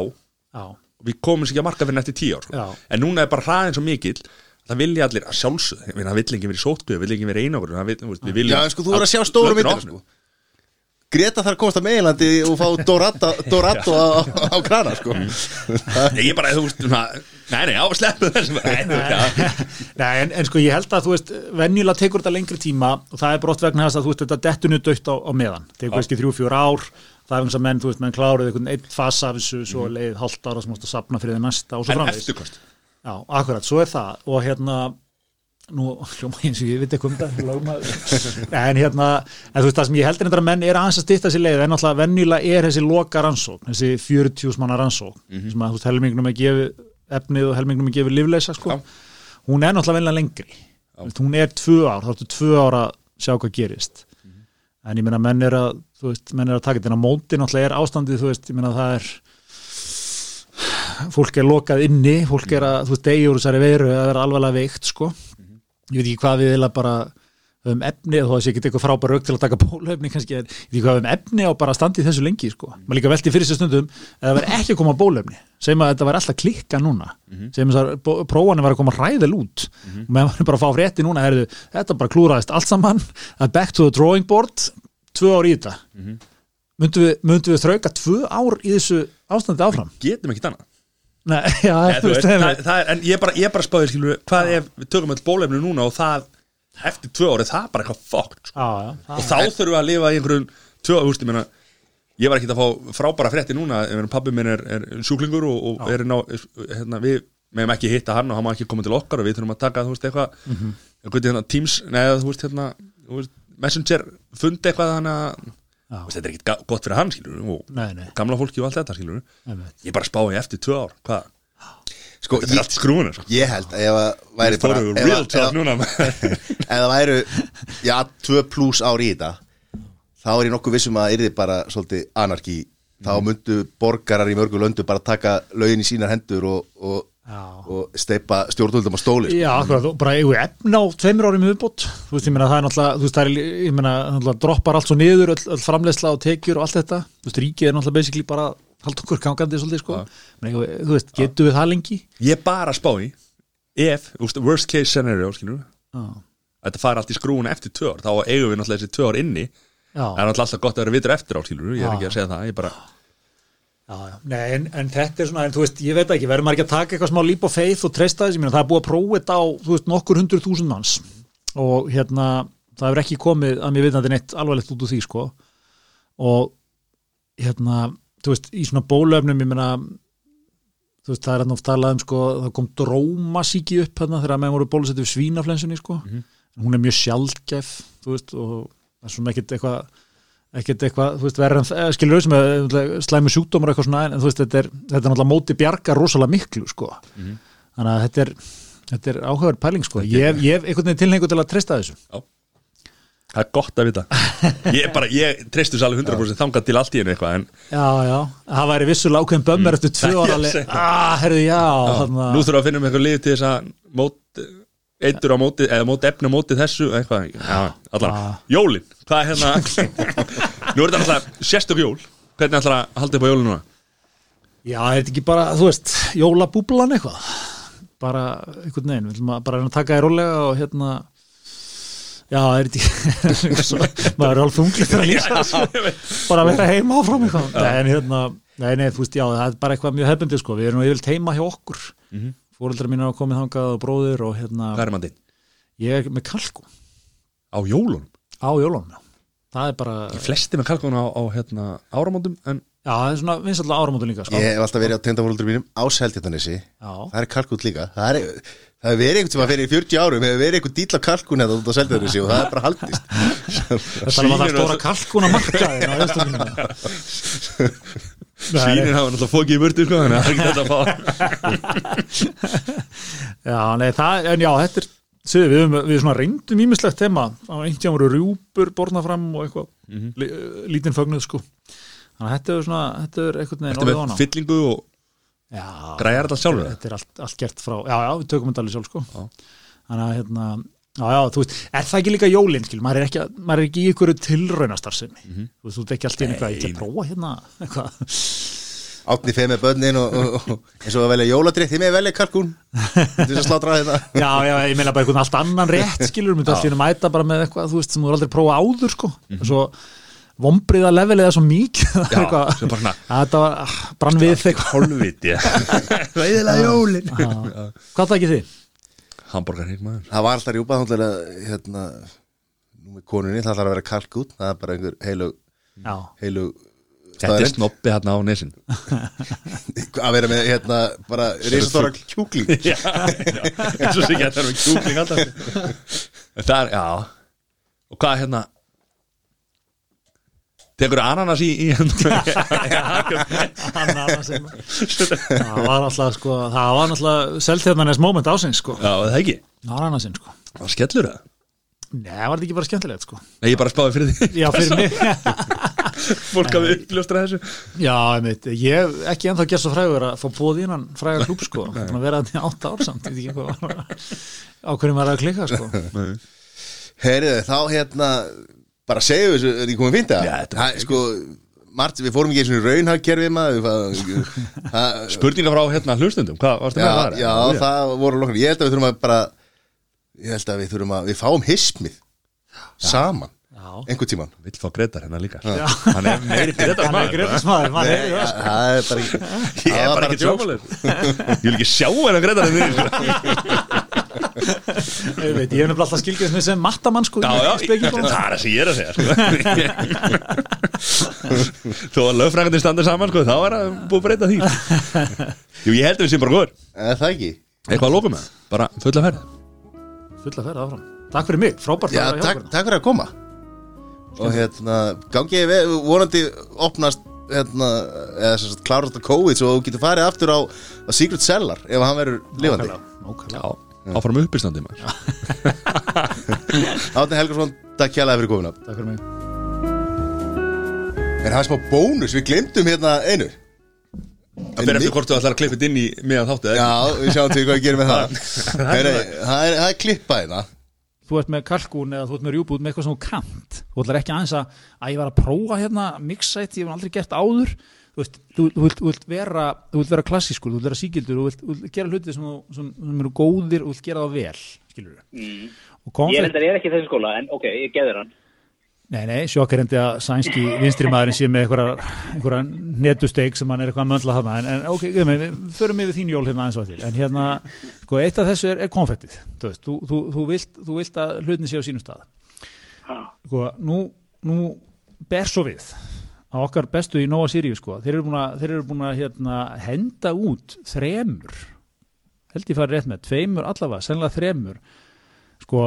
Við komum sér ekki að marka fyrir eftir tíu ár sko. Já. en núna er bara hraðin svo mikill það vilja allir að meina, það vill ekki verið sótkuð, það vill ekki verið einagur það vill, þú veist, við viljum Já, en sko, þú voru að sjá stóru Löndin myndir opnu. sko. Greta þarf að komast að meginlandi og fá Dorado á, á krana sko. Nei, ég bara, þú veist, nei, nei, á að sleppu þessum Nei, en, en sko ég held að þú veist venjulega tekur þetta lengri tíma og það er brott vegna þess að þú veist þetta dettunu dött á, á meðan. Tekur kannski þrjú, fjör ár það er eins að menn, þú veist, menn kláruð einhvern einn fasa af þessu, svo leið hálft ára sem mást að sapna fyrir það næsta og svo En framvegis. eftirkost Já, akkurat, svo er það. Og hérna nú, [laughs] hljóma eins og ég veit eitthvað um lögmaður. [laughs] en hérna en þú veist það sem ég heldur þetta að menn er aðeins að stýtta þessi leið en náttúrulega venjulega er þessi loka rannsókn þessi 40 manna rannsókn sem að þú veist helmingnum er gefið efnið og helmingnum er gefið lífleysa sko. Hún er náttúrulega venjulega lengri. Veist, hún er tvö ár, þá ertu tvö ár að sjá hvað gerist. En ég meina menn er að þú veist, menn er að taka þetta en á móti náttúrulega er ástandið, þú veist, ég meina það er fólk er lokað inni fólk er að, þú veist, degjur þessari veiru að vera alvarlega veikt, sko ég veit ekki hvað við vilja bara um efni, að það sé ekki eitthvað frábær rauk til að taka [laughs] bólöfni kannski, en ég veit ekki hvað við um efni á bara að standi þessu lengi, sko. Maður líka velti fyrir sér stundum, ef það verði ekki að koma bólöfni segjum að þetta var alltaf klikka núna. Segjum að prófanir var að koma ræðil út. Og meðan varum bara að fá frétti núna herðu, þetta bara klúraðist allt saman að back to the drawing board tvö ár í þetta. Myndum við, myndum við þrauka tvö ár í þessu ástandi áfram? Getum ekki annað Nei, [laughs] já, Eða, þú veist, það, það, er, en ég bara, ég bara spáði skilur, hvað ef við tökum all bólefni núna og það eftir tvö ári, það er bara eitthvað fokkt sko. og þá þurfum við að lifa í einhverjum tvö, þú veist, ég meina ég var ekki að fá frábæra frétti núna ég meina, pabbi minn er, er sjúklingur og, og er ná, hérna, við meðum ekki hitta hann og hann má ekki koma til okkar og við þurfum að taka, þú veist, eitthvað mm. -hmm. hérna, Teams, neða, þú veist, hérna þú veist, Messenger fundi eitthvað þannig að Veist, þetta er ekkit gott fyrir hann, skilur og nei, nei, gamla fólki og allt þetta, skilur ég bara spáði eftir tvö ár, hvað? Sko, þetta er allt skrúinu, sko. ég held að ef að væri bara real að- talk ef- núna. [laughs] ef það væru já, tvö pluss ár í þetta þá er ég nokkuð vissum að það yrði bara svolítið anarki þá Mhm. myndu borgarar í mörgu löndu bara taka lögin í sínar hendur og, og, Já. og steipa stjórnvöldum á stóli sko. Já, akkurat, og bara eigum við efna á tveimur árum viðbót, þú veist, ég meina það er náttúrulega þú veist, það er, ég meina, náttúrulega droppar allt svo niður öll, öll framleiðsla og tekjur og allt þetta. Þú veist, ríkið er náttúrulega basically bara að halda okkur gangandi svolítið, sko, Men þú veist, getum við það lengi? ég bara spá í ef, worst case scenario, skilur. Þetta fara allt í skrúinu eftir tvö ár þá eigum við náttúrulega þessi tvö ár inni. Já, það er náttúrulega alltaf gott að vera vitur eftir á, skilur. Ég er Já. ekki að segja það, ég bara já. Nei, en, en þetta er svona, en þú veist, ég veit ekki, verður maður ekki að taka eitthvað smá líp og faith og treysta þess, ég meina, það er búið að prófa þetta á, þú veist, nokkur hundur þúsund manns. Og hérna, það hefur ekki komið að mér vitandi neitt alvarlegt út úr því, sko. Og hérna, þú veist, í svona bólöfnum, ég meina þú veist, það er hann oft talað um, sko, það kom drómasíki upp hérna þegar menn voru bólusettu við svínaflensunni, sko. Hún er mjög sjaldgæf, þú veist, og það er svona ekkit eitthvað ekkert eitthvað, þú veist, en það skilur auðvitað eh, slæmu sjúkdómar eitthvað svona en þú veist, þetta er, þetta er náttúrulega móti bjarga rosalega miklu, sko. Þannig að þetta er, þetta er áhugaður pæling, sko. Ég hef- ég hef einhvern veginn tilhengu til að treysta þessu. Það er gott að vita. [laughs] Ég bara, ég treystu þessu alveg 100% þangað til allt í einu eitthvað en já, já, það væri vissulega ákveðin bömmur eftir tvö [laughs] Já, ára ah, herðu, já, þannig nú þurfum við að finna um eitthvað lið til þess að mót, eitur á móti eða móti efni móti þessu eitthvað, já, Ah. Hvað er hérna [laughs] nú er þetta alltaf sérstök jól. Hvernig ætlar að halda upp á jólin núna? Já, er þetta ekki bara, þú veist jólabúblan eitthvað? Bara, einhvern veginn, við ætlum að bara að taka þér rólega og hérna já, er þetta ekki [laughs] maður er alveg þunglið að lýsa bara að vera heima áfram eitthvað. En hérna, nei, nei, þú veist, já, það er bara eitthvað mjög hefbundið, sko, við erum nú yfirleitt heima hjá okkur. Mm -hmm. fóreldrar mín hafa komið þangað og bróðir og hérna, hvað er mann þinn? ég er með kalkun á jólunum? Á jólunum, já það er bara, flesti með kalkun á, á hérna, áramóndum en já, það er svona vinsalla áramótu líka, sko. Ég hef alltaf verið á tengdafóldur mínum á Seldjartanessi já, það er kalkút líka. Það er, það hefur verið einhvern sem að fyrir 40 árum hefur verið einhvern dýl af kalkun eða út á Seldjartanessi og það er bara haldist. Það að er stóra kalkun á Austurlínu [laughs] svínin hafa náttúrulega fókið í burtu sko, þannig að það er ekki þetta að fá. [laughs] Já, nei, það, en já, þetta er Sýðu, við, höfum- við svona reyndum ímislegt tema. Á einhvern voru rjúpur borna fram og eitthvað mm lítinn fögnuð sko. Þannig að þetta er svona, þetta er einhvern veginn Þetta með fyllingu og Já, græjar þetta sjálfur? Þetta er allt, allt gert frá, já, já, við tökum þetta alveg sjálf sko. Já. þannig að hérna Já, já, þú veist, er það ekki líka jólinn, skil, maður er ekki, maður er ekki í ykkur tilraunastarfsemi, Mhm. þú veist, þú ert ekki alltaf inn eitthvað, ég ætla að prófa hérna, eitthvað, átni feð með börnin og, og, og eins og að velja jóladrið þið með velja kalkun til þess að slátra þetta [laughs] já, já, ég meina bara einhvern allt annan rétt, skilur, inn að mæta bara með eitthvað, þú veist, sem þú er aldrei prófa áður, sko, svo vombriða levelið er svo mikið, [laughs] þetta var, ah, brann við Hálfviti [laughs] Ræðilega jólin. Já. hvað það ekki þið? Hamburger heik maður það var alltaf rjúpað hérna, nú með konunni það þarf að vera kalkút það er bara einhver heilu, Já, heilu Þetta er snoppi hérna á nesin [laughs] að vera með hérna bara reisastóra kjúkling. [laughs] Já, eins og að það er með kjúkling alltaf Það er, já. Og hvað hérna? Tekur ananas í, í [laughs] Ananasinn. það var alltaf, sko, það var alltaf selþjóðaness moment ásins, sko, Já, það ekki? Ananasinn, sko. Það skellur það Nei, var þetta ekki bara skemmtilegt sko? Nei, ég bara spáði fyrir því. Já, fyrir mig. [laughs] Fólk hafi uppljóstra þessu. Já, einmitt, ég hef ekki ennþá gert svo frægur að fá bóði innan fræga klúb sko. Þannig að vera þetta í átta ár samt ég veit ekki hvað var að- á hverjum var að klikka sko. [laughs] Heyriði, þá hérna bara segjum við þessu, er ekki komið Já, það? þetta er- Það, sko, margt, við fórum ekki eins og raunhagkerfi maður það- það- Spurningar frá hérna hlustundum, hvað varstu Já, með það? já, það voru lokkar Ég held að við þurfum að bara Ég held að við þurfum að, við fáum hismið Saman, Já, einhvern tíman Vill fá greitar hérna líka. Hann er meiri er greiðast maður, það. sko er bara ekki Ég er bara ekki joke. tjómalið Ég vil ekki sjá hennar greitar en því Ég veit, ég hef nefnilega alltaf skilgjast mig sem mattamann sko Já, já, það er það sem ég er að segja sko. Þó að lögfrængandi standar saman sko, þá er það búið breyta því. Jú, ég held að við séum bara góður Er það ekki? Eitthvað að lóka með, bara fulla ferð Fulla ferð áfram. Takk fyrir mig, frábært Já, að vera hjá takk, takk fyrir að koma. Og hérna, gangi ég við, vonandi opnast hérna, eða sem sagt klárast að COVID svo þú getur farið aftur á, á Secret Cellar ef hann verður lifandi. Já, áfram uppistandi maður. Átni [laughs] Helgarsson, takk kjærlega fyrir komuna. Takk fyrir mig. Er það smá bónus, við glemdum hérna einu Það fyrir eftir hvort þú ætlar að klippa þetta inn í meðan þáttu Já, við sjáum til hvað við gerum með það. [laughs] Heyri, Það er, það er klippað hérna Þú ert með kalkún eða þú ert með rjúbút með eitthvað sem þú kant. Þú ætlar ekki aðeins að að ég var að prófa hérna mixætt, ég hef aldrei gert áður. Þú veist, þú, vilt, þú vilt vera þú vilt vera klassískur, þú vilt vera sígildur þú vilt, þú vilt gera hluti sem, sem, sem eru góðir og þú vilt gera það vel, Mm. og Ég er ekki í þessum skóla, en ok, ég geður hann. Nei nei, sjokkar endi að sænski vinstri maðurinn sé með einhverja, netusteik sem hann er eitthvað að möndla þarna. En, en ok, við, við förum yfir þín jól hérna aðeins og til en hérna, sko, eitt af þessu er, er konfektið, þú veist, þú, þú, þú, vilt, þú vilt að hlutin sé á sínum stað. Sko, nú, nú ber svo við að okkar bestu í Nova Sirius sko, þeir eru búin að hérna, henda út þremur held ég farið rétt með, tveimur allavega, sennilega þremur sko,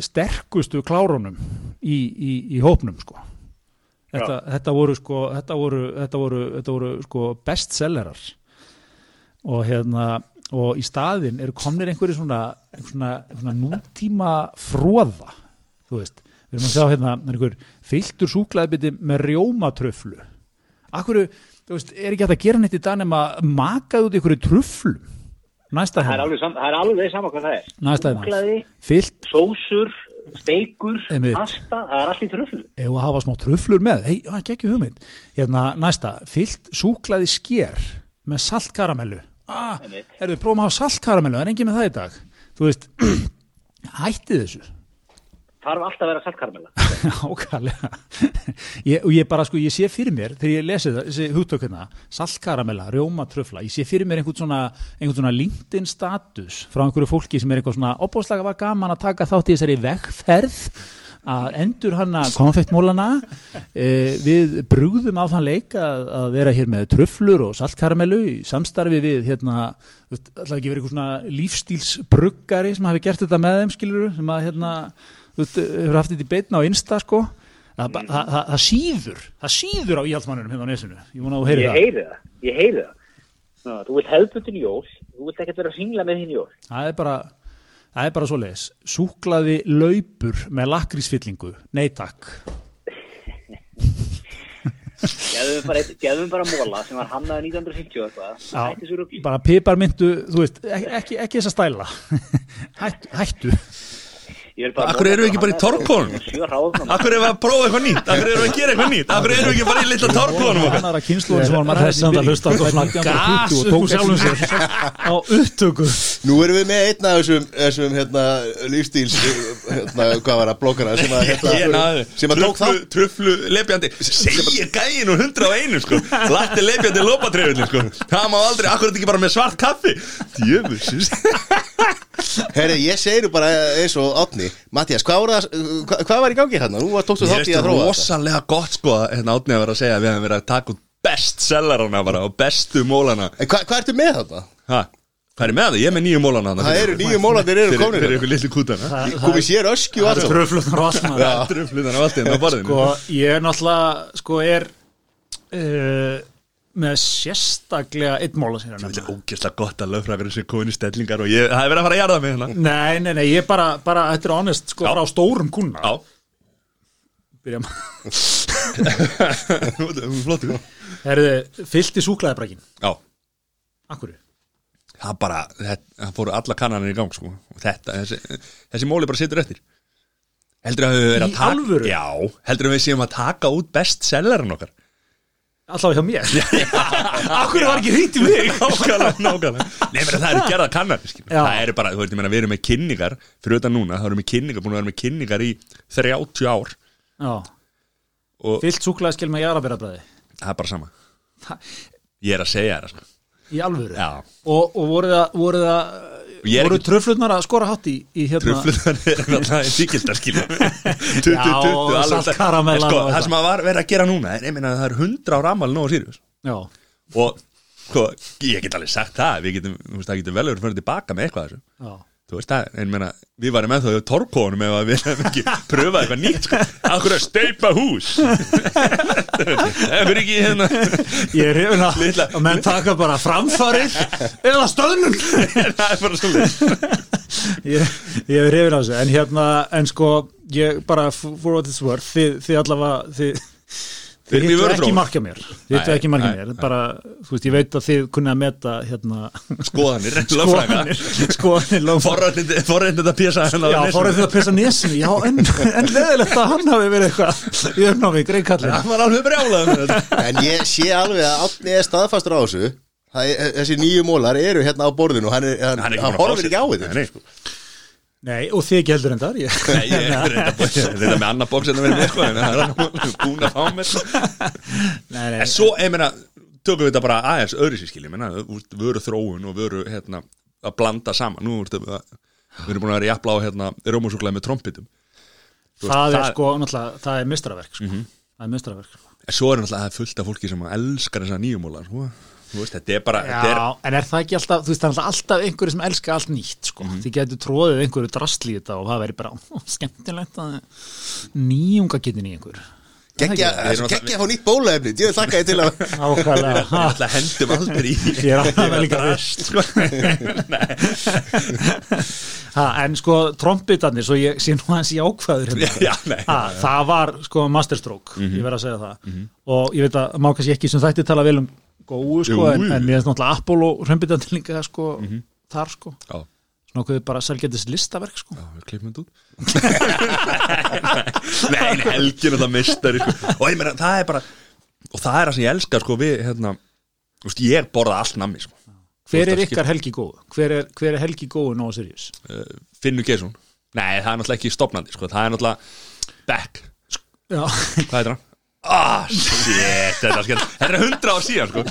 sterkustu klárunum í, í, í hópnum sko. Þetta, þetta voru sko þetta voru, þetta voru, þetta voru sko bestsellerar. Og hérna og í staðinn eru komnir einhverju svona, svona, svona nútíma fróða þú veist, við erum að sjá hérna er einhver fylltur súklaðbiti með rjómatröflu Akkur, þú veist, er ekki hægt að gera neitt í dag nema maka út einhverju tröflum næsta Það er hérna, alveg, það er alveg sama hvað það er. hérna. Súklaði, fyllt, sósur, steikur, pasta, það er allt í tröflu. ef að hafa smá tröflur með? Hei, það er ekki hugmynd. Hérna, næsta, fyllt súklaði sker með saltkaramellu. Ah, erum við prófum að hafa saltkaramellu það er engin með það í dag. Þú veist, [clears throat] hætti þessu Þarf alltaf að vera saltkarmela. [laughs] ákvæðlega ég, og ég bara sko, ég sé fyrir mér þegar ég lesi þessi hugtök hérna saltkaramella, rjóma tröfla ég sé fyrir mér einhvern svona, einhvern svona LinkedIn status frá einhverju fólki sem er eitthvað svona opbóðslega var gaman að taka þátt í þessari vegferð að endur hana konfektmólana e, við brugðum á þann leik að, að vera hér með tröflur og saltkaramellu í samstarfi við hérna, ætlaði ekki verið eitthvað svona lífstílsbruggari sem hafi gert þetta með þeim skilur sem að hérna, þú hefur haft þetta í beitna á Insta sko? Það, það, það, það síður það síður á íhaldsmannunum hérna á nesinu. Ég vona að þú heyri Ég það. heyri það, ég heyri það. Ná, þú vilt hefðbundin jól, þú vilt ekkert vera að singla með þín jól. það er bara það er bara svo leis súklaði laupur með lakrísfyllingu. Nei takk. Geðum bara, bara móla sem var hannaði 1950 og eitthvað. Já, bara piparmyndu, þú veist, ekki, ekki, ekki þessa stæla. [laughs] Hættu, hættu Bara Akkur erum við ekki bara í ráðum. Akkur erum við að prófa eitthvað nýtt? Akkur erum við að gera eitthvað nýtt? Akkur erum við ekki bara í litla tárkóðanum okkar? annara kynsluðin sem var maður Þessi að hlusta á svona gas og tók sjálfum sér á upptöku. Nú erum við með einn af þessum, þessum hérna, lífstíls hérna, hvað var það, blokkara sem að, hérna, sem að tók truflu, þátt. truflu lepjandi. Segir gæin og hundra á einu sko. Latti lepjandi lópatrefilin sko. Það má aldrei, akkur er þetta ekki bara með svart kaffi? Djöfus Herri, ég segir bara eins og Átni Mattias, hvað það, hvað, hvað var í gangi hérna? Nú var tókstu Mér þátt í að þróa þetta rosalega gott sko að hérna átni að vera að segja að við hefum verið að taka út best sellerana bara og bestu mólana En hvað, hvað ertu með þetta? ha, hvað er með það? Ég er með nýju mólana þarna Það eru nýju mólandir eru fyrir, komin fyrir ykkur litlu kútana Komið sér öskju og allt saman. tröflunar og allt maður. trufluðan á allt í hérna á borðinu sko, ég er náttúrulega sko er uh, með sérstaklega einn móla sér Þetta er ógeðslega gott að lögfræðingar sem komin í stellingar og ég, það er verið að fara að jarða mig hérna. Nei, nei, nei, ég bara, bara þetta er honest sko frá stórum kuna Já, Byrjum [laughs] flottu Herðu, fyllt í súklaðibrækin Já, Akkurri það bara, það fóru alla kannanir í gang sko. Og þetta, þessi, þessi móli bara situr eftir. Heldur að við verið Í að taka alvöru? Já, heldur að við séum að taka út bestsellerin okkar Alltaf hjá mér. Akkurri var ekki hýtt í mig? [laughs] Nákvæmlega, nákvæmlega. Nei, menn það eru gerða kannar. Það eru bara, þú veist, ég meina, við erum með kynningar Fyrir utan núna, það erum við kynningar, búin að vera með kynningar í 30 ár. Já, Og fyllt súklaðiskil með jarabirabræði það er bara sama. Ég er að segja það, sko. Í alvöru? Já, Og, og voru það, voru það voru ekki- tröflutnar að skora hátt í, í hérna truflunar er alltaf síkildar skilur. 20, [laughs] 20, Já, og En sko, og Það sem að var verið að gera núna er, ég meina, það er 100 ára amal nóg Sirius. Já, Og, sko, ég get alveg sagt það Við getum, það getur vel verið að fyrir tilbaka með eitthvað þessu. Já Þú veist það, en meina, við varum það í torkónum ef við hefum ekki pröfað eitthvað nýtt sko. Akkur að steipa hús? [laughs] Það fyrir ekki hérna. Ég er hrifin að Litla- að menn taka bara framfarir eða stöðnum Það er bara svolítið ég, ég er hrifin af þessu en hérna, en sko ég bara for what it's worth þið, þið allavega þið, Við þið hittu ekki markja mér. Þið hittu ekki markja mér. bara, þú veist, ég veit að þið kunni að meta hérna Skoðanir, [laughs] skoðanir skoðanir lögfræðingar. Forrættið að pjasa hennar Já, þið að pissa nesinu, já, en, en leðilegt að hann hafi verið eitthvað í uppnámi, greiðkallin. Það var alveg brjálað með þetta. En ég sé alveg að Átni er staðfastur á þessu. Það Þessi nýju mólar eru hérna á borðinu hann, er, hann, Hann er horfir ekki á þetta. Nei, nei. Og þið ekki heldur en þar, ég. Nei, ég er reynda búin Reynda með annar bóks en að vera með sko En það er búin að fá mér. Nei, nei, En svo, ég meina, tökum við þetta bara aðeins öðru sér skil, ég meina, úst, vöru þróun og vöru, hérna, að blanda saman Nú, úst, við, við erum búin að vera í jafla á, hérna, rómusúklaði með veist, það er það- sko, náttúrulega, það er mistraverk, sko. Það er mistraverk, sko. En svo er náttúrulega það er fullt af fólki sem elskar þessa nýjumóla sko. Þú veist, þetta er bara þetta er, Já, en er það ekki alltaf, þú veist, það er alltaf, einhverju sem elska allt nýtt, sko. Mhm. Þið getur tróðið einhverju drastli í þetta og það veri bara ó, skemmtilegt að nýjunga getin í einhver. Gekkja að fá nýtt bólaefni Ég vil þakka þið til að [laughs] Ákvæðlega. Við alltaf hendum aldrei í Ég er alltaf með líka Drast, sko. ha, en sko trombitarnir svo ég sé nú hans í ákvæður hérna. [laughs] Já, það var sko masterstroke ég verð að segja það og ég veit að má kannski ekki sem þætti tala vel um góðu sko Jú, en, en mér finnst náttúrulega Apollo trombitarnir líka sko þar sko. Já, svona okkur bara selgætis listaverk sko. Já, við klippum þetta út. [laughs] Nei, nei, helgin og það mistari sko. Og ég meina, það er bara Og það er það sem ég elska, sko, við hérna, veist, ég borða allt nammi, sko. Hver er ykkar helgi góðu? hver er, hver er helgi góðu Nóa Sirius? uh, Finnur Gesson Nei, það er náttúrulega ekki stopnandi, sko. Það er náttúrulega Beck. Hvað heitir hann? Ah, shit, þetta er skemmt. Þetta er hundra ár síðan, sko.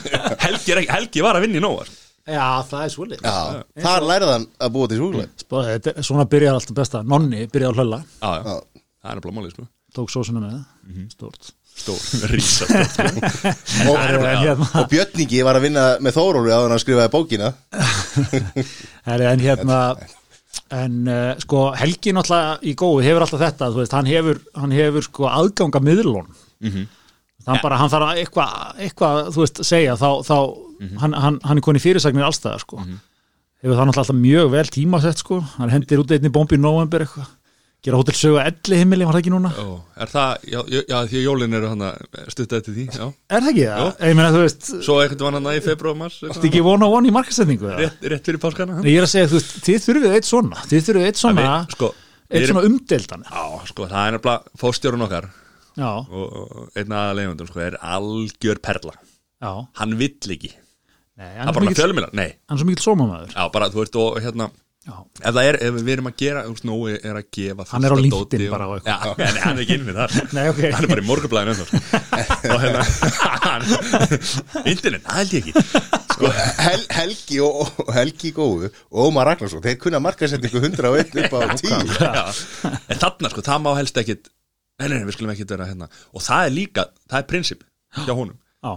Helgi, er ekki, Helgi var að vinna í Nóa, sko. Já það er svolít Já, þar lærið hann að búa til súkulega Spá, þetta, er- svona byrjar alltaf besta Nonni byrjar að hlölla, Já, já, Já. það er nefnilega málið, sko. Tók sósuna með það. Stórt. Stór, rísa stór, sko. [laughs] Og, En hérna- og Björningi var að vinna með Þórólu á hann að skrifaði bókina. [laughs] Herri, en hérna en uh, sko Helgi náttúrulega í góðu hefur alltaf þetta þú veist, hann hefur, hann hefur sko aðganga miðlun hann bara, hann þarf að eitthvað, eitthvað þú veist, segja þá, þá hann, hann, hann er koni fyrirsagnir allstæðar sko. Hefur það náttúrulega alltaf mjög vel tímasett sko. Hann hendir út einni bombi í november eitthvað. Gera hótel sögu elli himmili, var það ekki núna? Ó, Er það, já, já, því að jólin eru hann að stutta eftir því, já. Er það ekki? Það? Ég meina þú veist, Svo eitthvað var hann að í februar og mars þetta ekki one on one í markasetningu eða? rétt, rétt fyrir páskana Nei, ég er að segja, þú veist, þið þurfið eitt svona. Þið þurfið eitt svona, sko, eitt svona umdeldan Já, sko, það er nefnilega fórstjórun okkar já, og, og einn aða leifundum, sko, er algjör perla. Já. Hann vill ekki. Nei, Það hann er bara mikill- fjölmjöla, nei. hann er svo mikil sómamaður. Já, bara, þú veist, og hérna Já. Ef það er, ef við erum að gera, þú veist, Nói er að gefa Hann er á fullt af LinkedIn dóti bara og Já, en hann er ekki inn við þar Nei, ok. Hann er bara í morgublæðinu ennþá sko. [laughs] Og hérna hann- Internet, það held ég ekki. Sko, Hel, Helgi og, og Helgi góðu og Ómar Ragnarsson, þeir kunna markasetningu 101 upp á 10 Já. En þarna sko, það má helst ekkit Nei, nei, við skulum ekkit vera hérna. Og það er líka, það er prinsip hjá honum. Já,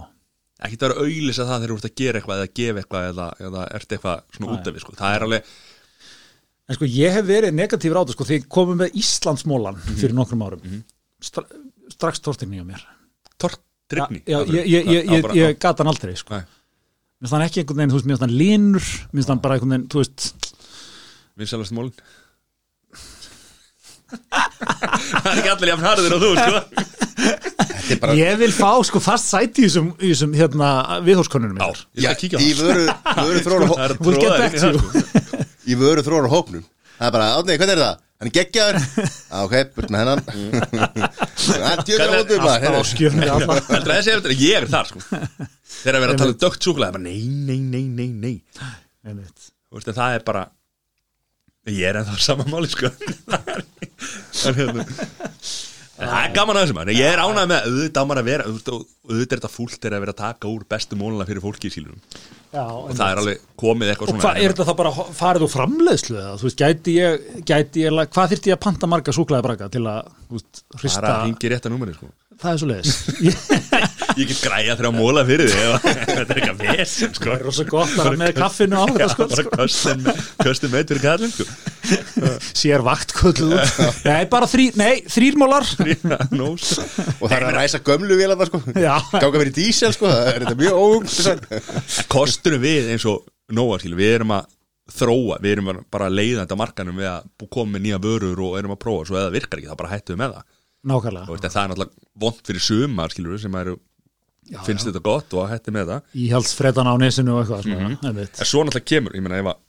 Ekkit vera að auðlýsa það þegar þú ert að gera eitthvað eða gefa eitthvað eða, eða ert eitthvað svona út af við sko. Það er alveg, en sko ég hef verið negatífur á þetta sko þegar komum með Íslandsmólan Mhm. fyrir nokkrum árum. Stra strax tortinni á mér. Tortinn Tryggni Já, Það ég, ég, ég, ég, bara- ég gat hann aldrei sko. Finnst hann ekki einhvern veginn, þú veist, mér finnst hann línur Mér finnst hann bara einhvern veginn, þú veist Vinsalast mólin Það er ekki allir jafn harður á þú sko. Þetta er bara Ég vil fá sko fast sæti í þessum, í þessum hérna, viðhórskonunum Já, ég skal kíkja á í það vöru er you. sko. í vöru þróra hópnum. Það er bara, átni, hvernig er það? hann er geggjaður. Á, ok, burt með hennan. [laughs] Er hóttum Alltaf á [laughs] eftir Ég er þar sko? Þegar að vera að tala um dögt súkulega Nei, nei, nei, nei, það er bara Ég er ennþá sama máli sko. [laughs] Hérna. Það er gaman að þessu maður, ég er ánægð með auðvitað á maður að vera, auðvitað er þetta fúlt þegar að vera að taka úr bestu móluna fyrir fólki í sílunum Já, og það er alveg komið eitthvað svona er þetta þá bara farið úr framleiðslu eða, þú veist, gæti ég, gæti ég, hvað þyrfti ég að panta marga súklaði braka til að, veist, Það er hrista, að ringi rétt að númeri sko. Það er svo leiðis. [laughs] [laughs] Ég get græja þrjá móla fyrir þig ef þetta er eitthvað vesen sko Það er rosa gott að vera með kaffinu á þetta, sko, custom, custom made fyrir kallin sko sér vakt kvölduð út. Nei, bara þrý, nei, þrýrmólar. no, sko. og það er að ræsa gömlu vélarna sko Já. ganga fyrir dísel sko, það er þetta mjög óung Kostunum við eins og Nóa skil, við erum að þróa, við erum bara að leiða þetta markanum við að koma með nýja vörur og erum að prófa, svo eða virkar ekki, þá bara hættum við með það Nákvæmlega. það er náttúrulega vond fyrir sumar skilur sem eru, finnst þetta gott og hættum með það. Íhaldsfredan á nesinu og eitthvað, svona, einmitt. en svo náttúrulega kemur, ég meina ef að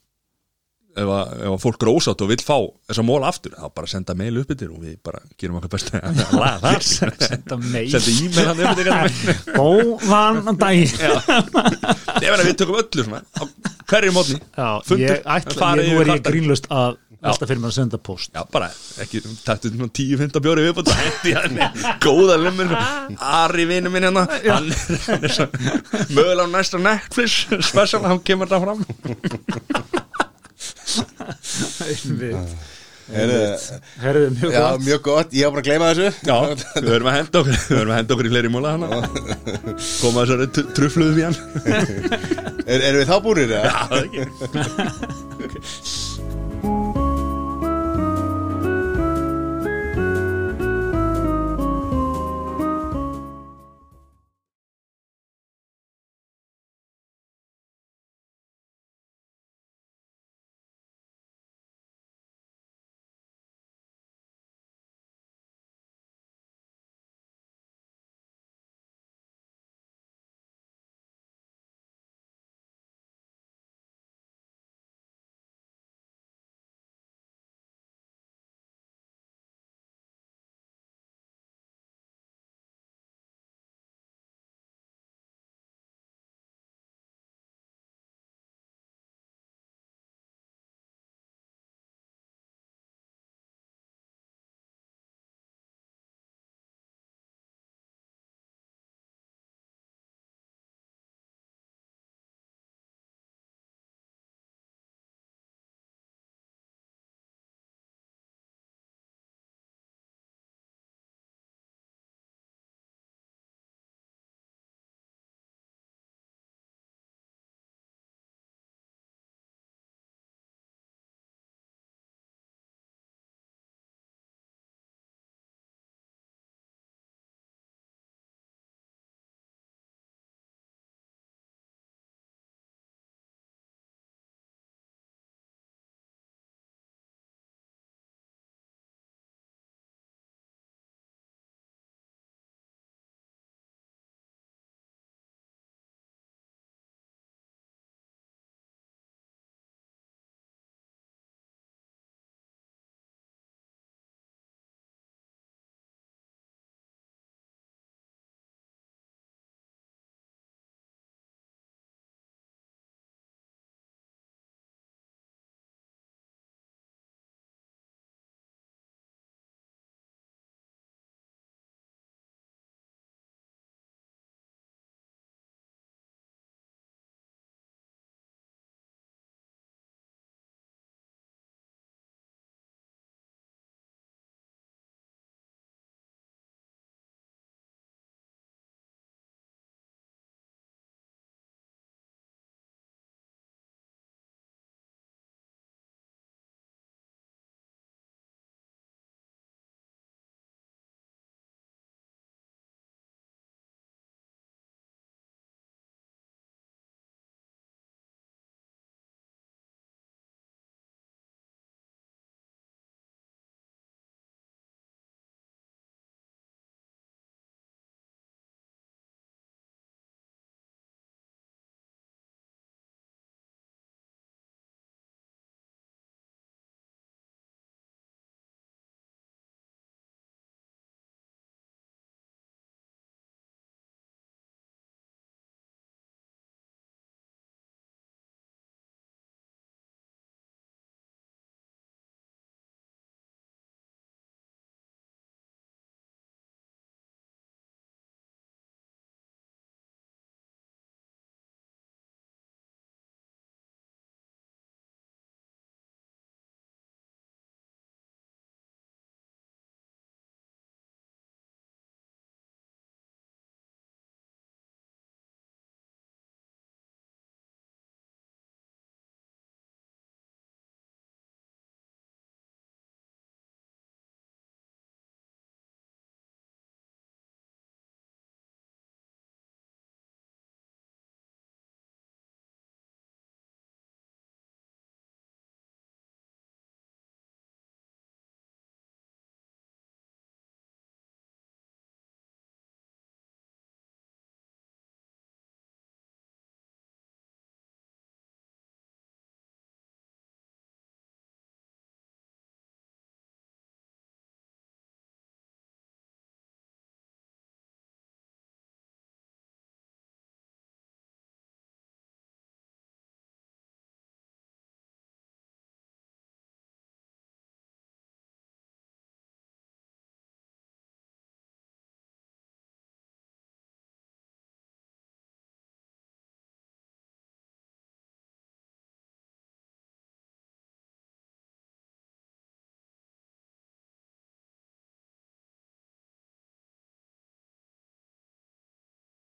ef að, ef að fólk er ósátt og vill fá þessa móla aftur, þá bara senda mail upp yfir og við bara gerum okkar best að laga [laughs] það [laughs] Senda mail. senda e-mail hann upp yfir Góðan daginn. ég meina við tökum öllu hverju mótni Já, ég ég, nú er ég grínlust að velta fyrir mér að senda post. Já, bara, ekki, taktu svona 10-15 bjóri viðbútt og hendi hann í [laughs] góða limur Ari vinnu minn hérna. Hann, er- svo mögulega á næsta Netflix special, hann kemur það fram. Herðu, mjög já, mjög gott, ég var bara að gleyma þessu. Já, við höfum að henda okkur við höfum að henda okkur í fleiri múla koma þessari tr- trufluðu við hann. Er, erum við þá búinir? eða? Já, það ekki [laughs] [laughs]